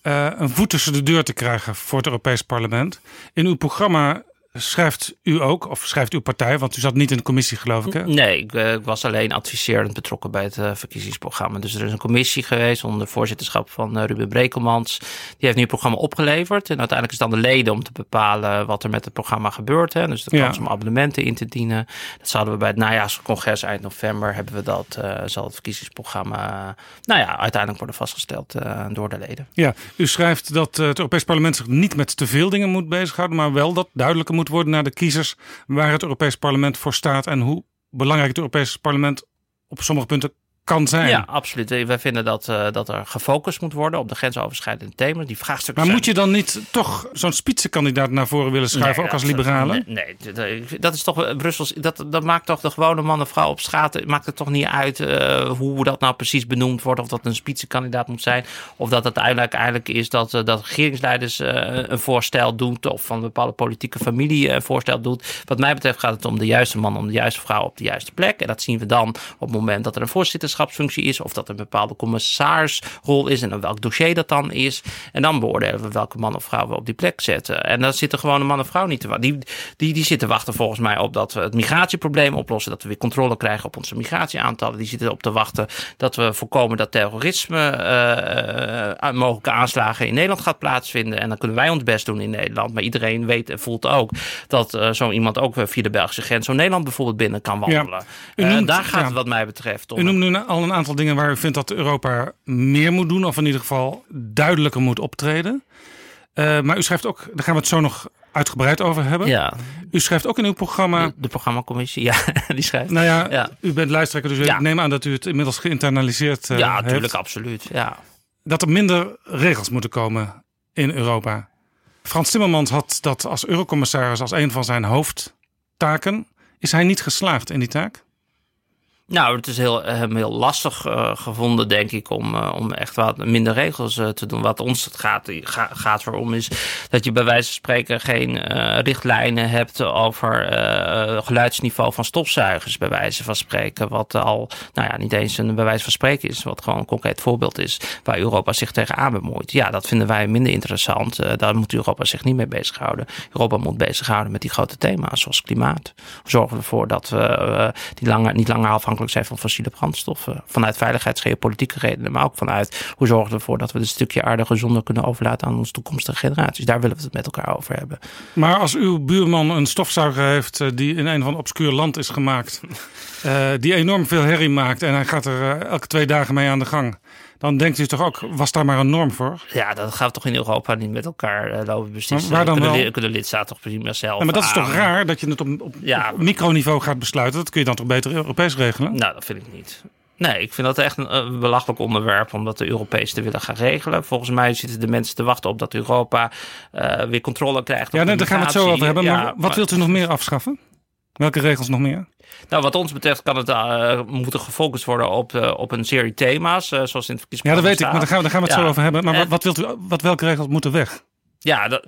uh, een voet tussen de deur te krijgen voor het Europees Parlement. In uw programma schrijft u ook, of schrijft uw partij, want u zat niet in de commissie, geloof ik. Hè? Nee, ik, eh, ik was alleen adviserend betrokken bij het uh, verkiezingsprogramma. Dus er is een commissie geweest onder voorzitterschap van uh, Ruben Brekelmans. Die heeft nu het programma opgeleverd. En uiteindelijk is het dan de leden om te bepalen wat er met het programma gebeurt. Hè. Dus de kans om abonnementen in te dienen. Dat zouden we bij het najaarscongres eind november hebben we dat. zal het verkiezingsprogramma, nou ja, uiteindelijk worden vastgesteld door de leden. Ja, u schrijft dat het Europees Parlement zich niet met te veel dingen moet bezighouden, maar wel dat duidelijker moet worden naar de kiezers waar het Europees Parlement voor staat en hoe belangrijk het Europees Parlement op sommige punten kan zijn. Ja, absoluut. Wij vinden dat, uh, dat er gefocust moet worden op de grensoverschrijdende thema's. Die vraagstukken maar moet je dan niet toch zo'n spitsenkandidaat naar voren willen schuiven, ook als liberalen? Nee, nee, dat is toch Brussels. Dat, dat maakt toch de gewone man en vrouw op straat. Maakt het toch niet uit uh, hoe dat nou precies benoemd wordt. Of dat een spitsenkandidaat moet zijn. Of dat het uiteindelijk eigenlijk is dat, uh, dat regeringsleiders een voorstel doen. Of van een bepaalde politieke familie een voorstel doet. Wat mij betreft gaat het om de juiste man, om de juiste vrouw op de juiste plek. En dat zien we dan op het moment dat er een voorzitterschapsfunctie is. Of dat een bepaalde commissaarsrol is. En dan welk dossier dat dan is. En dan beoordelen we welke man of vrouw we op die plek zetten. En dan zitten gewoon een man of vrouw niet te wachten. Die, die, die zitten wachten volgens mij op dat we het migratieprobleem oplossen. Dat we weer controle krijgen op onze migratieaantallen. Die zitten op te wachten dat we voorkomen dat terrorisme, uh, mogelijke aanslagen in Nederland gaat plaatsvinden. En dan kunnen wij ons best doen in Nederland. Maar iedereen weet en voelt ook dat uh, zo iemand ook via de Belgische grens zo Nederland bijvoorbeeld binnen kan wandelen. Ja. Noemt, daar gaat ja. het wat mij betreft om. U noemt nu al een aantal dingen waar u vindt dat Europa meer moet doen. Of in ieder geval duidelijker moet optreden. Uh, maar u schrijft ook, daar gaan we het zo nog uitgebreid over hebben. Ja. U schrijft ook in uw programma... De, de programmacommissie, ja, die schrijft. Nou ja, ja. u bent lijsttrekker, dus ja. ik neem aan dat u het inmiddels geïnternaliseerd uh, Ja, natuurlijk, absoluut, ja. Dat er minder regels moeten komen in Europa. Frans Timmermans had dat als eurocommissaris als een van zijn hoofdtaken. Is hij niet geslaagd in die taak? Nou, het is heel, heel lastig uh, gevonden, denk ik, om, uh, om echt wat minder regels te doen. Wat ons het gaat, ga, gaat erom is dat je bij wijze van spreken geen richtlijnen hebt over geluidsniveau van stofzuigers, bij wijze van spreken. Wat al, nou ja, niet eens een bij wijze van spreken is, wat gewoon een concreet voorbeeld is waar Europa zich tegenaan bemoeit. Ja, dat vinden wij minder interessant. daar moet Europa zich niet mee bezighouden. Europa moet bezighouden met die grote thema's, zoals klimaat. Zorgen we ervoor dat we die langer, niet langer afhankelijk zijn van fossiele brandstoffen. Vanuit veiligheidsgeopolitieke redenen, maar ook vanuit hoe zorgen we ervoor dat we een stukje aarde gezonder kunnen overlaten aan onze toekomstige generaties. Daar willen we het met elkaar over hebben. Maar als uw buurman een stofzuiger heeft eh, die in een van obscuur land is gemaakt, uh, die enorm veel herrie maakt en hij gaat er uh, elke twee dagen mee aan de gang dan denkt u toch ook, was daar maar een norm voor? Ja, dat gaat toch in Europa niet met elkaar uh, lopen beslissen. Maar waar dan kunnen, wel? kunnen lidstaten toch prima zelf ja, Maar dat is toch raar dat je het op, op, ja. op, microniveau gaat besluiten? Dat kun je dan toch beter Europees regelen? Nou, dat vind ik niet. Nee, ik vind dat echt een, een belachelijk onderwerp om dat de Europees te willen gaan regelen. Volgens mij zitten de mensen te wachten op dat Europa uh, weer controle krijgt. Ja, nee, daar gaan we het zo over hebben. Maar wat maar, wilt u nog meer afschaffen? Welke regels nog meer? Nou, wat ons betreft kan het uh, moeten gefocust worden op, uh, op een serie thema's, uh, zoals in het verkiezingsprogramma Ja, dat weet ik, maar daar gaan we, daar gaan we het ja. zo over hebben. Maar wat, wat, wilt u, wat, welke regels moeten weg? Ja, dat,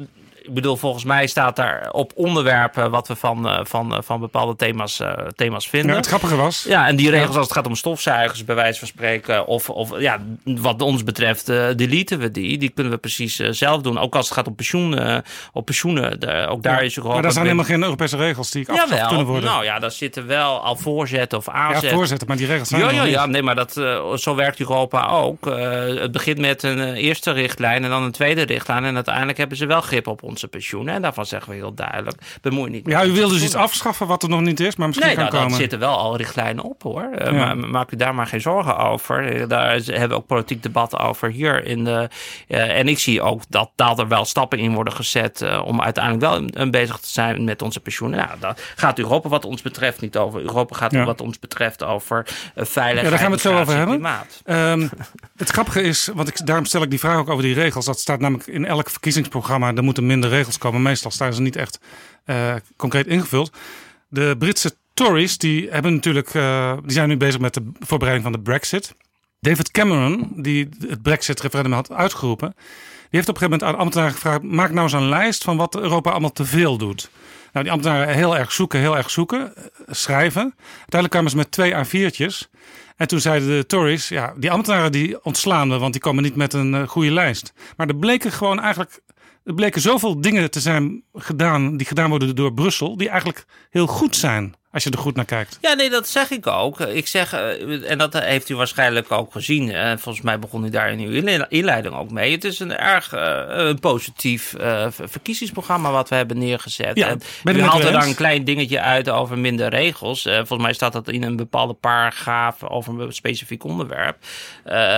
ik bedoel, volgens mij staat daar op onderwerpen wat we van, van, van bepaalde thema's, uh, thema's vinden. Ja, het grappige was. Ja, en die regels als het gaat om stofzuigers, bij wijze van spreken, of, of ja, wat ons betreft, uh, deleten we die. Die kunnen we precies uh, zelf doen. Ook als het gaat om pensioen, op pensioenen, de, ook daar ja, is Europa. Maar daar zijn helemaal geen Europese regels die afgeschaft kunnen worden. Nou ja, daar zitten wel al voorzetten of aanzetten. Ja, voorzetten, maar die regels zijn ja, er ja, ja, nee, maar dat, zo werkt Europa ook. het begint met een eerste richtlijn en dan een tweede richtlijn. En uiteindelijk hebben ze wel grip op onze pensioenen. En daarvan zeggen we heel duidelijk, bemoei niet. Ja, u wil dus iets afschaffen wat er nog niet is, maar misschien nee, nou, komen. daar zitten wel al richtlijnen op hoor. Ja. Maar maak u daar maar geen zorgen over. Daar hebben we ook politiek debat over hier. In de, uh, en ik zie ook dat, dat er wel stappen in worden gezet uh, om uiteindelijk wel een, bezig te zijn met onze pensioenen. Nou, daar gaat Europa wat ons betreft niet over. Europa gaat ja. wat ons betreft over veiligheid. Ja, daar gaan we het zo over hebben. Klimaat. Um, het grappige is, want ik, daarom stel ik die vraag ook over die regels. Dat staat namelijk in elk verkiezingsprogramma. Er moeten minder regels komen. Meestal staan ze niet echt uh, concreet ingevuld. De Britse Tories die hebben natuurlijk, uh, die zijn nu bezig met de voorbereiding van de Brexit. David Cameron, die het Brexit-referendum had uitgeroepen, die heeft op een gegeven moment aan ambtenaren gevraagd: maak nou eens een lijst van wat Europa allemaal te veel doet. Nou, die ambtenaren heel erg zoeken, heel erg zoeken, schrijven. Uiteindelijk kwamen ze met twee A4'tjes. En toen zeiden de Tories, ja, die ambtenaren die ontslaan we, want die komen niet met een goede lijst. Maar er bleken gewoon eigenlijk er bleken zoveel dingen te zijn gedaan, die gedaan worden door Brussel, die eigenlijk heel goed zijn. Als je er goed naar kijkt. Ja, nee, dat zeg ik ook. Ik zeg, en dat heeft u waarschijnlijk ook gezien. En volgens mij begon u daar in uw inleiding ook mee. Het is een erg uh, een positief uh, verkiezingsprogramma wat we hebben neergezet. Ja, en u haalt er dan een klein dingetje uit over minder regels. Uh, volgens mij staat dat in een bepaalde paragraaf over een specifiek onderwerp.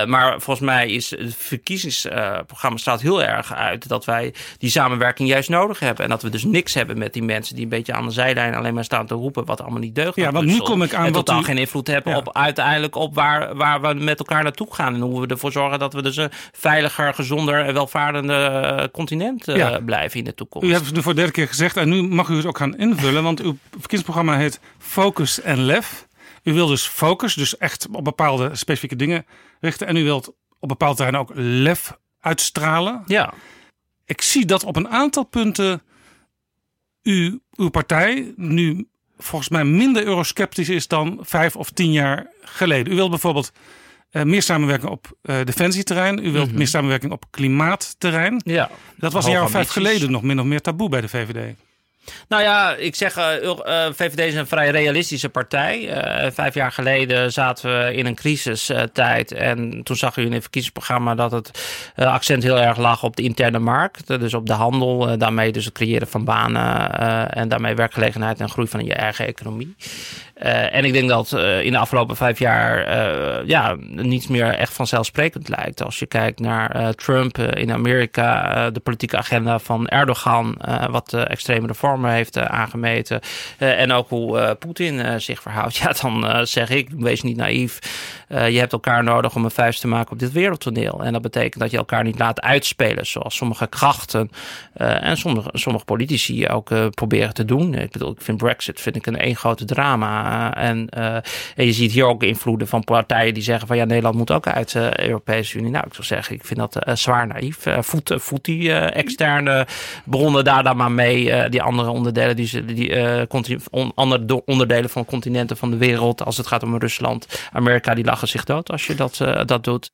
maar volgens mij is het verkiezingsprogramma staat heel erg uit dat wij die samenwerking juist nodig hebben. En dat we dus niks hebben met die mensen die een beetje aan de zijlijn alleen maar staan te roepen wat allemaal niet deugt. Ja, want nu kom ik aan en wat totaal u- geen invloed hebben Ja. op uiteindelijk op waar, waar we met elkaar naartoe gaan. En hoe we ervoor zorgen dat we dus een veiliger, gezonder en welvarende eh, continent eh, Ja. blijven in de toekomst. U hebt het nu voor de derde keer gezegd en nu mag u het ook gaan invullen, want uw verkiezingsprogramma heet Focus en Lef. U wil dus focus, dus echt op bepaalde specifieke dingen richten. En u wilt op bepaalde terreinen ook lef uitstralen. Ja. Ik zie dat op een aantal punten u, uw partij nu volgens mij minder eurosceptisch is dan vijf of tien jaar geleden. U wilt bijvoorbeeld eh, meer samenwerking op eh, defensieterrein. U wilt Mhm. meer samenwerking op klimaatterrein. Ja. Dat was een jaar of vijf geleden nog min of meer taboe bij de VVD. Nou ja, ik zeg, eh, eh, VVD is een vrij realistische partij. Eh, vijf jaar geleden zaten we in een crisistijd. en toen zag u in het verkiezingsprogramma dat het accent heel erg lag op de interne markt. Dus op de handel, daarmee dus het creëren van banen en daarmee werkgelegenheid en groei van je eigen economie. En ik denk dat in de afgelopen vijf jaar ja, niets meer echt vanzelfsprekend lijkt. Als je kijkt naar Trump in Amerika, de politieke agenda van Erdogan, wat de extreme reformen heeft eh, aangemeten. eh, en ook hoe eh, Poetin zich verhoudt. Ja, dan zeg ik, wees niet naïef. Je hebt elkaar nodig om een vuist te maken op dit wereldtoneel. En dat betekent dat je elkaar niet laat uitspelen, zoals sommige krachten en sommige, sommige politici ook proberen te doen. Ik bedoel, ik vind Brexit vind ik een één grote drama. En, je ziet hier ook invloeden van partijen die zeggen van ja, Nederland moet ook uit de Europese Unie. Nou, ik zou zeggen, ik vind dat zwaar naïef. Voet, voet die externe bronnen daar dan maar mee. die andere onderdelen, die, ze- die eh, on- andere do- onderdelen van continenten van de wereld. Als het gaat om Rusland, Amerika, die lachen zich dood als je dat, eh, dat doet.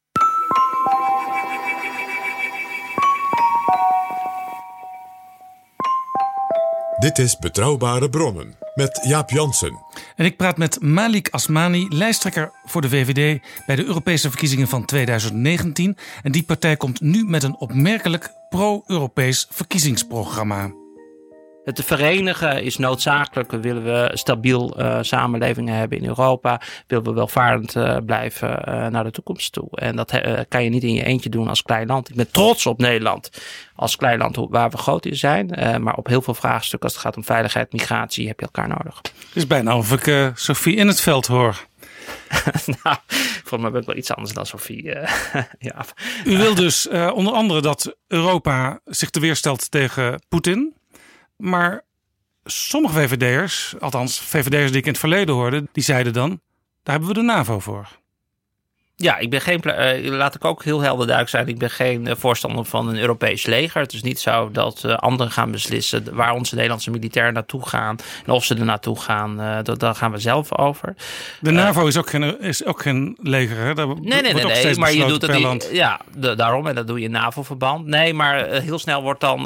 Dit is Betrouwbare Bronnen met Jaap Jansen. En ik praat met Malik Asmani, lijsttrekker voor de VVD bij de Europese verkiezingen van 2019. En die partij komt nu met een opmerkelijk pro-Europees verkiezingsprogramma. Het te verenigen is noodzakelijk. Willen we stabiel eh, samenlevingen hebben in Europa? Willen we welvarend eh, blijven eh, naar de toekomst toe? En dat kan je niet in je eentje doen als klein land. Ik ben trots op Nederland als klein land waar we groot in zijn. Maar op heel veel vraagstukken als het gaat om veiligheid, migratie, heb je elkaar nodig. Het is bijna of ik Sophie in het veld hoor. nou, volgens mij ben ik wel iets anders dan Sofie. ja. U wil dus onder andere dat Europa zich te weerstelt tegen Poetin. Maar sommige VVD'ers, althans VVD'ers die ik in het verleden hoorde, die zeiden dan, daar hebben we de NAVO voor. Ja, ik ben geen, eh, laat ik ook heel helder duidelijk zijn. Ik ben geen eh, voorstander van een Europees leger. Het is niet zo dat eh, anderen gaan beslissen waar onze Nederlandse militairen naartoe gaan. En of ze er naartoe gaan, dat, daar gaan we zelf over. De NAVO is ook geen, is ook geen leger. Hè? Daar Nee, nee, nee, maar je doet het niet-. Ja, de- daarom en dat doe je in NAVO-verband. Nee, maar heel snel wordt dan,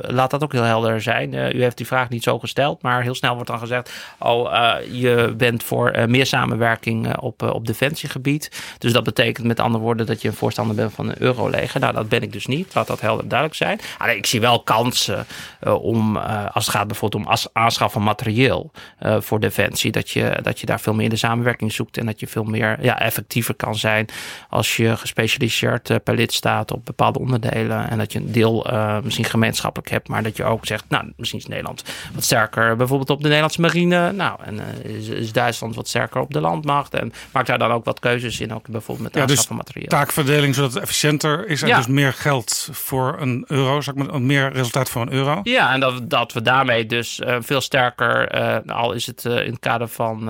laat dat ook heel helder zijn. U heeft die vraag niet zo gesteld, maar heel snel wordt dan gezegd: Oh, je bent voor meer samenwerking op, op defensiegebied. Dus dat betekent met andere woorden dat je een voorstander bent van een euroleger. Nou, dat ben ik dus niet. Laat dat helder duidelijk zijn. Alleen, ik zie wel kansen eh, om, eh, als het gaat bijvoorbeeld om aanschaf van materieel eh, voor defensie, dat je, dat je daar veel meer de samenwerking zoekt en dat je veel meer ja, effectiever kan zijn als je gespecialiseerd per lidstaat op bepaalde onderdelen en dat je een deel misschien gemeenschappelijk hebt, maar dat je ook zegt, nou, misschien is Nederland wat sterker bijvoorbeeld op de Nederlandse marine, nou, en is, is Duitsland wat sterker op de landmacht en maakt daar dan ook wat keuzes in, ook bijvoorbeeld met aanschaf dus van materieel. taakverdeling zodat het efficiënter is en dus meer geld voor een euro, zeg maar, meer resultaat voor een euro. Ja, en dat, dat we daarmee dus eh, veel sterker, eh, al is het eh, in het kader van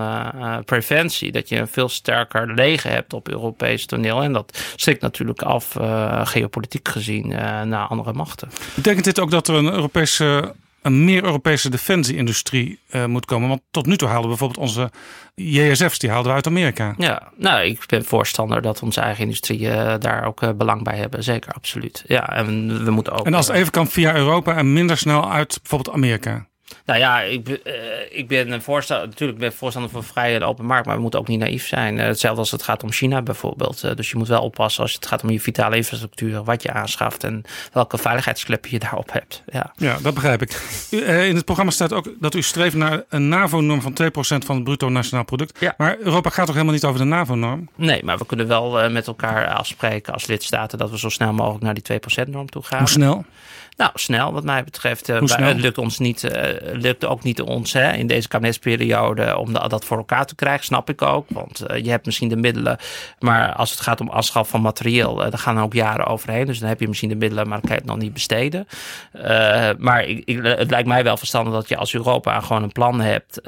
preventie, dat je een veel sterker leger hebt op Europees toneel. En dat strikt natuurlijk af, geopolitiek gezien, naar andere machten. Betekent dit ook dat er een Europese, een meer Europese defensieindustrie eh, moet komen? Want tot nu toe haalden we bijvoorbeeld onze JSF's, die haalden we uit Amerika. Ja, nou, ik ben voorstander dat onze eigen industrie eh, daar ook eh, belang bij hebben. Zeker, absoluut. Ja, en we moeten ook. En als het even kan via Europa en minder snel uit bijvoorbeeld Amerika. Nou ja, ik, ben- eh, ik ben een voorstander, natuurlijk ben ik voorstander van vrije en open markt, maar we moeten ook niet naïef zijn. Eh, hetzelfde als het gaat om China bijvoorbeeld. Eh, dus je moet wel oppassen als het gaat om je vitale infrastructuur, wat je aanschaft en welke veiligheidskleppen je daarop hebt. Ja. Ja, dat begrijp ik. U, in het programma staat ook dat u streeft naar een NAVO-norm van 2% van het bruto nationaal product. Ja. Maar Europa gaat toch helemaal niet over de NAVO-norm? Nee, maar we kunnen wel met elkaar afspreken als lidstaten dat we zo snel mogelijk naar die 2%-norm toe gaan. Hoe snel? Nou, snel wat mij betreft. Eh, snel? Het lukt ons niet. eh, lukt ook niet ons hè, in deze kabinetsperiode om dat voor elkaar te krijgen. Snap ik ook. Want je hebt misschien de middelen. Maar als het gaat om afschaf van materieel, dan gaan er ook jaren overheen. Dus dan heb je misschien de middelen, maar dan kan je het nog niet besteden. maar ik, ik, het lijkt mij wel verstandig dat je als Europa gewoon een plan hebt.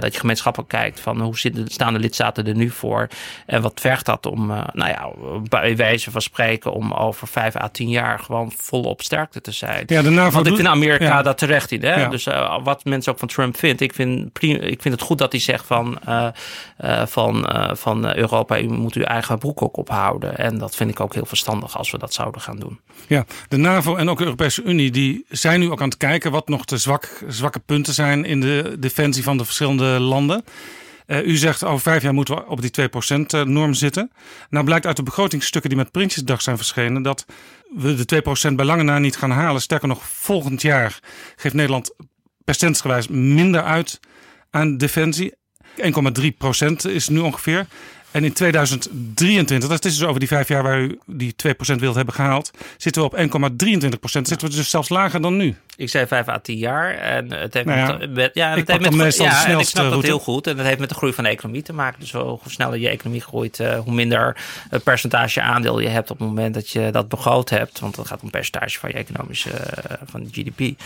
dat je gemeenschappelijk kijkt van hoe zitten, staan de lidstaten er nu voor. En wat vergt dat om, nou ja, bij wijze van spreken, om over vijf à tien jaar gewoon volop sterkte te zijn. Ja, de NAVO Want ik vind Amerika ja. daar terecht in. Hè? Dus uh, wat mensen ook van Trump vindt, ik vind, prima, ik vind het goed dat hij zegt van, uh, uh, van, van Europa, u moet uw eigen broek ook ophouden. En dat vind ik ook heel verstandig als we dat zouden gaan doen. Ja, de NAVO en ook de Europese Unie, die zijn nu ook aan het kijken wat nog de zwak, zwakke punten zijn in de defensie van de verschillende landen. Uh, u zegt over vijf jaar moeten we op die 2% norm zitten. Nou blijkt uit de begrotingsstukken die met Prinsjesdag zijn verschenen dat we de 2% bij lange na niet gaan halen. Sterker nog, volgend jaar geeft Nederland percentsgewijs minder uit aan defensie. 1,3% is nu ongeveer. En in 2023, dat is dus over die vijf jaar waar u die 2% wilt hebben gehaald, zitten we op 1,23%. Zitten we dus zelfs lager dan nu. Ik zei 5 à 10 jaar. En het heeft nou ja, met, met, ja, het heeft met, meestal ja, de ik snap dat heel goed. En dat heeft met de groei van de economie te maken. Dus hoe sneller je economie groeit, uh, hoe minder uh, percentage aandeel je hebt op het moment dat je dat begroot hebt. Want dat gaat om percentage van je economische, uh, van de GDP.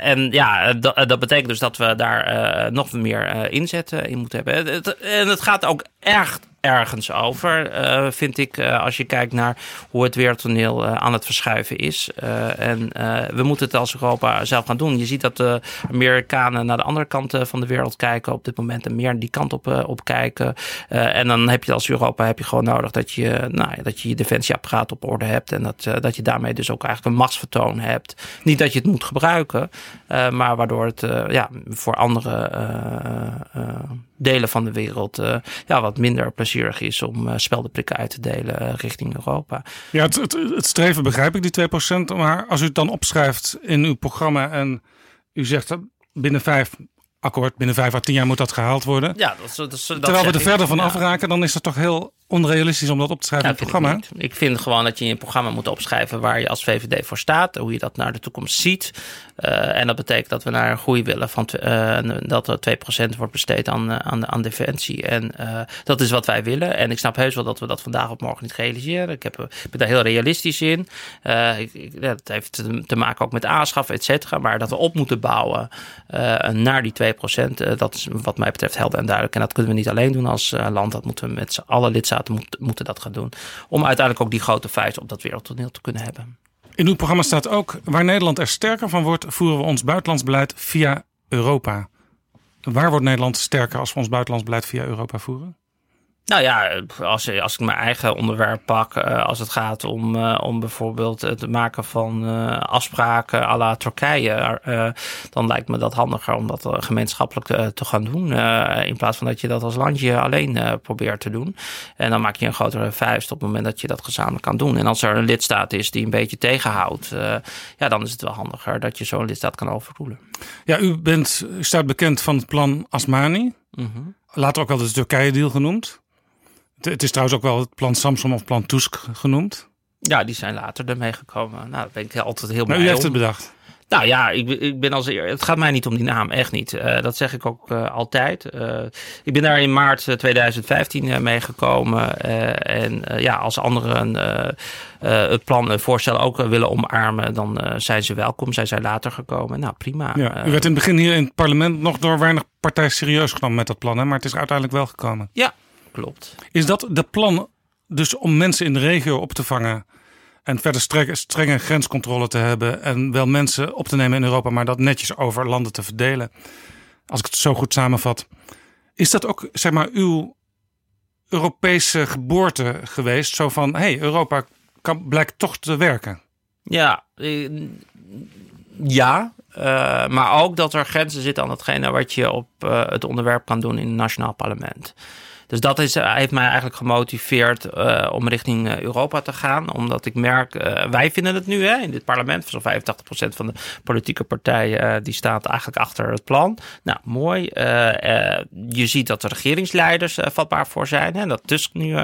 en ja, dat, dat betekent dus dat we daar nog meer inzet in moeten hebben. en het gaat ook echt ergens over, uh, vind ik, uh, als je kijkt naar hoe het wereldtoneel uh, aan het verschuiven is. en we moeten het als Europa zelf gaan doen. Je ziet dat de Amerikanen naar de andere kant van de wereld kijken op dit moment en meer die kant op, op kijken. en dan heb je als Europa heb je gewoon nodig dat je, nou, dat je je defensieapparaat op orde hebt en dat, dat je daarmee dus ook eigenlijk een machtsvertoon hebt. Niet dat je het moet gebruiken, maar waardoor het ja, voor andere delen van de wereld ja, wat minder plezierig is om uh, speldenprikken uit te delen uh, richting Europa. Ja, het, het, het, streven begrijp ik, die 2%. Maar als u het dan opschrijft in uw programma en u zegt dat binnen vijf akkoord, binnen vijf à tien jaar moet dat gehaald worden. Ja, dat, dat, dat Terwijl we er verder van ja. afraken, dan is dat toch heel onrealistisch om dat op te schrijven in het programma? Ik, ik, vind gewoon dat je in je programma moet opschrijven waar je als VVD voor staat, hoe je dat naar de toekomst ziet. Uh, en dat betekent dat we naar een groei willen van uh, dat er 2% wordt besteed aan, aan, aan defensie. En uh, dat is wat wij willen. En ik snap heus wel dat we dat vandaag op morgen niet realiseren. Ik, heb, ik ben daar heel realistisch in. Ik, ik, dat heeft te, te, maken ook met aanschaf, et cetera. Maar dat we op moeten bouwen naar die 2%, dat is wat mij betreft helder en duidelijk. En dat kunnen we niet alleen doen als land. Dat moeten we met z'n allen lidstaten moet, moeten dat gaan doen. Om uiteindelijk ook die grote feiten op dat wereldtoneel te kunnen hebben. In uw programma staat ook: waar Nederland er sterker van wordt, voeren we ons buitenlands beleid via Europa. Waar wordt Nederland sterker als we ons buitenlands beleid via Europa voeren? Nou ja, als, als ik mijn eigen onderwerp pak, uh, als het gaat om, uh, om bijvoorbeeld het maken van uh, afspraken à la Turkije, dan lijkt me dat handiger om dat gemeenschappelijk te gaan doen. in plaats van dat je dat als landje alleen probeert te doen. En dan maak je een grotere vuist op het moment dat je dat gezamenlijk kan doen. En als er een lidstaat is die een beetje tegenhoudt, ja, dan is het wel handiger dat je zo'n lidstaat kan overroelen. Ja, u, bent, u staat bekend van het plan Asmani. Mm -hmm. Later ook wel de Turkije-deal genoemd. Het is trouwens ook wel het plan Samsung of plan Tusk genoemd. Ja, die zijn later ermee gekomen. Nou, daar ben ik altijd heel blij Maar u heeft het bedacht? Nou ja, ik, ik ben als eer. Het gaat mij niet om die naam, echt niet. Uh, dat zeg ik ook uh, altijd. Uh, ik ben daar in maart 2015 meegekomen. en ja, als anderen het plan, het voorstel ook willen omarmen, dan zijn ze welkom. Zij zijn later gekomen. Nou, prima. Ja, u werd in het begin hier in het parlement nog door weinig partijen serieus genomen met dat plan, hè? maar het is uiteindelijk wel gekomen. Ja, klopt. Is dat de plan dus om mensen in de regio op te vangen en verder strenge, strenge grenscontrole te hebben en wel mensen op te nemen in Europa, maar dat netjes over landen te verdelen? Als ik het zo goed samenvat. Is dat ook zeg maar uw Europese geboorte geweest? Zo van, hé, hey, Europa kan, blijkt toch te werken. Ja, eh, ja, uh, maar ook dat er grenzen zitten aan datgene wat je op uh, het onderwerp kan doen in het nationaal parlement. Dus dat is, heeft mij eigenlijk gemotiveerd om richting Europa te gaan. Omdat ik merk, wij vinden het nu hè, in dit parlement, zo'n 85% van de politieke partijen die staat eigenlijk achter het plan. Nou, mooi. je ziet dat de regeringsleiders vatbaar voor zijn. Hè, dat Tusk nu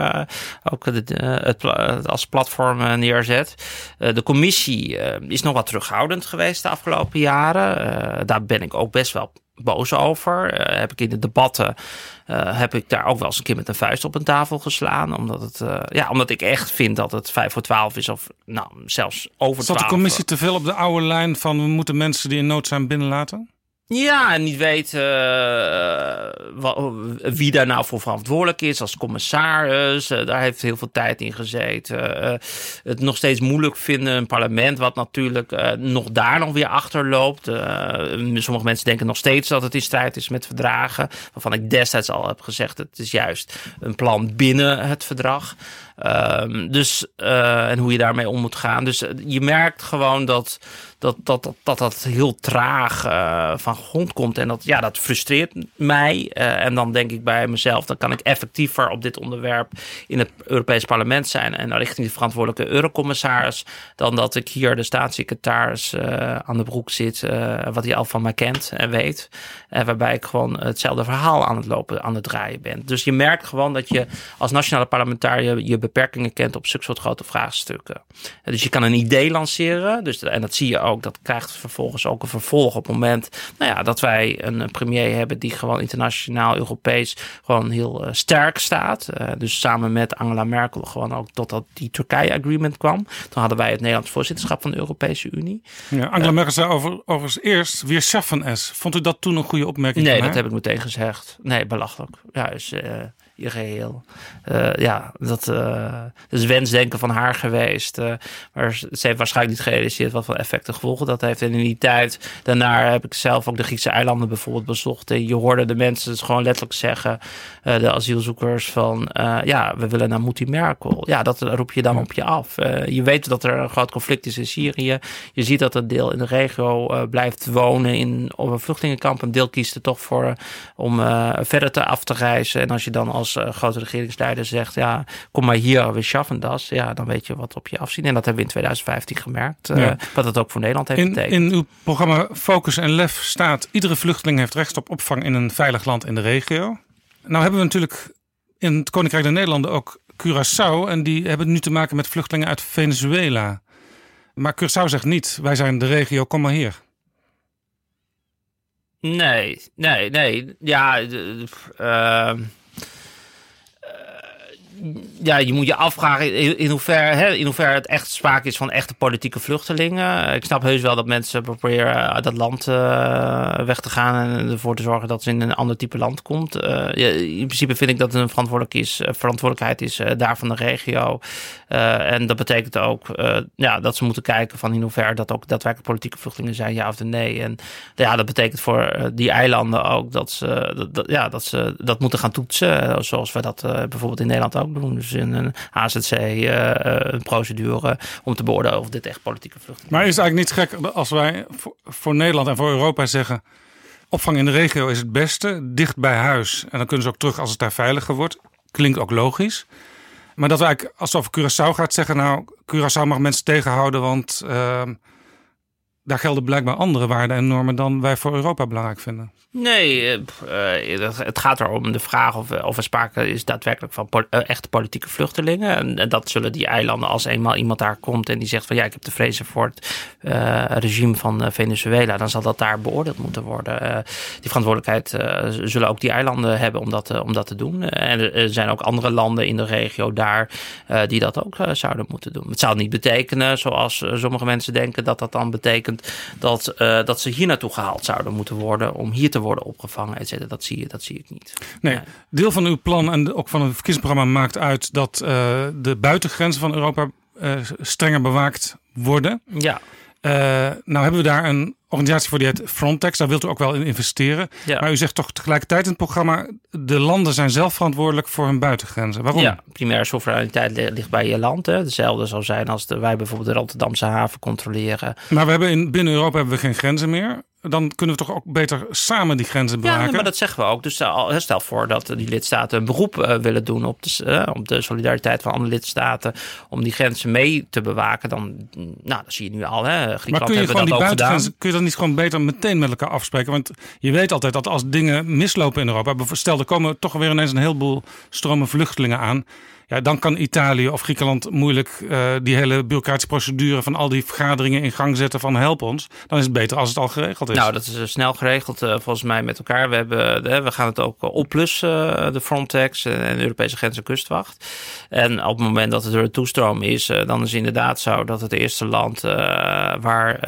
ook het, als platform neerzet. de commissie is nog wat terughoudend geweest de afgelopen jaren. daar ben ik ook best wel boos over. Heb ik in de debatten uh, heb ik daar ook wel eens een keer met een vuist op een tafel geslaan. Omdat, het, uh, ja, omdat ik echt vind dat het 5 voor 12 is of nou, zelfs over 12. Zat de commissie te veel op de oude lijn van we moeten mensen die in nood zijn binnenlaten? Ja, en niet weten uh, wie daar nou voor verantwoordelijk is als commissaris. Uh, daar heeft heel veel tijd in gezeten. Het nog steeds moeilijk vinden, een parlement wat natuurlijk nog daar nog weer achterloopt. sommige mensen denken nog steeds dat het in strijd is met verdragen. Waarvan ik destijds al heb gezegd, het is juist een plan binnen het verdrag. Ehm, dus, en hoe je daarmee om moet gaan. Dus je merkt gewoon dat dat dat, dat, dat, dat heel traag uh, van grond komt. En dat, ja, dat frustreert mij. En dan denk ik bij mezelf, dan kan ik effectiever op dit onderwerp in het Europees Parlement zijn en richting de verantwoordelijke eurocommissaris, dan dat ik hier de staatssecretaris aan de broek zit, wat hij al van mij kent en weet. En waarbij ik gewoon hetzelfde verhaal aan het lopen, aan het draaien ben. Dus je merkt gewoon dat je als nationale parlementariër je beperkingen kent op zulke soort grote vraagstukken. Dus je kan een idee lanceren, dus, en dat zie je ook dat krijgt vervolgens ook een vervolg op het moment nou ja, dat wij een premier hebben die gewoon internationaal, Europees gewoon heel uh, sterk staat. Uh, dus samen met Angela Merkel gewoon ook totdat die Turkije-agreement kwam. Toen hadden wij het Nederlands voorzitterschap van de Europese Unie. Ja, Angela Merkel zei over, overigens eerst weer schaffen es. Vond u dat toen een goede opmerking? Nee, dat heb ik meteen gezegd. Nee, belachelijk. Ja, dus, uh, je geheel. Uh, ja, dat, uh, is wensdenken van haar geweest. Uh, maar ze heeft waarschijnlijk niet gerealiseerd wat voor effecten gevolgen dat heeft. En in die tijd, daarna heb ik zelf ook de Griekse eilanden bijvoorbeeld bezocht. En je hoorde de mensen het gewoon letterlijk zeggen, de asielzoekers, van ja, we willen naar Mouti Merkel. Ja, dat roep je dan op je af. je weet dat er een groot conflict is in Syrië. Je ziet dat een deel in de regio blijft wonen in, op een vluchtelingenkamp. Een deel kiest er toch voor om verder te af te reizen. En als je dan als als uh, grote regeringsleider zegt, ja, kom maar hier, we schaffen dat. Ja, dan weet je wat op je afzien. En dat hebben we in 2015 gemerkt. Uh, Wat dat ook voor Nederland heeft in, betekend. In uw programma Focus en Lef staat, iedere vluchteling heeft recht op opvang in een veilig land in de regio. Nou hebben we natuurlijk in het Koninkrijk der Nederlanden ook Curaçao. En die hebben nu te maken met vluchtelingen uit Venezuela. Maar Curaçao zegt niet, wij zijn de regio, kom maar hier. Nee, nee, nee. Ja, uh, ja, je moet je afvragen in, hoeverre hè, in hoever het echt sprake is van echte politieke vluchtelingen. Ik snap heus wel dat mensen proberen uit dat land uh, weg te gaan en ervoor te zorgen dat ze in een ander type land komt. Uh, in principe vind ik dat het een verantwoordelijk is, eh, verantwoordelijkheid is uh, daar van de regio. en dat betekent ook ja, dat ze moeten kijken van in hoeverre dat ook daadwerkelijk politieke vluchtelingen zijn, ja of nee. En ja, dat betekent voor die eilanden ook dat ze dat, ja, dat, ze dat moeten gaan toetsen, zoals we dat bijvoorbeeld in Nederland ook doen. Dus in een AZC uh, eh, een procedure om te beoordelen of dit echt politieke vlucht Maar is eigenlijk niet gek als wij voor, Nederland en voor Europa zeggen... opvang in de regio is het beste, dicht bij huis. En dan kunnen ze ook terug als het daar veiliger wordt. Klinkt ook logisch. Maar dat we eigenlijk, als het over Curaçao gaat, zeggen... nou, Curaçao mag mensen tegenhouden, want... Uh, daar gelden blijkbaar andere waarden en normen dan wij voor Europa belangrijk vinden. Nee, uh, het gaat erom de vraag of, of er sprake is daadwerkelijk van po echte politieke vluchtelingen. En, dat zullen die eilanden, als eenmaal iemand daar komt en die zegt van ja, ik heb te vrezen voor het regime van Venezuela, dan zal dat daar beoordeeld moeten worden. die verantwoordelijkheid zullen ook die eilanden hebben om dat, om dat te doen. En er zijn ook andere landen in de regio daar die dat ook zouden moeten doen. Het zou niet betekenen, zoals sommige mensen denken, dat dat dan betekent dat, uh, dat ze hier naartoe gehaald zouden moeten worden om hier te worden opgevangen, et cetera. Dat zie je, dat zie ik niet. Nee, deel van uw plan en ook van het verkiezingsprogramma maakt uit dat uh, de buitengrenzen van Europa uh, strenger bewaakt worden. Ja. nou hebben we daar een organisatie voor die heet Frontex. Daar wilt u ook wel in investeren. Ja. Maar u zegt toch tegelijkertijd in het programma... de landen zijn zelf verantwoordelijk voor hun buitengrenzen. Waarom? Ja, primaire soevereiniteit ligt bij je land. Hè. Hetzelfde zou zijn als de, wij bijvoorbeeld de Rotterdamse haven controleren. Maar we hebben in, binnen Europa hebben we geen grenzen meer. Dan kunnen we toch ook beter samen die grenzen bewaken? Ja, nee, maar dat zeggen we ook. Dus stel, stel voor dat die lidstaten een beroep uh, willen doen op de, uh, op de solidariteit van andere lidstaten om die grenzen mee te bewaken. Dan, nou, dat zie je nu al. Hè. Griekenland maar kun je gewoon die buitengrenzen, kun je dat niet gewoon beter meteen met elkaar afspreken? Want je weet altijd dat als dingen mislopen in Europa, stel er komen toch weer ineens een heleboel stromen vluchtelingen aan. Ja, dan kan Italië of Griekenland moeilijk uh, die hele bureaucratische procedure van al die vergaderingen in gang zetten van help ons. Dan is het beter als het al geregeld is. Nou, dat is snel geregeld uh, volgens mij met elkaar. We, hebben, uh, we gaan het ook opplussen, de Frontex en de Europese Grens- en Kustwacht. En op het moment dat het er een toestroom is, dan is het inderdaad zo dat het eerste land waar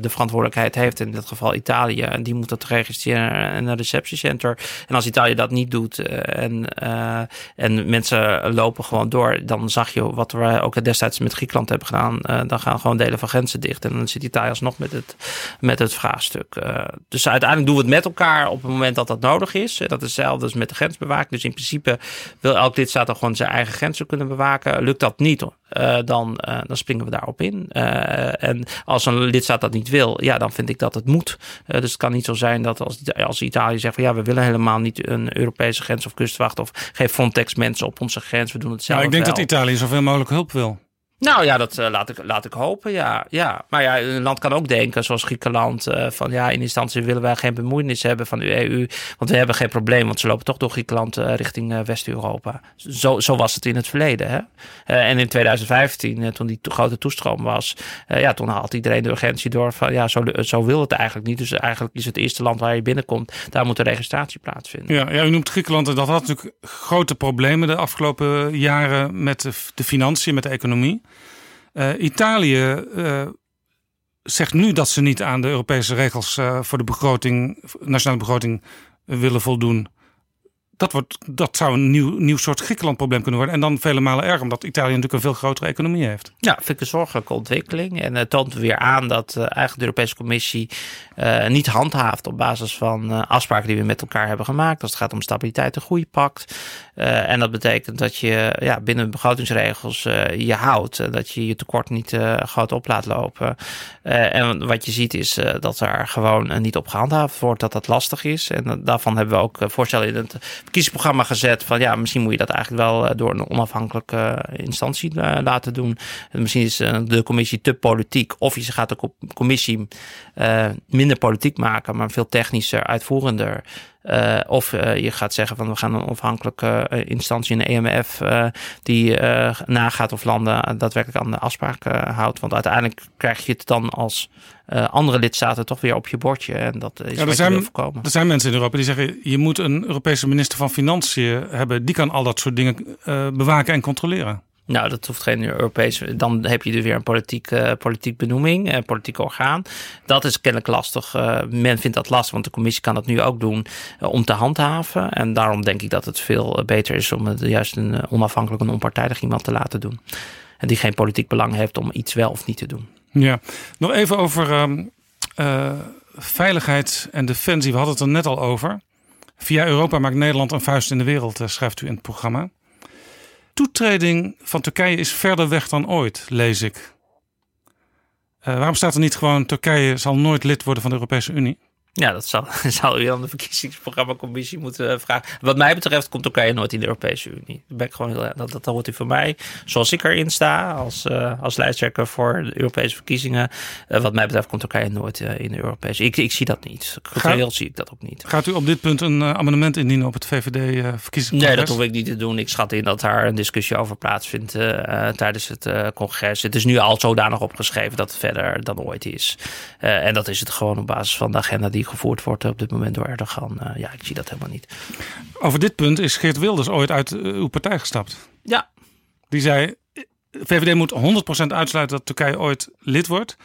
de verantwoordelijkheid heeft, in dit geval Italië, en die moet dat registreren in een receptiecenter. En als Italië dat niet doet en, en mensen lopen gewoon door. Dan zag je wat we ook destijds met Griekenland hebben gedaan. Uh, dan gaan gewoon delen van grenzen dicht. En dan zit Italië alsnog met het, met het vraagstuk. Uh, dus uiteindelijk doen we het met elkaar op het moment dat dat nodig is. Dat is hetzelfde als met de grensbewaking. Dus in principe wil elk lidstaat dan gewoon zijn eigen grenzen kunnen bewaken. Lukt dat niet, uh, dan, dan springen we daarop in. en als een lidstaat dat niet wil, ja, dan vind ik dat het moet. dus het kan niet zo zijn dat als, als Italië zegt van ja, we willen helemaal niet een Europese grens of kustwacht of geen Frontex mensen op onze grens. We doen het zelf. Ja, ik denk wel. dat Italië zoveel mogelijk hulp wil. Nou ja, dat uh, laat, ik, laat ik hopen, ja. ja. Maar ja, een land kan ook denken, zoals Griekenland... Uh, van ja, in instantie willen wij geen bemoeienis hebben van de EU... want we hebben geen probleem, want ze lopen toch door Griekenland... Uh, richting West-Europa. Zo, zo was het in het verleden, hè. en in 2015, toen die grote toestroom was... ja, toen had iedereen de urgentie door van... ja, zo, zo wil het eigenlijk niet. Dus eigenlijk is het eerste land waar je binnenkomt... daar moet de registratie plaatsvinden. Ja, ja u noemt Griekenland en dat had natuurlijk grote problemen... de afgelopen jaren met de financiën, met de economie... Uh, Italië uh, zegt nu dat ze niet aan de Europese regels uh, voor de begroting, nationale begroting willen voldoen. Dat, wordt, dat zou een nieuw, nieuw soort Griekenland-probleem kunnen worden. En dan vele malen erger, omdat Italië natuurlijk een veel grotere economie heeft. Ja, vind ik een zorgelijke ontwikkeling. En het toont weer aan dat uh, eigenlijk de Europese Commissie uh, niet handhaaft op basis van uh, afspraken die we met elkaar hebben gemaakt. Als het gaat om stabiliteit en groeipact. en dat betekent dat je ja, binnen begrotingsregels je houdt. dat je je tekort niet groot op laat lopen. en wat je ziet is dat er gewoon niet op gehandhaafd wordt. Dat dat lastig is. En daarvan hebben we ook voorstellen in het verkiezingsprogramma gezet. Van ja, misschien moet je dat eigenlijk wel door een onafhankelijke instantie laten doen. Misschien is de commissie te politiek. Of je gaat de commissie minder politiek maken, maar veel technischer, uitvoerender. Of je gaat zeggen van we gaan een onafhankelijke instantie, een EMF, die nagaat of landen daadwerkelijk aan de afspraak houdt. Want uiteindelijk krijg je het dan als andere lidstaten toch weer op je bordje. En dat is ja, er, zijn, er zijn mensen in Europa die zeggen je moet een Europese minister van Financiën hebben. Die kan al dat soort dingen bewaken en controleren. Nou, dat hoeft geen Europees. Dan heb je dus weer een politiek, uh, politiek benoeming, een politiek orgaan. Dat is kennelijk lastig. Uh, men vindt dat lastig, want de commissie kan dat nu ook doen uh, om te handhaven. En daarom denk ik dat het veel beter is om het juist een onafhankelijk en onpartijdig iemand te laten doen. En die geen politiek belang heeft om iets wel of niet te doen. Ja, nog even over um, veiligheid en defensie. We hadden het er net al over. Via Europa maakt Nederland een vuist in de wereld, schrijft u in het programma toetreding van Turkije is verder weg dan ooit, lees ik. Uh, waarom staat er niet gewoon Turkije zal nooit lid worden van de Europese Unie? Ja, dat zou, zou je aan de verkiezingsprogrammacommissie moeten vragen. Wat mij betreft komt Turkije nooit in de Europese Unie. Dat, ben ik gewoon heel, dat, dat hoort u van mij. Zoals ik erin sta als, uh, als lijsttrekker voor de Europese verkiezingen. Uh, wat mij betreft komt Turkije nooit uh, in de Europese ik, ik zie dat niet. Cultureel zie ik dat ook niet. Gaat u op dit punt een amendement indienen op het VVD-verkiezingscongres? Nee, dat hoef ik niet te doen. Ik schat in dat daar een discussie over plaatsvindt tijdens het congres. Het is nu al zodanig opgeschreven dat het verder dan ooit is. en dat is het gewoon op basis van de agenda die gevoerd wordt op dit moment door Erdogan. Uh, ja, ik zie dat helemaal niet. Over dit punt is Geert Wilders ooit uit uw partij gestapt. Ja. Die zei, VVD moet 100% uitsluiten dat Turkije ooit lid wordt.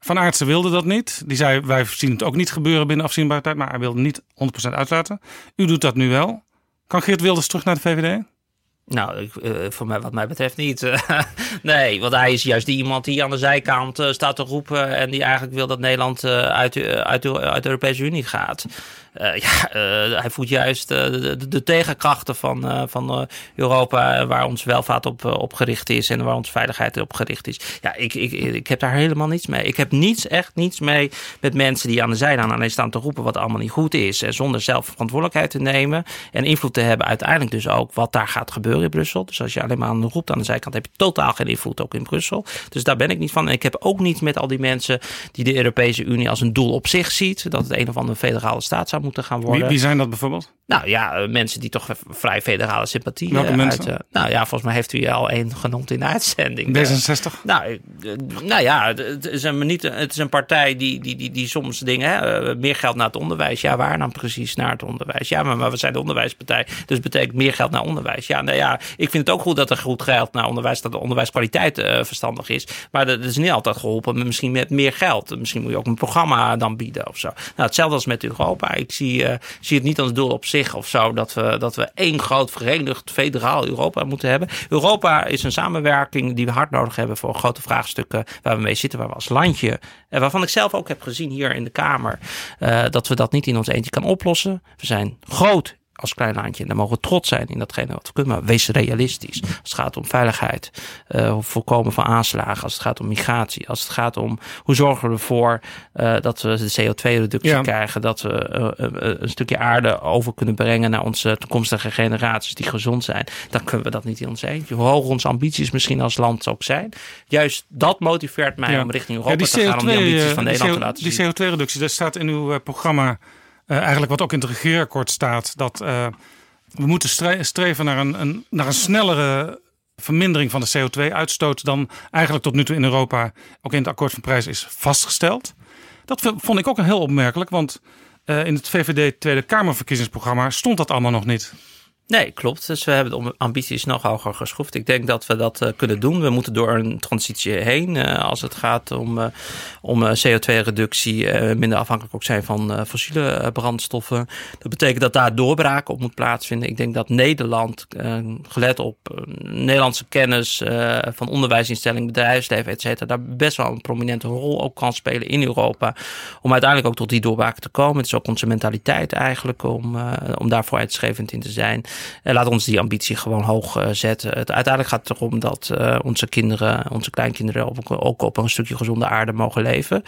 Van Aartsen wilde dat niet. Die zei, wij zien het ook niet gebeuren binnen afzienbare tijd. Maar hij wilde niet 100% uitsluiten. U doet dat nu wel. Kan Geert Wilders terug naar de VVD? Nou, ik, uh, voor mij, wat mij betreft niet. nee, want hij is juist die iemand die aan de zijkant uh, staat te roepen. en die eigenlijk wil dat Nederland uh, uit, uit, uit, de Europese Unie gaat. Ja, hij voedt juist de, de, de, tegenkrachten van, van Europa, waar ons welvaart op, op gericht is en waar onze veiligheid op gericht is. Ja, ik, ik, ik heb daar helemaal niets mee. Ik heb niets, echt niets mee met mensen die aan de zijlijn alleen staan te roepen wat allemaal niet goed is. Zonder zelf verantwoordelijkheid te nemen en invloed te hebben uiteindelijk dus ook wat daar gaat gebeuren in Brussel. Dus als je alleen maar aan roept aan de zijkant, heb je totaal geen invloed ook in Brussel. Dus daar ben ik niet van. En ik heb ook niet met al die mensen die de Europese Unie als een doel op zich ziet. Dat het een of andere federale staat zou moeten gaan worden. Wie, wie zijn dat bijvoorbeeld? Nou ja, eh, mensen die toch vrij federale sympathie Welke uh, mensen? Uit, nou ja, volgens mij heeft u al één genoemd in de uitzending. D66? nou, nou ja, het is een, niet, het is een partij die, die, die, die soms dingen, hè, meer geld naar het onderwijs. Ja, waar dan precies naar het onderwijs? Ja, maar, maar we zijn de onderwijspartij, dus betekent meer geld naar onderwijs. Ja, nou ja, ik vind het ook goed dat er goed geld naar onderwijs, dat de onderwijskwaliteit uh, verstandig is. Maar dat is niet altijd geholpen, misschien met meer geld. Misschien moet je ook een programma dan bieden of zo. Nou, hetzelfde als met Europa. Ik zie, uh, zie het niet als doel op zich of zo dat we, dat we één groot verenigd federaal Europa moeten hebben. Europa is een samenwerking die we hard nodig hebben voor grote vraagstukken waar we mee zitten, waar we als landje, en waarvan ik zelf ook heb gezien hier in de Kamer, uh, dat we dat niet in ons eentje kan oplossen. We zijn groot als klein landje. En daar mogen we trots zijn in datgene wat we kunnen. Maar wees realistisch. Als het gaat om veiligheid, uh, voorkomen van aanslagen, als het gaat om migratie, als het gaat om hoe zorgen we ervoor uh, dat we de CO2-reductie ja. krijgen, dat we uh, een stukje aarde over kunnen brengen naar onze toekomstige generaties die gezond zijn, dan kunnen we dat niet in ons eentje. Hoe hoger onze ambities misschien als land ook zijn, juist dat motiveert mij ja. om richting Europa ja, te gaan om die ambities van Nederland te laten zien. Die CO2-reductie, dat staat in uw programma. Uh, eigenlijk wat ook in het regeerakkoord staat, dat uh, we moeten stre streven naar een, een, naar een snellere vermindering van de CO2-uitstoot dan eigenlijk tot nu toe in Europa ook in het akkoord van Parijs is vastgesteld. Dat vond ik ook heel opmerkelijk, want uh, in het VVD Tweede Kamerverkiezingsprogramma stond dat allemaal nog niet. Nee, klopt. Dus we hebben de ambities nog hoger geschroefd. Ik denk dat we dat uh, kunnen doen. We moeten door een transitie heen uh, als het gaat om, uh, om CO2-reductie, minder afhankelijk ook zijn van fossiele brandstoffen. Dat betekent dat daar doorbraak op moet plaatsvinden. Ik denk dat Nederland, gelet op Nederlandse kennis van onderwijsinstellingen, bedrijfsleven, et cetera, daar best wel een prominente rol ook kan spelen in Europa. Om uiteindelijk ook tot die doorbraak te komen. Het is ook onze mentaliteit eigenlijk om, om daar vooruitstrevend in te zijn. En laat ons die ambitie gewoon hoog uh, zetten. Het, uiteindelijk gaat het erom dat uh, onze kinderen, onze kleinkinderen ook op een stukje gezonde aarde mogen leven.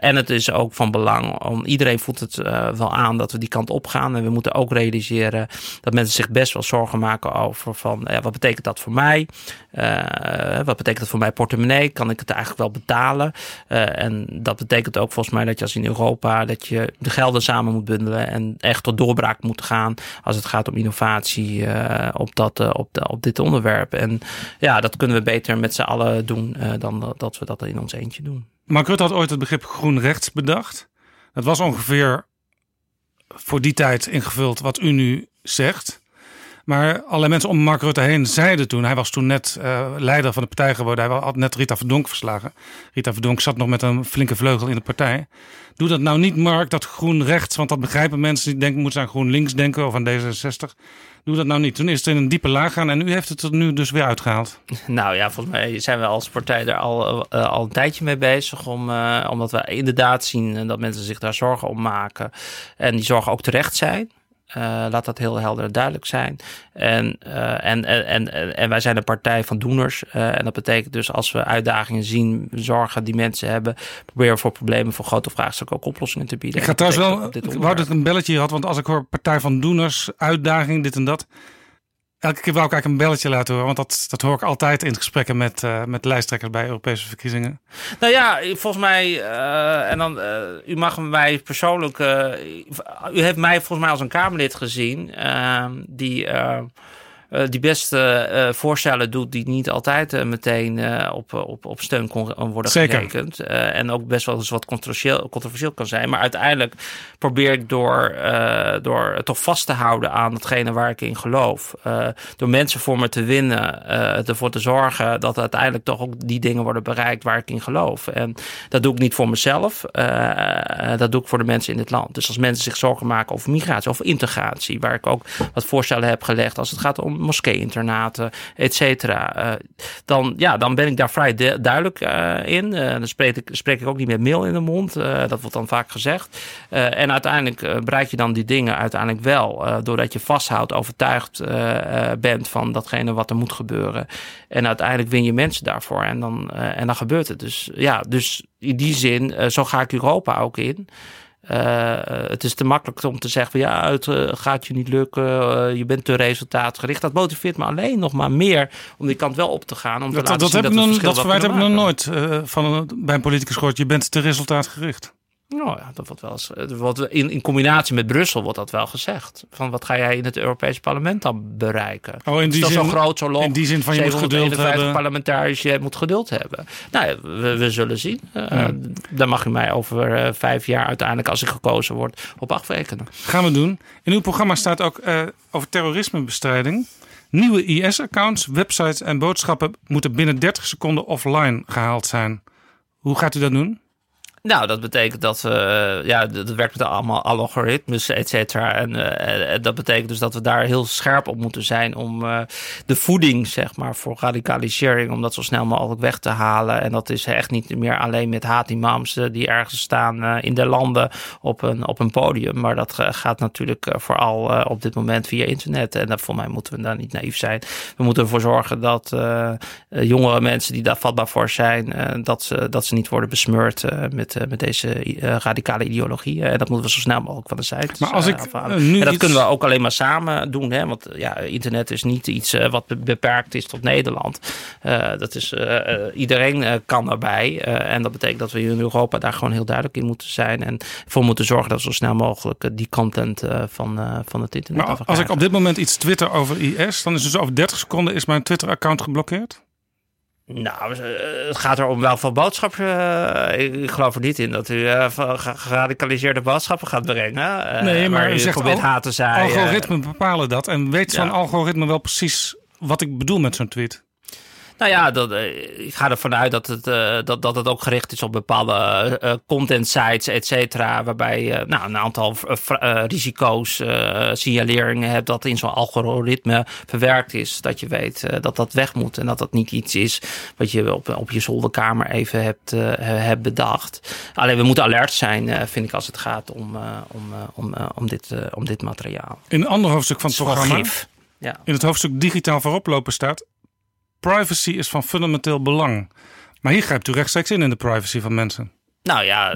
En het is ook van belang, om, iedereen voelt het wel aan dat we die kant op gaan. En we moeten ook realiseren dat mensen zich best wel zorgen maken over van ja, wat betekent dat voor mij? Wat betekent dat voor mijn portemonnee? Kan ik het eigenlijk wel betalen? en dat betekent ook volgens mij dat je als in Europa dat je de gelden samen moet bundelen en echt tot doorbraak moet gaan als het gaat om innovatie uh, op, dat, op, de, op dit onderwerp. En ja, dat kunnen we beter met z'n allen doen dan dat we dat in ons eentje doen. Mark Rutte had ooit het begrip groen rechts bedacht. Dat was ongeveer voor die tijd ingevuld wat u nu zegt. Maar allerlei mensen om Mark Rutte heen zeiden toen, hij was toen net uh, leider van de partij geworden, hij had net Rita Verdonk verslagen. Rita Verdonk zat nog met een flinke vleugel in de partij. Doe dat nou niet, Mark, dat groen rechts, want dat begrijpen mensen die denken, moeten aan groen links denken of aan D66. Doe dat nou niet. Toen is het in een diepe laag gaan en u heeft het er nu dus weer uitgehaald. Nou ja, volgens mij zijn we als partij er al, uh, al een tijdje mee bezig. Om, uh, omdat we inderdaad zien dat mensen zich daar zorgen om maken. En die zorgen ook terecht zijn. Uh, laat dat heel helder en duidelijk zijn. En, uh, en, en, en, en wij zijn een partij van doeners. Uh, en dat betekent dus als we uitdagingen zien, zorgen die mensen hebben, proberen we voor problemen, voor grote vraagstukken ook oplossingen te bieden. Ik ga trouwens wel, ik wou dat een belletje had, want als ik hoor partij van doeners, uitdaging, dit en dat. Elke keer wou ik eigenlijk een belletje laten horen, want dat, dat hoor ik altijd in gesprekken met, uh, met lijsttrekkers bij Europese verkiezingen. Nou ja, volgens mij, uh, en dan, uh, u mag mij persoonlijk, u heeft mij volgens mij als een Kamerlid gezien, die die beste uh, voorstellen doet die niet altijd uh, meteen op, op, op steun kon worden Zeker. gerekend. en ook best wel eens wat controversieel, controversieel kan zijn. Maar uiteindelijk probeer ik door, door toch vast te houden aan hetgene waar ik in geloof. door mensen voor me te winnen, ervoor te zorgen dat uiteindelijk toch ook die dingen worden bereikt waar ik in geloof. En dat doe ik niet voor mezelf, dat doe ik voor de mensen in dit land. Dus als mensen zich zorgen maken over migratie of integratie, waar ik ook wat voorstellen heb gelegd als het gaat om moskee-internaten, et cetera. dan, ja, dan ben ik daar vrij duidelijk in. dan spreek ik, spreek ik ook niet met mail in de mond. dat wordt dan vaak gezegd. en uiteindelijk bereik je dan die dingen uiteindelijk wel. doordat je vasthoudt, overtuigd bent van datgene wat er moet gebeuren. En uiteindelijk win je mensen daarvoor. En dan, en dan gebeurt het. Dus ja, dus in die zin, zo ga ik Europa ook in. Uh, het is te makkelijk om te zeggen van ja, het uh, gaat je niet lukken, uh, je bent te resultaatgericht. Dat motiveert me alleen nog maar meer om die kant wel op te gaan. Om dat, te dat, zien heb dat, nog, dat verwijt heb ik nog nooit van, bij een politicus gehoord. Je bent te resultaatgericht. Nou ja, dat wordt wel eens, wordt in, in combinatie met Brussel wordt dat wel gezegd. Van wat ga jij in het Europese parlement dan bereiken? Oh, in die dus zin, zo groot, zo lang. In die zin van je moet geduld hebben. parlementariërs, je moet geduld hebben. Nou, we, we zullen zien. Uh, ja. Daar mag je mij over uh, vijf jaar uiteindelijk, als ik gekozen word, op afrekenen. Gaan we doen. In uw programma staat ook uh, over terrorismebestrijding. Nieuwe IS-accounts, websites en boodschappen moeten binnen 30 seconden offline gehaald zijn. Hoe gaat u dat doen? Nou, dat betekent dat we, ja, dat werkt met allemaal algoritmes, et cetera. En uh, dat betekent dus dat we daar heel scherp op moeten zijn om uh, de voeding, zeg maar, voor radicalisering, om dat zo snel mogelijk weg te halen. En dat is echt niet meer alleen met haatimams die ergens staan in de landen op een, op een podium. Maar dat gaat natuurlijk vooral op dit moment via internet. En dat, voor mij moeten we daar niet naïef zijn. We moeten ervoor zorgen dat jongere mensen die daar vatbaar voor zijn, dat, ze, dat ze niet worden besmeurd met met, met deze uh, radicale ideologie. En dat moeten we zo snel mogelijk van de site maar als ik, afhalen. en dat kunnen we ook alleen maar samen doen. Hè? Want ja, internet is niet iets wat beperkt is tot Nederland. Dat is, iedereen kan erbij. en dat betekent dat we in Europa daar gewoon heel duidelijk in moeten zijn. En voor moeten zorgen dat we zo snel mogelijk die content van, van het internet Maar als ik op dit moment iets twitter over IS, dan is dus over 30 seconden is mijn Twitter-account geblokkeerd? Nou, het gaat er om welke boodschappen. Uh, ik geloof er niet in dat u uh, geradicaliseerde boodschappen gaat brengen. Nee, maar u zegt probeert haat te zaaien. Algoritmen bepalen dat. En weet zo'n algoritme wel precies wat ik bedoel met zo'n tweet? Nou ja, dat, ik ga ervan uit dat het, uh, dat, dat het ook gericht is op bepaalde uh, content sites, et cetera. Waarbij je nou, een aantal risico's, signaleringen hebt dat in zo'n algoritme verwerkt is. Dat je weet dat dat weg moet en dat dat niet iets is wat je op, op je zolderkamer even hebt, hebt bedacht. Alleen we moeten alert zijn, vind ik, als het gaat om, om, om, om, dit, om dit materiaal. In een ander hoofdstuk van het programma. Ja. in het hoofdstuk digitaal vooroplopen staat privacy is van fundamenteel belang. Maar hier grijpt u rechtstreeks in in de privacy van mensen. Nou ja,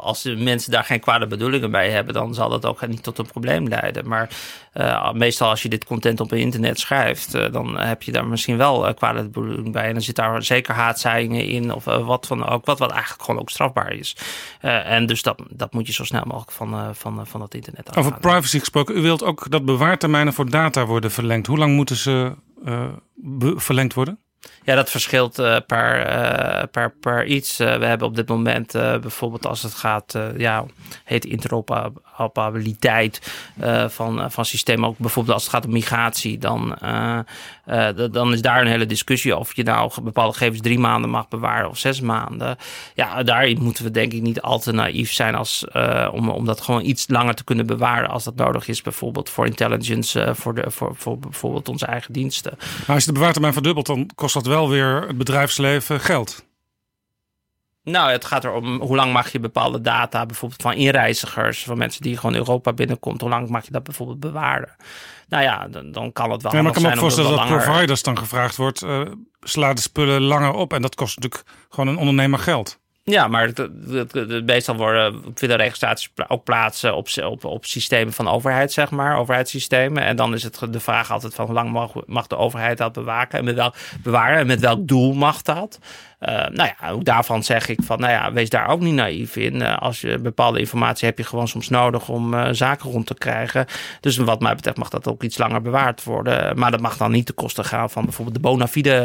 als de mensen daar geen kwade bedoelingen bij hebben, dan zal dat ook niet tot een probleem leiden. Maar uh, meestal als je dit content op het internet schrijft, uh, dan heb je daar misschien wel uh, kwade bedoelingen bij. En dan zit daar zeker haatzaaiingen in of wat van ook, wat, wat eigenlijk gewoon ook strafbaar is. en dus dat, dat moet je zo snel mogelijk van, van, van het internet afhalen. Over privacy gesproken, u wilt ook dat bewaartermijnen voor data worden verlengd. Hoe lang moeten ze verlengd worden? Ja, dat verschilt uh, per, uh, per, per iets. We hebben op dit moment bijvoorbeeld als het gaat, ja, heet interoperabiliteit van, van systemen. Ook bijvoorbeeld als het gaat om migratie, dan, dan is daar een hele discussie of je nou bepaalde gegevens drie maanden mag bewaren of zes maanden. Ja, daarin moeten we denk ik niet al te naïef zijn als, om, om dat gewoon iets langer te kunnen bewaren als dat nodig is. Bijvoorbeeld voor intelligence, voor, de, voor, voor bijvoorbeeld onze eigen diensten. Maar als je de bewaartermijn verdubbelt, dan kost dat wel weer het bedrijfsleven geld. Nou, het gaat erom hoe lang mag je bepaalde data, bijvoorbeeld van inreizigers, van mensen die gewoon Europa binnenkomt, hoe lang mag je dat bijvoorbeeld bewaren? Nou ja, dan, dan kan het wel. Ja, maar ik kan me ook voorstellen dat, dat providers dan gevraagd wordt, uh, sla de spullen langer op en dat kost natuurlijk gewoon een ondernemer geld. Ja, maar meestal worden vinden registraties ook plaatsen op, op, op systemen van overheid, zeg maar, overheidssystemen. En dan is het de vraag altijd van hoe lang mag, mag de overheid dat bewaken en met welk bewaren en met welk doel mag dat? Uh, nou ja, ook daarvan zeg ik van, nou ja, wees daar ook niet naïef in. Uh, als je bepaalde informatie heb je gewoon soms nodig om uh, zaken rond te krijgen. Dus wat mij betreft mag dat ook iets langer bewaard worden. Maar dat mag dan niet te kosten gaan van bijvoorbeeld de bona fide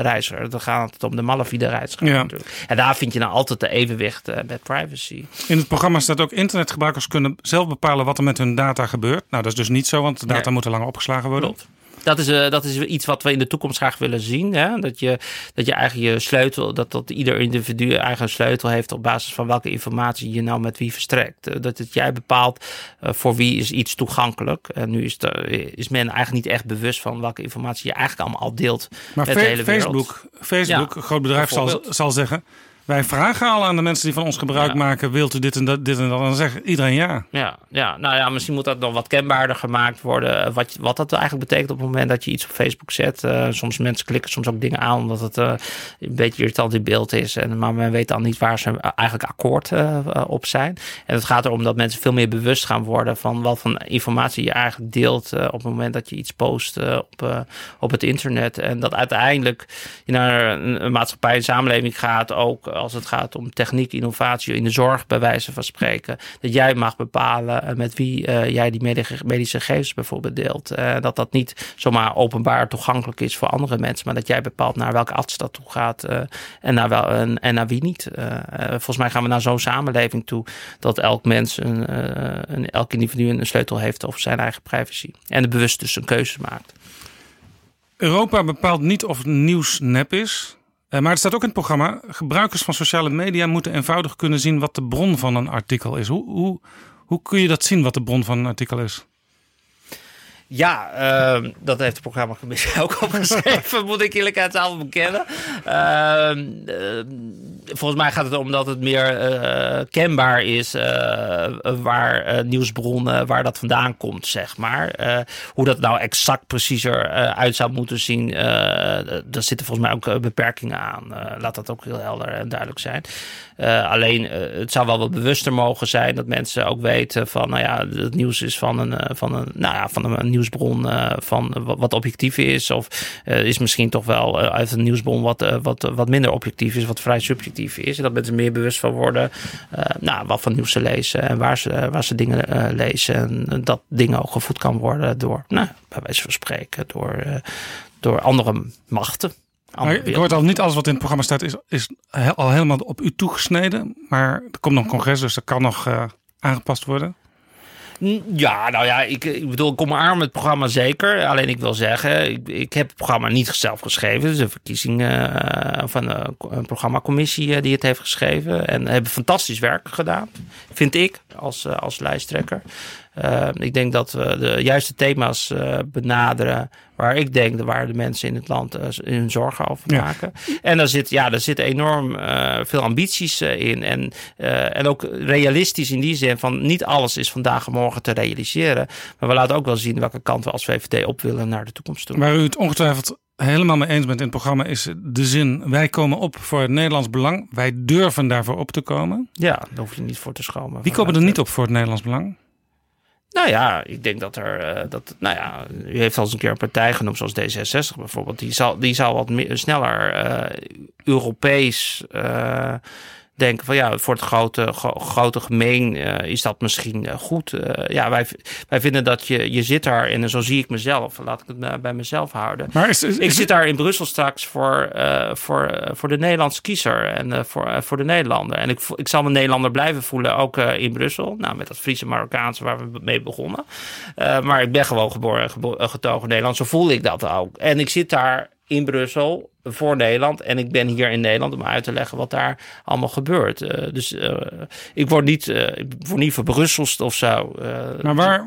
reiziger. Dan gaat het om de malafide reiziger ja. natuurlijk. En daar vind je nou altijd de evenwicht met privacy. In het programma staat ook internetgebruikers kunnen zelf bepalen wat er met hun data gebeurt. Nou, dat is dus niet zo, want de data Nee. moeten langer opgeslagen worden. Klopt. Dat is, uh, dat is iets wat we in de toekomst graag willen zien. Hè? Dat, je, dat je eigenlijk je sleutel, dat, dat ieder individu eigen sleutel heeft op basis van welke informatie je nou met wie verstrekt. Uh, dat het jij bepaalt uh, voor wie is iets toegankelijk. En nu is, de, is men eigenlijk niet echt bewust van welke informatie je eigenlijk allemaal al deelt maar met de hele Facebook, wereld. Facebook, een groot bedrijf, zal, zal zeggen... Wij vragen al aan de mensen die van ons gebruik ja. maken: wilt u dit en dat, dit en dat? En dan zegt iedereen ja. Ja, ja, nou ja, misschien moet dat nog wat kenbaarder gemaakt worden. Wat, wat dat eigenlijk betekent op het moment dat je iets op Facebook zet. Uh, soms mensen klikken soms ook dingen aan omdat het uh, een beetje irritant in beeld is. En, maar men weet dan niet waar ze eigenlijk akkoord uh, op zijn. En het gaat erom dat mensen veel meer bewust gaan worden van wat van informatie je eigenlijk deelt op het moment dat je iets post op, op het internet. En dat uiteindelijk je naar een, een maatschappij, een samenleving gaat ook als het gaat om techniek, innovatie in de zorg, bij wijze van spreken. Dat jij mag bepalen met wie uh, jij die medische gegevens bijvoorbeeld deelt. Uh, dat dat niet zomaar openbaar toegankelijk is voor andere mensen, maar dat jij bepaalt naar welke arts dat toe gaat en, naar wel, en, en naar wie niet. volgens mij gaan we naar zo'n samenleving toe dat elk mens, een, een, elk individu een sleutel heeft over zijn eigen privacy. En de bewust dus een keuze maakt. Europa bepaalt niet of nieuws nep is. Uh, maar het staat ook in het programma: gebruikers van sociale media moeten eenvoudig kunnen zien wat de bron van een artikel is. Hoe, hoe, hoe kun je dat zien, wat de bron van een artikel is? Ja, uh, dat heeft de programmacommissie ook opgeschreven, moet ik eerlijkheidshalve bekennen. Uh, uh, volgens mij gaat het om dat het meer uh, kenbaar is waar nieuwsbronnen, waar dat vandaan komt, zeg maar. hoe dat nou exact preciezer uit zou moeten zien, daar zitten volgens mij ook beperkingen aan. laat dat ook heel helder en duidelijk zijn. alleen, het zou wel wat bewuster mogen zijn dat mensen ook weten van, nou ja, het nieuws is van een, van een, nou ja, van een nieuwsbron uh, van wat objectief is. Of uh, is misschien toch wel uh, uit een nieuwsbron wat, wat, wat minder objectief is, wat vrij subjectief is. En dat mensen meer bewust van worden nou, wat van nieuws ze lezen en waar ze, waar ze dingen lezen. En dat dingen ook gevoed kan worden door, nou, bij wijze van spreken, door, door andere machten. Maar ik hoor al niet alles wat in het programma staat is, is al helemaal op u toegesneden. Maar er komt nog een congres, dus dat kan nog aangepast worden. Ja, nou ja, ik, ik bedoel, ik kom aan met het programma zeker. Alleen ik wil zeggen, ik, ik heb het programma niet zelf geschreven. Het is een verkiezing uh, van een, een programmacommissie die het heeft geschreven. En hebben fantastisch werk gedaan, vind ik, als, als lijsttrekker. Uh, ik denk dat we de juiste thema's uh, benaderen waar ik denk waar de mensen in het land uh, hun zorgen over maken. Ja. En daar zit, ja, daar zit enorm veel ambities in. En, en ook realistisch in die zin van niet alles is vandaag en morgen te realiseren. Maar we laten ook wel zien welke kant we als VVD op willen naar de toekomst toe. Waar u het ongetwijfeld helemaal mee eens bent in het programma is de zin: wij komen op voor het Nederlands belang. Wij durven daarvoor op te komen. Ja, daar hoef je niet voor te schomen. Wie komen er niet op voor het Nederlands belang? Nou ja, ik denk dat er. Uh, dat, nou ja, u heeft al eens een keer een partij genoemd, zoals D66 bijvoorbeeld. Die zal, die zal wat meer, sneller uh, Europees. Uh, denken van ja, voor het grote, grote gemeen uh, is dat misschien uh, goed. Uh, ja, wij, wij vinden dat je, je zit daar en zo zie ik mezelf. Laat ik het bij mezelf houden. Maar is, is, ik zit daar in Brussel straks voor, voor, voor de Nederlandse kiezer en voor, voor de Nederlander. En ik, ik zal me Nederlander blijven voelen, ook in Brussel. Nou, met dat Friese Marokkaanse waar we mee begonnen. maar ik ben gewoon geboren en getogen Nederland. Zo voel ik dat ook. En ik zit daar in Brussel voor Nederland. En ik ben hier in Nederland om uit te leggen wat daar allemaal gebeurt. Uh, dus uh, ik word niet, uh, ik word niet verbrusselst of zo. maar waar,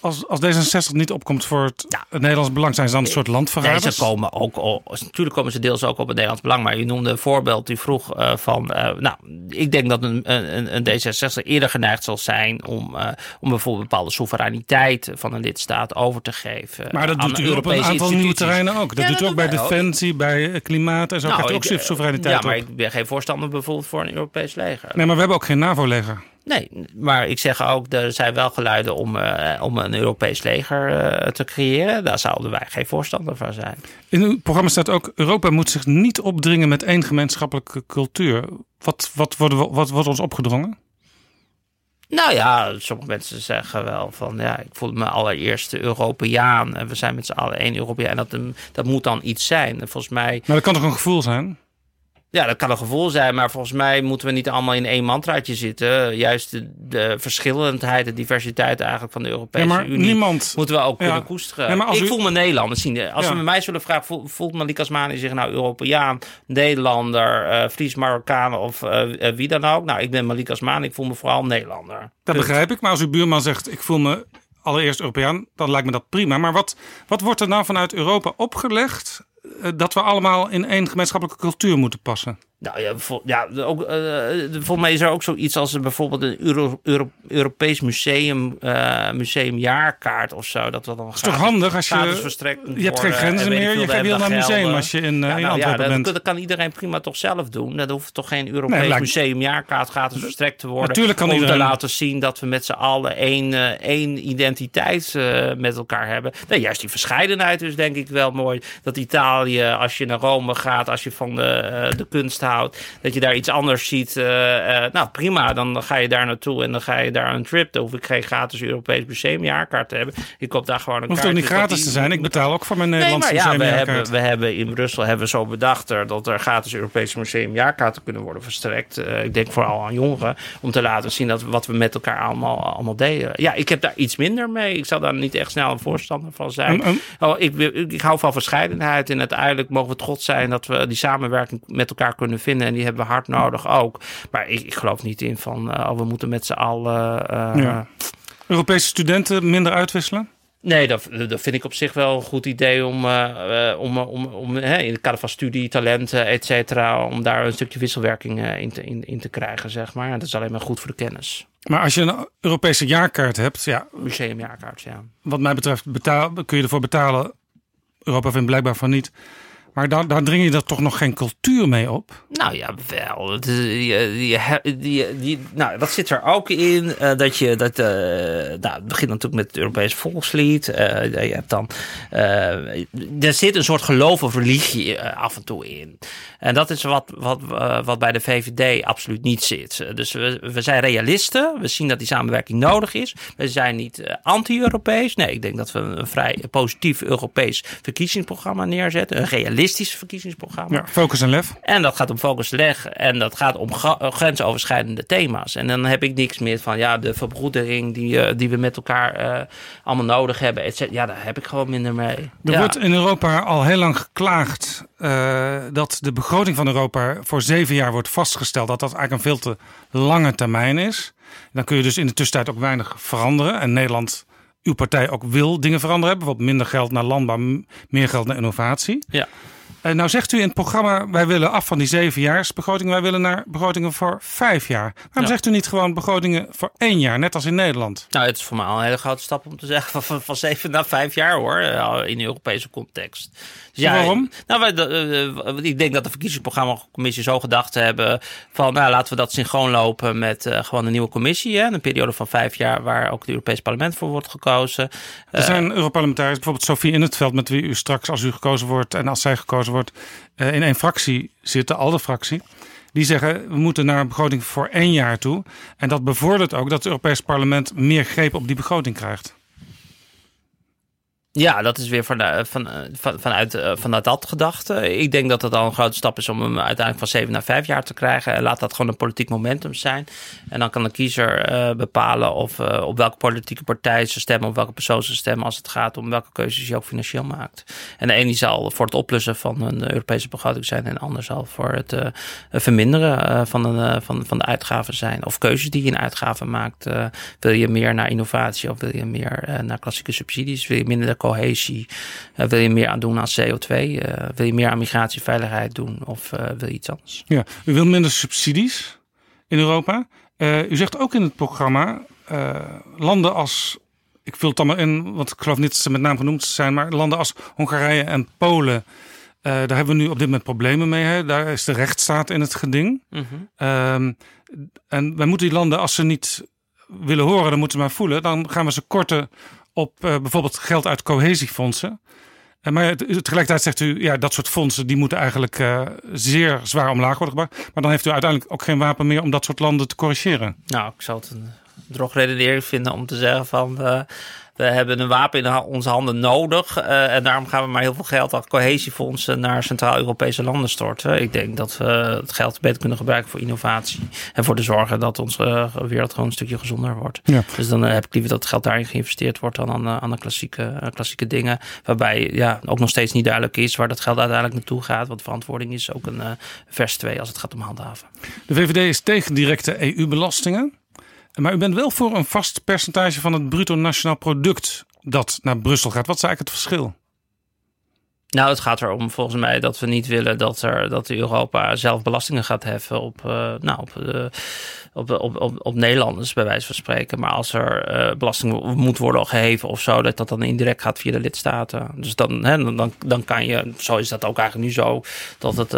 als, als D66 niet opkomt voor het, ja. het Nederlands belang, zijn ze dan een soort landverraders? Nee, ze komen ook, natuurlijk komen ze deels ook op het Nederlands belang. Maar je noemde een voorbeeld, u vroeg van, nou, ik denk dat een, een, een D66 eerder geneigd zal zijn om, om bijvoorbeeld bepaalde soevereiniteit van een lidstaat over te geven. Maar dat doet u op een aantal nieuwe terreinen ook. Dat ja, doet u ook bij Defensie, bij klimaat en zo. Nou, heeft ook soevereiniteit Ja, maar ik ben geen voorstander bijvoorbeeld voor een Europees leger. Nee, maar we hebben ook geen NAVO-leger. Nee, maar ik zeg ook, er zijn wel geluiden om, uh, om een Europees leger uh, te creëren. Daar zouden wij geen voorstander van zijn. In uw programma staat ook, Europa moet zich niet opdringen met één gemeenschappelijke cultuur. Wat, wat, worden we, wat wordt ons opgedrongen? Nou ja, sommige mensen zeggen wel van ja, ik voel me allereerst Europeaan en we zijn met z'n allen één Europeaan. En dat, dat moet dan iets zijn. En volgens mij. Maar dat kan toch een gevoel zijn? Ja, dat kan een gevoel zijn, maar volgens mij moeten we niet allemaal in één mantraatje zitten. Juist de, de verschillendheid, de diversiteit eigenlijk van de Europese Ja, Unie niemand- moeten we ook Ja. kunnen koesteren. Ik u- voel me Nederlander. Zien. Als we mij zullen vragen, voelt, voelt Malik Asmani zich nou Europeaan, Nederlander, eh Fries, Marokkaan of eh, eh, wie dan ook? Nou, ik ben Malik Asmani, ik voel me vooral Nederlander. Dat Punt. begrijp ik. Maar als uw buurman zegt, ik voel me allereerst Europeaan, dan lijkt me dat prima. Maar wat, wat wordt er nou vanuit Europa opgelegd dat we allemaal in één gemeenschappelijke cultuur moeten passen? Nou ja, vol, ja ook, eh, volgens mij is er ook zoiets als bijvoorbeeld een Euro, Euro- Europees museum, eh, museumjaarkaart of zo. Dat we dan is toch handig als je- je hebt geen grenzen meer, je wil naar een museum als je in, eh, in nou Antwerpen dat, bent. Dat kan iedereen prima toch zelf doen. Dat hoeft toch geen Europees Nee, museumjaarkaart gratis verstrekt te worden. Natuurlijk kan om iedereen- te laten zien dat we met z'n allen één, één identiteit met elkaar hebben. Nee, juist die verscheidenheid is denk ik wel mooi. Dat Italië, als je naar Rome gaat, als je van de, de kunst houdt, dat je daar iets anders ziet. eh, eh, nou, prima, dan ga je daar naartoe en dan ga je daar een trip. Dan hoef ik geen gratis Europees museumjaarkaart te hebben. Ik koop daar gewoon een Hoeft ook niet gratis te zijn. Ik betaal ook voor mijn Nee, Nederlandse maar ja, we hebben, we hebben in Brussel hebben we zo bedacht er dat er gratis Europese museumjaarkaarten kunnen worden verstrekt. Eh, ik denk vooral aan jongeren, om te laten zien dat wat we met elkaar allemaal, allemaal deden. Ja, ik heb daar iets minder mee. Ik zal daar niet echt snel een voorstander van zijn. Oh, ik, ik, ik hou van verscheidenheid en uiteindelijk mogen we trots zijn dat we die samenwerking met elkaar kunnen vinden. En die hebben we hard nodig ook. Maar ik, ik geloof niet in van, eh, oh, we moeten met z'n allen... eh, Ja. Europese studenten minder uitwisselen? Nee, dat, dat vind ik op zich wel een goed idee om, eh, eh, om, om, om hè, in het kader van studie, talenten, et cetera, om daar een stukje wisselwerking eh, in, te, in, in te krijgen, zeg maar. En dat is alleen maar goed voor de kennis. Maar als je een Europese jaarkaart hebt, ja, Museumjaarkaart, ja. wat mij betreft betaal, kun je ervoor betalen. Europa vindt blijkbaar van niet. Maar daar, dring je er toch nog geen cultuur mee op? Nou ja, wel. Je- je- nou, dat zit er ook in. eh, dat je, dat, eh, nou, begint natuurlijk met het Europees volkslied. eh, je hebt dan, er zit een soort geloof of religie af en toe in. En dat is wat, wat, wat bij de VVD absoluut niet zit. Dus we, we zijn realisten. We zien dat die samenwerking nodig is. We zijn niet anti-Europees. Nee, ik denk dat we een vrij positief Europees verkiezingsprogramma neerzetten. Een realistisch verkiezingsprogramma. Ja, focus en lef. En dat gaat om focus leg en dat gaat om eh, grensoverschrijdende thema's. En dan heb ik niks meer van ja, de verbroedering die, eh, die we met elkaar eh, allemaal nodig hebben. Et. Ja, daar heb ik gewoon minder mee. Er ja. wordt in Europa al heel lang geklaagd dat de begroting van Europa voor zeven jaar wordt vastgesteld. Dat dat eigenlijk een veel te lange termijn is. Dan kun je dus in de tussentijd ook weinig veranderen. En Nederland, uw partij ook wil dingen veranderen. Bijvoorbeeld minder geld naar landbouw, meer geld naar innovatie. Ja. En nou zegt u in het programma, wij willen af van die zevenjaarsbegroting. Wij willen naar begrotingen voor vijf jaar. Waarom Ja. zegt u niet gewoon begrotingen voor één jaar, net als in Nederland? Nou, het is voor mij al een hele grote stap om te zeggen van, van, van zeven naar vijf jaar hoor, eh, in de Europese context. Dus Waarom? Nou, wij, eh, eh, ik denk dat de verkiezingsprogrammacommissie zo gedacht hebben van, nou, laten we dat synchroon lopen met eh, gewoon een nieuwe commissie. Hè, een periode van vijf jaar waar ook het Europees Parlement voor wordt gekozen. Er zijn Europarlementariërs, bijvoorbeeld Sofie in het veld, met wie u straks, als u gekozen wordt en als zij gekozen wordt, in één fractie zitten, al de fractie. Die zeggen we moeten naar een begroting voor één jaar toe. En dat bevordert ook dat het Europees Parlement meer greep op die begroting krijgt. Ja, dat is weer van, van, van, vanuit, eh, vanuit dat gedachte. Ik denk dat het al een grote stap is om hem uiteindelijk van zeven naar vijf jaar te krijgen. En laat dat gewoon een politiek momentum zijn. En dan kan de kiezer eh, bepalen of, eh, op welke politieke partij ze stemmen, op welke persoon ze stemmen als het gaat om welke keuzes je ook financieel maakt. En de een die zal voor het oplussen van een Europese begroting zijn en de ander zal voor het eh, verminderen eh, van, een, eh, van, van de uitgaven zijn. Of keuzes die je in uitgaven maakt. Eh, wil je meer naar innovatie of wil je meer eh, naar klassieke subsidies? Wil je minder de cohesie? Eh, wil je meer aan doen aan CO2? Eh, wil je meer aan migratieveiligheid doen? Of eh, wil je iets anders? Ja, u wil minder subsidies in Europa. U zegt ook in het programma landen als, ik vul het allemaal in, want ik geloof niet dat ze met naam genoemd zijn, maar landen als Hongarije en Polen. eh, daar hebben we nu op dit moment problemen mee. Hè? Daar is de rechtsstaat in het geding. Mhm. Ehm, en wij moeten die landen, als ze niet willen horen, dan moeten ze maar voelen. Dan gaan we ze korten op eh, bijvoorbeeld geld uit cohesiefondsen. Eh, maar tegelijkertijd zegt u, ja, dat soort fondsen die moeten eigenlijk eh, zeer zwaar omlaag worden gebracht. Maar dan heeft u uiteindelijk ook geen wapen meer om dat soort landen te corrigeren. Nou, ik zal het een drogredenering vinden om te zeggen van... we hebben een wapen in onze handen nodig. Uh, en daarom gaan we maar heel veel geld aan cohesiefondsen naar Centraal-Europese landen storten. Ik denk dat we het geld beter kunnen gebruiken voor innovatie. En voor de zorgen dat onze wereld gewoon een stukje gezonder wordt. Ja. Dus dan heb ik liever dat het geld daarin geïnvesteerd wordt dan aan, aan de klassieke, klassieke dingen. Waarbij ja, ook nog steeds niet duidelijk is waar dat geld uiteindelijk naartoe gaat. Want verantwoording is ook een vers 2 als het gaat om handhaven. De VVD is tegen directe EU-belastingen. Maar u bent wel voor een vast percentage van het bruto nationaal product dat naar Brussel gaat. Wat is eigenlijk het verschil? Nou, het gaat erom volgens mij dat we niet willen dat, er, dat Europa zelf belastingen gaat heffen op, uh, nou, op, uh, op, op, op, op, Nederlanders, bij wijze van spreken. Maar als er uh, belasting moet worden geheven of zo, dat dat dan indirect gaat via de lidstaten. Dus dan, hè, dan, dan kan je, zo is dat ook eigenlijk nu zo, dat het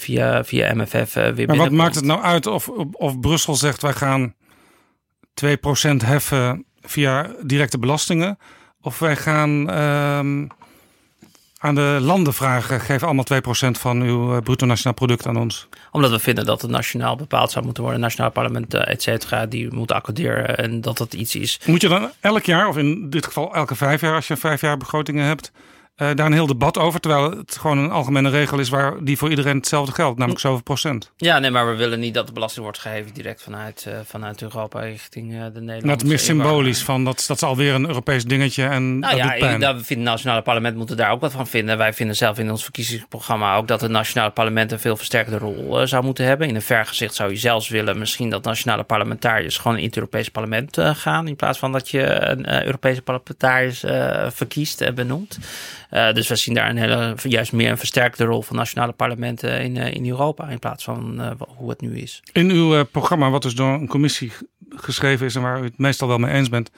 via, via MFF weer Maar wat maakt het nou uit of, of Brussel zegt wij gaan 2% heffen via directe belastingen. Of wij gaan ehm, aan de landen vragen: geef allemaal 2% van uw eh, bruto nationaal product aan ons. Omdat we vinden dat het nationaal bepaald zou moeten worden. Nationaal parlement, et cetera, die moet accorderen. En dat dat iets is. Moet je dan elk jaar, of in dit geval elke vijf jaar, als je vijf jaar begrotingen hebt uh, daar een heel debat over. Terwijl het gewoon een algemene regel is waar die voor iedereen hetzelfde geldt, namelijk zoveel procent. Ja, nee, maar we willen niet dat de belasting wordt geheven direct vanuit, uh, vanuit Europa richting uh, de Nederlandse. Nou, het is meer symbolisch van dat, dat is alweer een Europees dingetje. En nou dat ja, doet pijn. dat vindt het nationale parlement moeten daar ook wat van vinden. Wij vinden zelf in ons verkiezingsprogramma ook dat het nationale parlement een veel versterkte rol zou moeten hebben. In een vergezicht zou je zelfs willen misschien dat nationale parlementariërs gewoon in het Europese parlement gaan. In plaats van dat je een Europese parlementariërs verkiest en benoemt. Uh, dus we zien daar een hele, juist meer een versterkte rol van nationale parlementen in, uh, in Europa in plaats van uh, hoe het nu is. In uw programma, wat dus door een commissie geschreven is en waar u het meestal wel mee eens bent,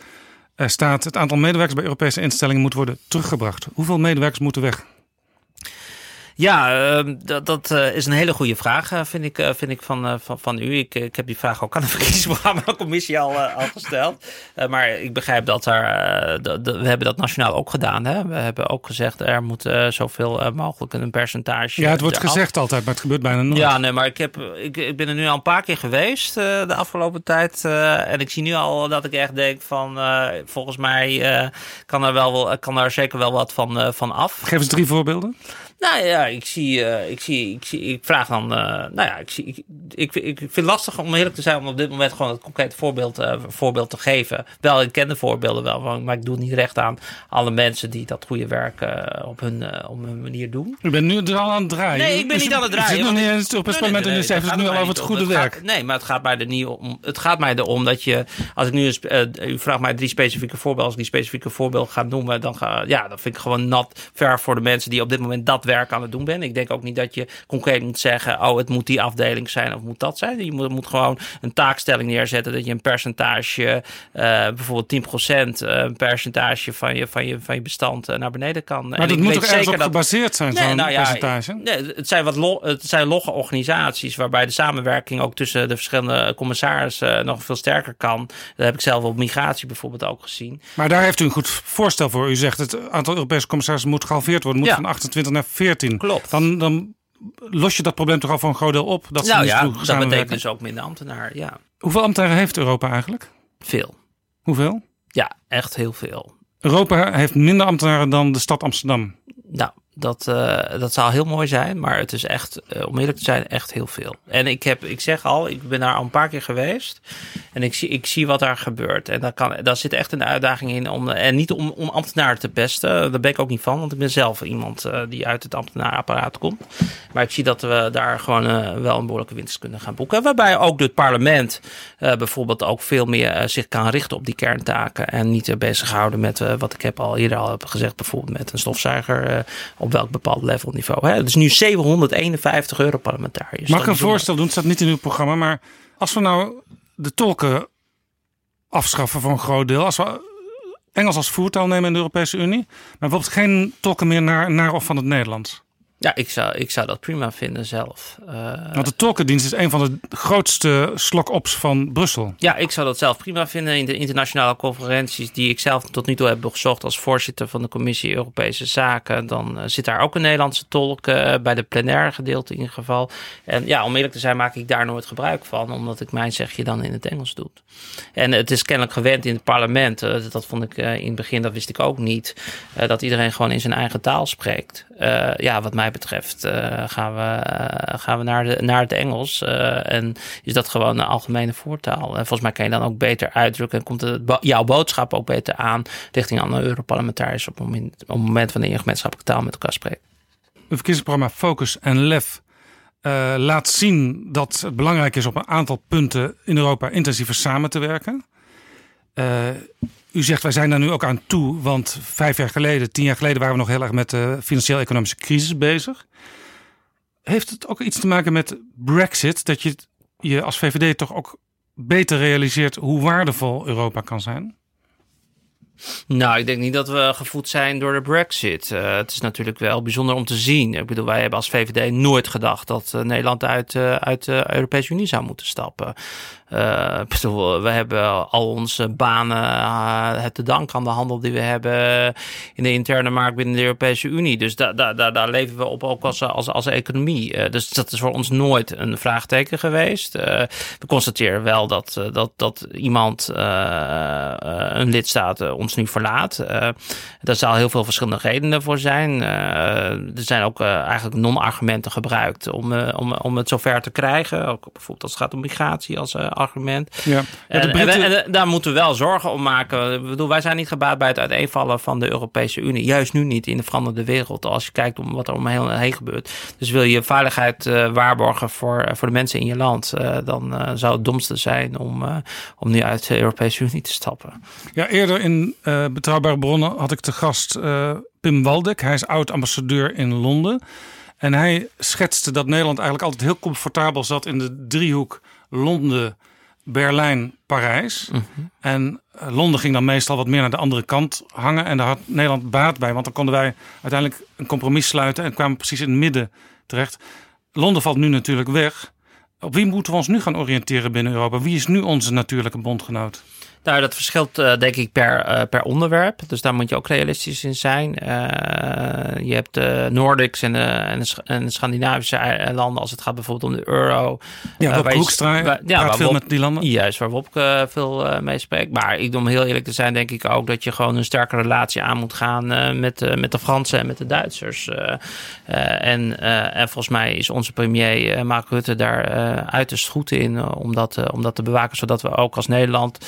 staat het aantal medewerkers bij Europese instellingen moet worden teruggebracht. Hoeveel medewerkers moeten weg? Ja, uh, dat, dat uh, is een hele goede vraag, uh, vind ik, vind ik van, van, van u. Ik, ik heb die vraag ook aan de verkiezingsprogramma-commissie al, al gesteld. maar ik begrijp dat er. De, de, we hebben dat nationaal ook gedaan. Hè? We hebben ook gezegd er moet zoveel mogelijk een percentage. Ja, het wordt gezegd altijd, maar het gebeurt bijna nooit. Ja, nee, maar ik, heb, ik, ik ben er nu al een paar keer geweest de afgelopen tijd. en ik zie nu al dat ik echt denk van volgens mij kan er wel kan er zeker wel wat van, van af. Geef eens drie voorbeelden. Nou ja, ik zie, uh, ik zie, ik zie, ik vraag dan, uh, nou ja, ik, zie, ik, ik, ik vind het lastig om eerlijk te zijn om op dit moment gewoon het concrete voorbeeld, uh, voorbeeld te geven. Wel, ik ken de voorbeelden wel, maar ik doe het niet recht aan alle mensen die dat goede werk op, hun, op hun manier doen. U bent nu er al aan het draaien. Nee, ik ben dus niet aan het draaien. Je zit nog niet eens op het parlement en zegt het nu al over het goede werk. Gaat, nee, maar het gaat mij er niet om. Het gaat mij erom dat je, als ik nu, eens, u vraagt mij drie specifieke voorbeelden, als ik die specifieke voorbeelden ga noemen, dan ga, ja, dan vind ik gewoon nat ver voor de mensen die op dit moment dat werk aan het doen ben. Ik denk ook niet dat je concreet moet zeggen: oh, het moet die afdeling zijn of moet dat zijn. Je moet, moet gewoon een taakstelling neerzetten dat je een percentage, uh, bijvoorbeeld 10% uh, een percentage van je, van je, van je bestand uh, naar beneden kan. Maar en dat moet toch ergens op dat... gebaseerd zijn, nee, zo'n nou ja, percentage? Nee, het zijn wat lo, het zijn logge organisaties waarbij de samenwerking ook tussen de verschillende commissarissen nog veel sterker kan. Dat heb ik zelf op migratie bijvoorbeeld ook gezien. Maar daar heeft u een goed voorstel voor. U zegt het aantal Europese commissarissen moet gehalveerd worden, moet ja. van 28 naar 14. Klopt. Dan, dan los je dat probleem toch al voor een groot deel op? Dat nou ja, dat betekent dus ook minder ambtenaren, ja. Hoeveel ambtenaren heeft Europa eigenlijk? Veel. Hoeveel? Ja, echt heel veel. Europa heeft minder ambtenaren dan de stad Amsterdam. Nou, dat, uh, dat zou heel mooi zijn, maar het is echt, uh, om eerlijk te zijn, echt heel veel. En ik, heb, ik zeg al, ik ben daar al een paar keer geweest en ik zie, ik zie wat daar gebeurt. En daar, kan, daar zit echt een uitdaging in, om, en niet om, om ambtenaren te pesten, daar ben ik ook niet van, want ik ben zelf iemand uh, die uit het ambtenarenapparaat komt. Maar ik zie dat we daar gewoon wel een behoorlijke winst kunnen gaan boeken. Waarbij ook het parlement bijvoorbeeld ook veel meer zich kan richten op die kerntaken en niet bezighouden met wat ik heb al eerder al heb gezegd, bijvoorbeeld met een stofzuiger op welk bepaald levelniveau. Hè? Dus nu 751 euro parlementariërs. Mag ik een voorstel doen? Het staat niet in uw programma. Maar als we nou de tolken afschaffen voor een groot deel. Als we Engels als voertaal nemen in de Europese Unie. Maar bijvoorbeeld geen tolken meer naar, naar of van het Nederlands. Ja, ik zou, ik zou dat prima vinden zelf. Uh, Want de tolkendienst is een van de grootste slok-ops van Brussel. Ja, ik zou dat zelf prima vinden in de internationale conferenties die ik zelf tot nu toe heb bezocht als voorzitter van de Commissie Europese Zaken. Dan uh, zit daar ook een Nederlandse tolk uh, bij de plenaire gedeelte in ieder geval. En ja, om eerlijk te zijn maak ik daar nooit gebruik van, omdat ik mijn zegje dan in het Engels doe. En het is kennelijk gewend in het parlement, dat vond ik in het begin, dat wist ik ook niet, dat iedereen gewoon in zijn eigen taal spreekt. Ja, wat mij betreft uh, gaan we, uh, gaan we naar, de, naar het Engels. En is dat gewoon een algemene voertaal. En volgens mij kan je dan ook beter uitdrukken. En komt jouw boodschap ook beter aan richting andere Europarlementariërs op op het moment wanneer je gemeenschappelijke taal met elkaar spreekt. Het verkiezingsprogramma Focus en Lef laat zien dat het belangrijk is op een aantal punten in Europa intensiever samen te werken. U zegt, wij zijn daar nu ook aan toe, want vijf jaar geleden, tien jaar geleden waren we nog heel erg met de financieel-economische crisis bezig. Heeft het ook iets te maken met Brexit, dat je je als VVD toch ook beter realiseert hoe waardevol Europa kan zijn? Nou, ik denk niet dat we gevoed zijn door de Brexit. Uh, het is natuurlijk wel bijzonder om te zien. Ik bedoel, wij hebben als VVD nooit gedacht dat uh, Nederland uit, uh, uit de Europese Unie zou moeten stappen. Uh, we hebben al onze banen uh, het te danken aan de handel die we hebben in de interne markt binnen de Europese Unie. Dus daar da, da, daar leven we op ook als, als, als economie. Dus dat is voor ons nooit een vraagteken geweest. we constateren wel dat, dat, dat iemand, een lidstaat, ons nu verlaat. daar zal heel veel verschillende redenen voor zijn. er zijn ook eigenlijk non-argumenten gebruikt om, om, om het zover te krijgen. Ook bijvoorbeeld als het gaat om migratie, als argument. Ja. En, en, en, daar moeten we wel zorgen om maken. Ik bedoel, wij zijn niet gebaat bij het uiteenvallen van de Europese Unie. Juist nu niet in de veranderde wereld. Als je kijkt om wat er omheen heen gebeurt. Dus wil je veiligheid uh, waarborgen voor, voor de mensen in je land. Uh, dan zou het domste zijn om, om nu uit de Europese Unie te stappen. Ja, eerder in Betrouwbare Bronnen had ik te gast Pim Waldek. Hij is oud-ambassadeur in Londen. En hij schetste dat Nederland eigenlijk altijd heel comfortabel zat in de driehoek Londen, Berlijn, Parijs. Mhm. En uh, Londen ging dan meestal wat meer naar de andere kant hangen. En daar had Nederland baat bij, want dan konden wij uiteindelijk een compromis sluiten en kwamen precies in het midden terecht. Londen valt nu natuurlijk weg. Op wie moeten we ons nu gaan oriënteren binnen Europa? Wie is nu onze natuurlijke bondgenoot? Nou, dat verschilt uh, denk ik per, uh, per onderwerp. Dus daar moet je ook realistisch in zijn. Uh, je hebt de Nordics en de, en de, en Scandinavische landen als het gaat bijvoorbeeld om de euro. Ja, Wopke Hoekstra waar, ja, praat veel met die landen. Juist, waar Wopke veel mee spreekt. Maar ik, om heel eerlijk te zijn denk ik ook dat je gewoon een sterke relatie aan moet gaan met, met de Fransen en met de Duitsers. en, en volgens mij is onze premier Mark Rutte daar uiterst goed in om dat, om dat te bewaken. Zodat we ook als Nederland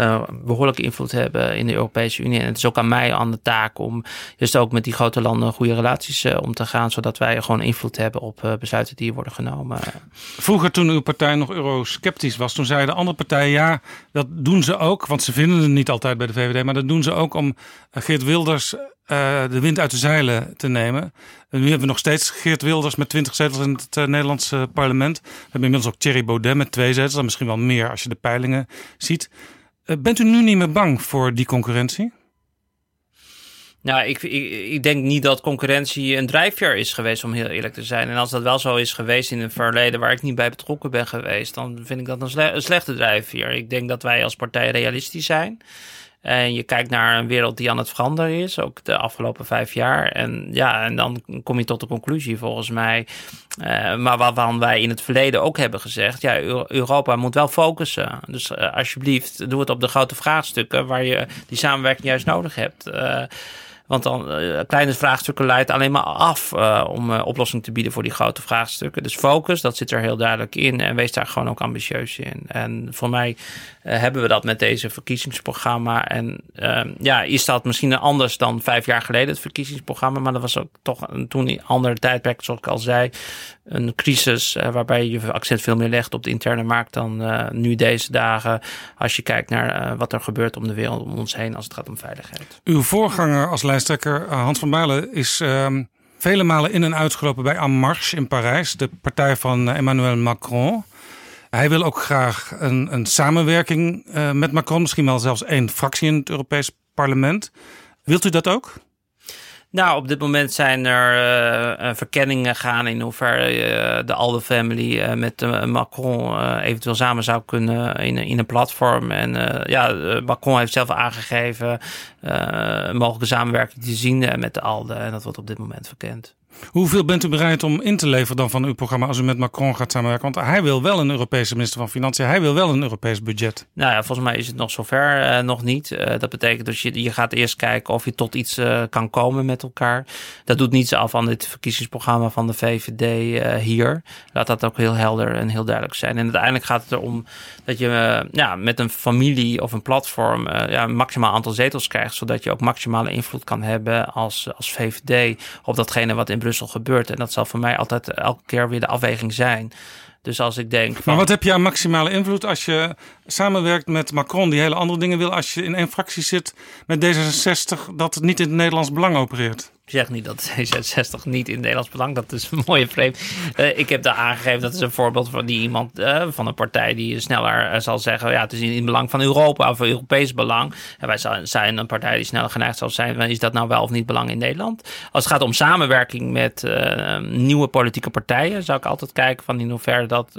uh, behoorlijke invloed hebben in de Europese Unie. En het is ook aan mij aan de taak om juist ook met die grote landen goede relaties uh, om te gaan, zodat wij gewoon invloed hebben op uh, besluiten die worden genomen. Vroeger, toen uw partij nog eurosceptisch was, toen zeiden andere partijen ja, dat doen ze ook, want ze vinden het niet altijd bij de VVD, maar dat doen ze ook om Geert Wilders de wind uit de zeilen te nemen. En nu hebben we nog steeds Geert Wilders met 20 zetels in het Nederlandse parlement. We hebben inmiddels ook Thierry Baudet met twee zetels, dan misschien wel meer als je de peilingen ziet. Uh, bent u nu niet meer bang voor die concurrentie? Nou, ik, ik, denk niet dat concurrentie een drijfveer is geweest, om heel eerlijk te zijn. En als dat wel zo is geweest in het verleden waar ik niet bij betrokken ben geweest, dan vind ik dat een, een slechte drijfveer. Ik denk dat wij als partij realistisch zijn. En je kijkt naar een wereld die aan het veranderen is, ook de afgelopen vijf jaar. En ja, en dan kom je tot de conclusie volgens mij. Uh, maar waarvan wij in het verleden ook hebben gezegd, ja, Europa moet wel focussen. Dus uh, alsjeblieft, doe het op de grote vraagstukken waar je die samenwerking juist nodig hebt. Uh, want dan kleine vraagstukken leidt alleen maar af om oplossing te bieden voor die grote vraagstukken. Dus focus, dat zit er heel duidelijk in. En wees daar gewoon ook ambitieus in. En voor mij hebben we dat met deze verkiezingsprogramma. En ehm, ja, is dat misschien anders dan vijf jaar geleden, het verkiezingsprogramma. Maar dat was ook toch een, toen een andere tijdperk, zoals ik al zei. Een crisis waarbij je accent veel meer legt op de interne markt dan nu deze dagen. Als je kijkt naar wat er gebeurt om de wereld om ons heen als het gaat om veiligheid. Uw voorganger als lijst lijsttrekker eh, Hans van Bijlen is um, vele malen in en uitgelopen bij En Marche in Parijs, de partij van eh, Emmanuel Macron. Hij wil ook graag een, een samenwerking uh, met Macron, misschien wel zelfs één fractie in het Europees Parlement. Wilt u dat ook? Nou, op dit moment zijn er uh, verkenningen gaan in hoeverre de Alde family met Macron eventueel samen zou kunnen in, in een platform. En ja, Macron heeft zelf aangegeven mogelijke samenwerking te zien met de Alde. En dat wordt op dit moment verkend. Hoeveel bent u bereid om in te leveren dan van uw programma als u met Macron gaat samenwerken? Want hij wil wel een Europese minister van Financiën. Hij wil wel een Europees budget. Nou ja, volgens mij is het nog zover uh, nog niet. Uh, dat betekent dat je, je gaat eerst kijken of je tot iets uh, kan komen met elkaar. Dat doet niets af aan dit verkiezingsprogramma van de VVD hier. Laat dat ook heel helder en heel duidelijk zijn. En uiteindelijk gaat het erom dat je ja, met een familie of een platform ja, een maximaal aantal zetels krijgt. Zodat je ook maximale invloed kan hebben als, als VVD op datgene wat in Brussel gebeurt. En dat zal voor mij altijd elke keer weer de afweging zijn. Dus als ik denk. Van... Maar wat heb je aan maximale invloed als je samenwerkt met Macron, die hele andere dingen wil, als je in één fractie zit met D66, dat het niet in het Nederlands belang opereert? Ik zeg niet dat D66 niet in Nederlands belang, dat is een mooie frame. Uh, ik heb daar aangegeven, dat is een voorbeeld van die iemand uh, van een partij die sneller uh, zal zeggen, ja, het is in het belang van Europa of Europees belang. En wij zijn een partij die sneller geneigd zal zijn, is dat nou wel of niet belang in Nederland? Als het gaat om samenwerking met nieuwe politieke partijen, zou ik altijd kijken van in hoeverre dat,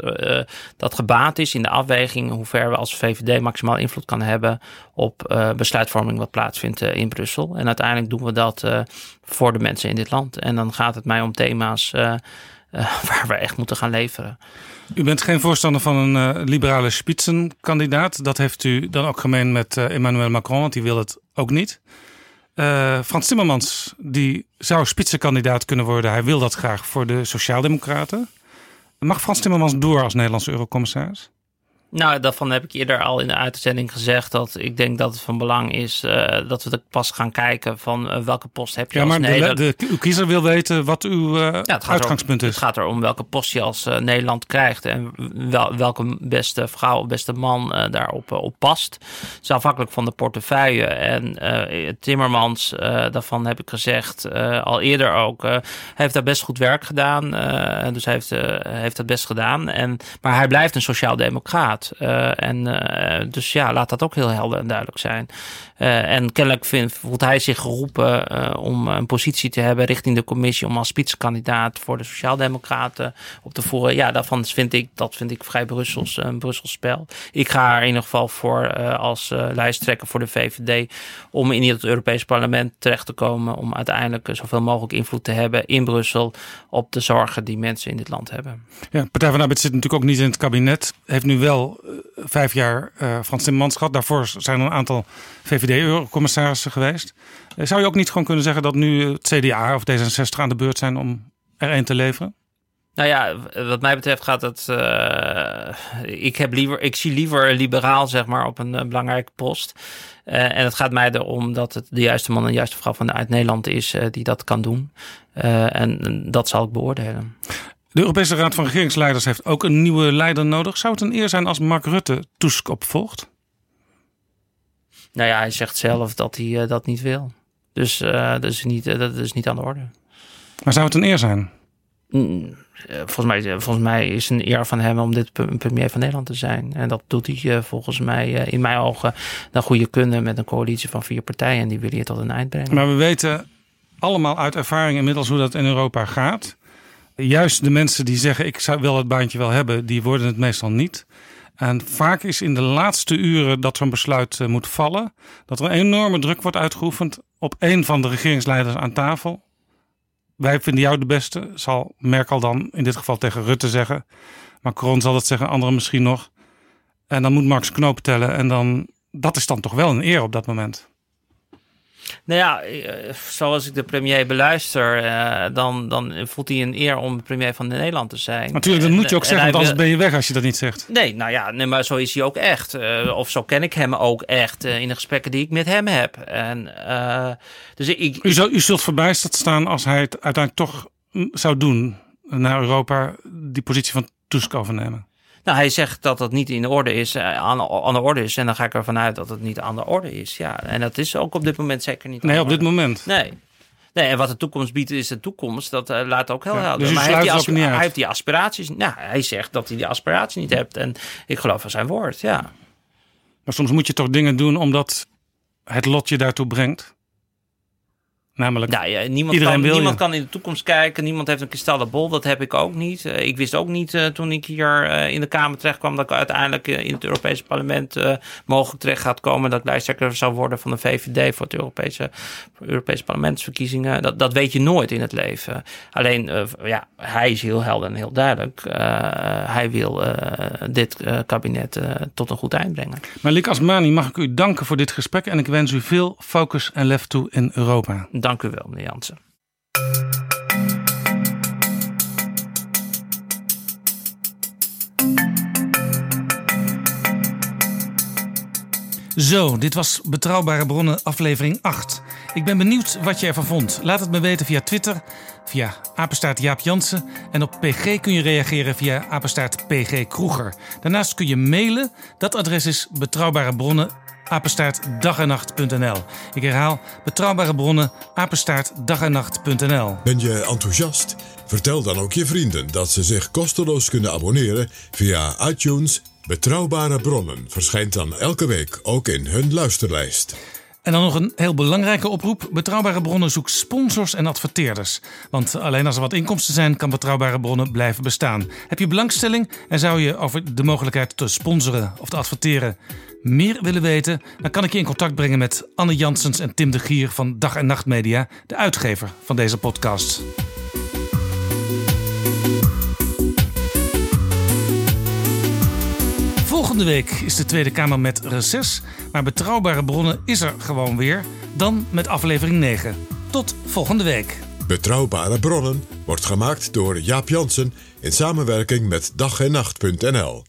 dat gebaat is in de afweging, hoe ver we als VVD maximaal invloed kan hebben op besluitvorming wat plaatsvindt in Brussel. En uiteindelijk doen we dat voor de mensen in dit land. En dan gaat het mij om thema's waar we echt moeten gaan leveren. U bent geen voorstander van een liberale spitsenkandidaat. Dat heeft u dan ook gemeen met Emmanuel Macron, want die wil het ook niet. Frans Timmermans, die zou spitsenkandidaat kunnen worden. Hij wil dat graag voor de Sociaaldemocraten. Mag Frans Timmermans door als Nederlandse eurocommissaris? Nou, daarvan heb ik eerder al in de uitzending gezegd dat ik denk dat het van belang is uh, dat we pas gaan kijken van uh, welke post heb je ja, als maar Nederland. De, de, uw kiezer wil weten wat uw uh, ja, uitgangspunt is. Het gaat er om welke post je als Nederland krijgt en wel, welke beste vrouw of beste man daarop op past. Het is afhankelijk van de portefeuille. En Timmermans, daarvan heb ik gezegd al eerder ook, heeft daar best goed werk gedaan. dus hij heeft, heeft dat best gedaan. En, maar hij blijft een sociaal-democraat. Uh, en uh, dus ja, laat dat ook heel helder en duidelijk zijn. Uh, en kennelijk vindt, voelt hij zich geroepen om een positie te hebben richting de commissie om als spitskandidaat voor de Sociaaldemocraten op te voeren. Ja, daarvan vind ik, dat vind ik vrij Brussels, een Brussels spel. Ik ga er in ieder geval voor als lijsttrekker voor de VVD om in het Europees Parlement terecht te komen om uiteindelijk zoveel mogelijk invloed te hebben in Brussel op de zorgen die mensen in dit land hebben. Ja, Partij van Arbeid zit natuurlijk ook niet in het kabinet. Heeft nu wel uh, vijf jaar uh, Frans Timmermans. Daarvoor zijn er een aantal VVD-eurocommissarissen geweest. Uh, zou je ook niet gewoon kunnen zeggen dat nu het CDA of D66 aan de beurt zijn om er één te leveren? Nou ja, wat mij betreft gaat het. ik, heb liever, ik zie liever een liberaal, zeg maar, op een belangrijke post. en het gaat mij erom dat het de juiste man en de juiste vrouw vanuit Nederland is die dat kan doen. en dat zal ik beoordelen. De Europese Raad van Regeringsleiders heeft ook een nieuwe leider nodig. Zou het een eer zijn als Mark Rutte Tusk opvolgt? Nou ja, hij zegt zelf dat hij uh, dat niet wil. Dus uh, dat, is niet, uh, dat is niet aan de orde. Maar zou het een eer zijn? Mm, volgens, mij, volgens mij is het een eer van hem om dit premier van Nederland te zijn. En dat doet hij volgens mij in mijn ogen naar goede kunnen met een coalitie van vier partijen. En die willen je tot een eind brengen. Maar we weten allemaal uit ervaring inmiddels hoe dat in Europa gaat juist de mensen die zeggen ik zou wel het baantje wel hebben, die worden het meestal niet. En vaak is in de laatste uren dat zo'n besluit uh, moet vallen, dat er een enorme druk wordt uitgeoefend op een van de regeringsleiders aan tafel. Wij vinden jou de beste, zal Merkel dan in dit geval tegen Rutte zeggen. Macron zal dat zeggen, anderen misschien nog. En dan moet Max Knoop tellen en dan, dat is dan toch wel een eer op dat moment. Nou ja, eh, zoals ik de premier beluister, uh, dan, dan voelt hij een eer om premier van Nederland te zijn. Natuurlijk, dat moet je ook zeggen, want anders ben je weg als je dat niet zegt. Nee, nou ja, nee, maar zo is hij ook echt. Uh, of zo ken ik hem ook echt in de gesprekken die ik met hem heb. En, dus ik, u, u zult verbijsterd staan als hij het uiteindelijk toch zou doen naar Europa, die positie van Tusk overnemen. Nou, hij zegt dat het niet in orde is, uh, aan, aan, de orde is. En dan ga ik ervan uit dat het niet aan de orde is. Ja, en dat is ook op dit moment zeker niet. Nee, op dit moment. Nee. Nee, en wat de toekomst biedt is de toekomst. Dat uh, laat ook heel ja, helder. Dus maar hij heeft, die hij heeft die aspiraties. Nou, hij zegt dat hij die aspiraties niet hebt. En ik geloof van zijn woord, ja. Maar soms moet je toch dingen doen omdat het lot je daartoe brengt. Namelijk, Nou ja, niemand, kan, niemand kan in de toekomst kijken. Niemand heeft een kristallenbol. Dat heb ik ook niet. Eh, ik wist ook niet eh, toen ik hier eh, in de Kamer terecht kwam... dat ik uiteindelijk in het Europese parlement mogelijk terecht gaat komen... dat ik lijsttrekker zou worden van de VVD voor het Europese, voor Europese parlementsverkiezingen. Dat, dat weet je nooit in het leven. Alleen, ja, hij is heel helder en heel duidelijk. Hij wil dit kabinet tot een goed eind brengen. Malik Asmani, mag ik u danken voor dit gesprek en ik wens u veel focus en lef toe in Europa. Dank u wel, meneer Jansen. Zo, dit was Betrouwbare Bronnen aflevering 8. Ik ben benieuwd wat je ervan vond. Laat het me weten via Twitter, via apenstaart Jaap Jansen. En op PG kun je reageren via apenstaart PG. Daarnaast kun je mailen. Dat adres is Betrouwbare Bronnen apenstaart dagennacht.nl. Ik herhaal, Betrouwbare Bronnen apenstaart dagennacht.nl. Ben je enthousiast? Vertel dan ook je vrienden dat ze zich kosteloos kunnen abonneren via iTunes. Betrouwbare bronnen verschijnt dan elke week ook in hun luisterlijst. En dan nog een heel belangrijke oproep. Betrouwbare bronnen zoekt sponsors en adverteerders. Want alleen als er wat inkomsten zijn, kan Betrouwbare bronnen blijven bestaan. Heb je belangstelling en zou je over de mogelijkheid te sponsoren of te adverteren meer willen weten? Dan kan ik je in contact brengen met Anne Janssens en Tim de Gier van Dag en Nacht Media, de uitgever van deze podcast. Volgende week is de Tweede Kamer met reces, maar betrouwbare bronnen is er gewoon weer. Dan met aflevering 9. Tot volgende week. Betrouwbare bronnen wordt gemaakt door Jaap Jansen in samenwerking met dag en nacht.nl.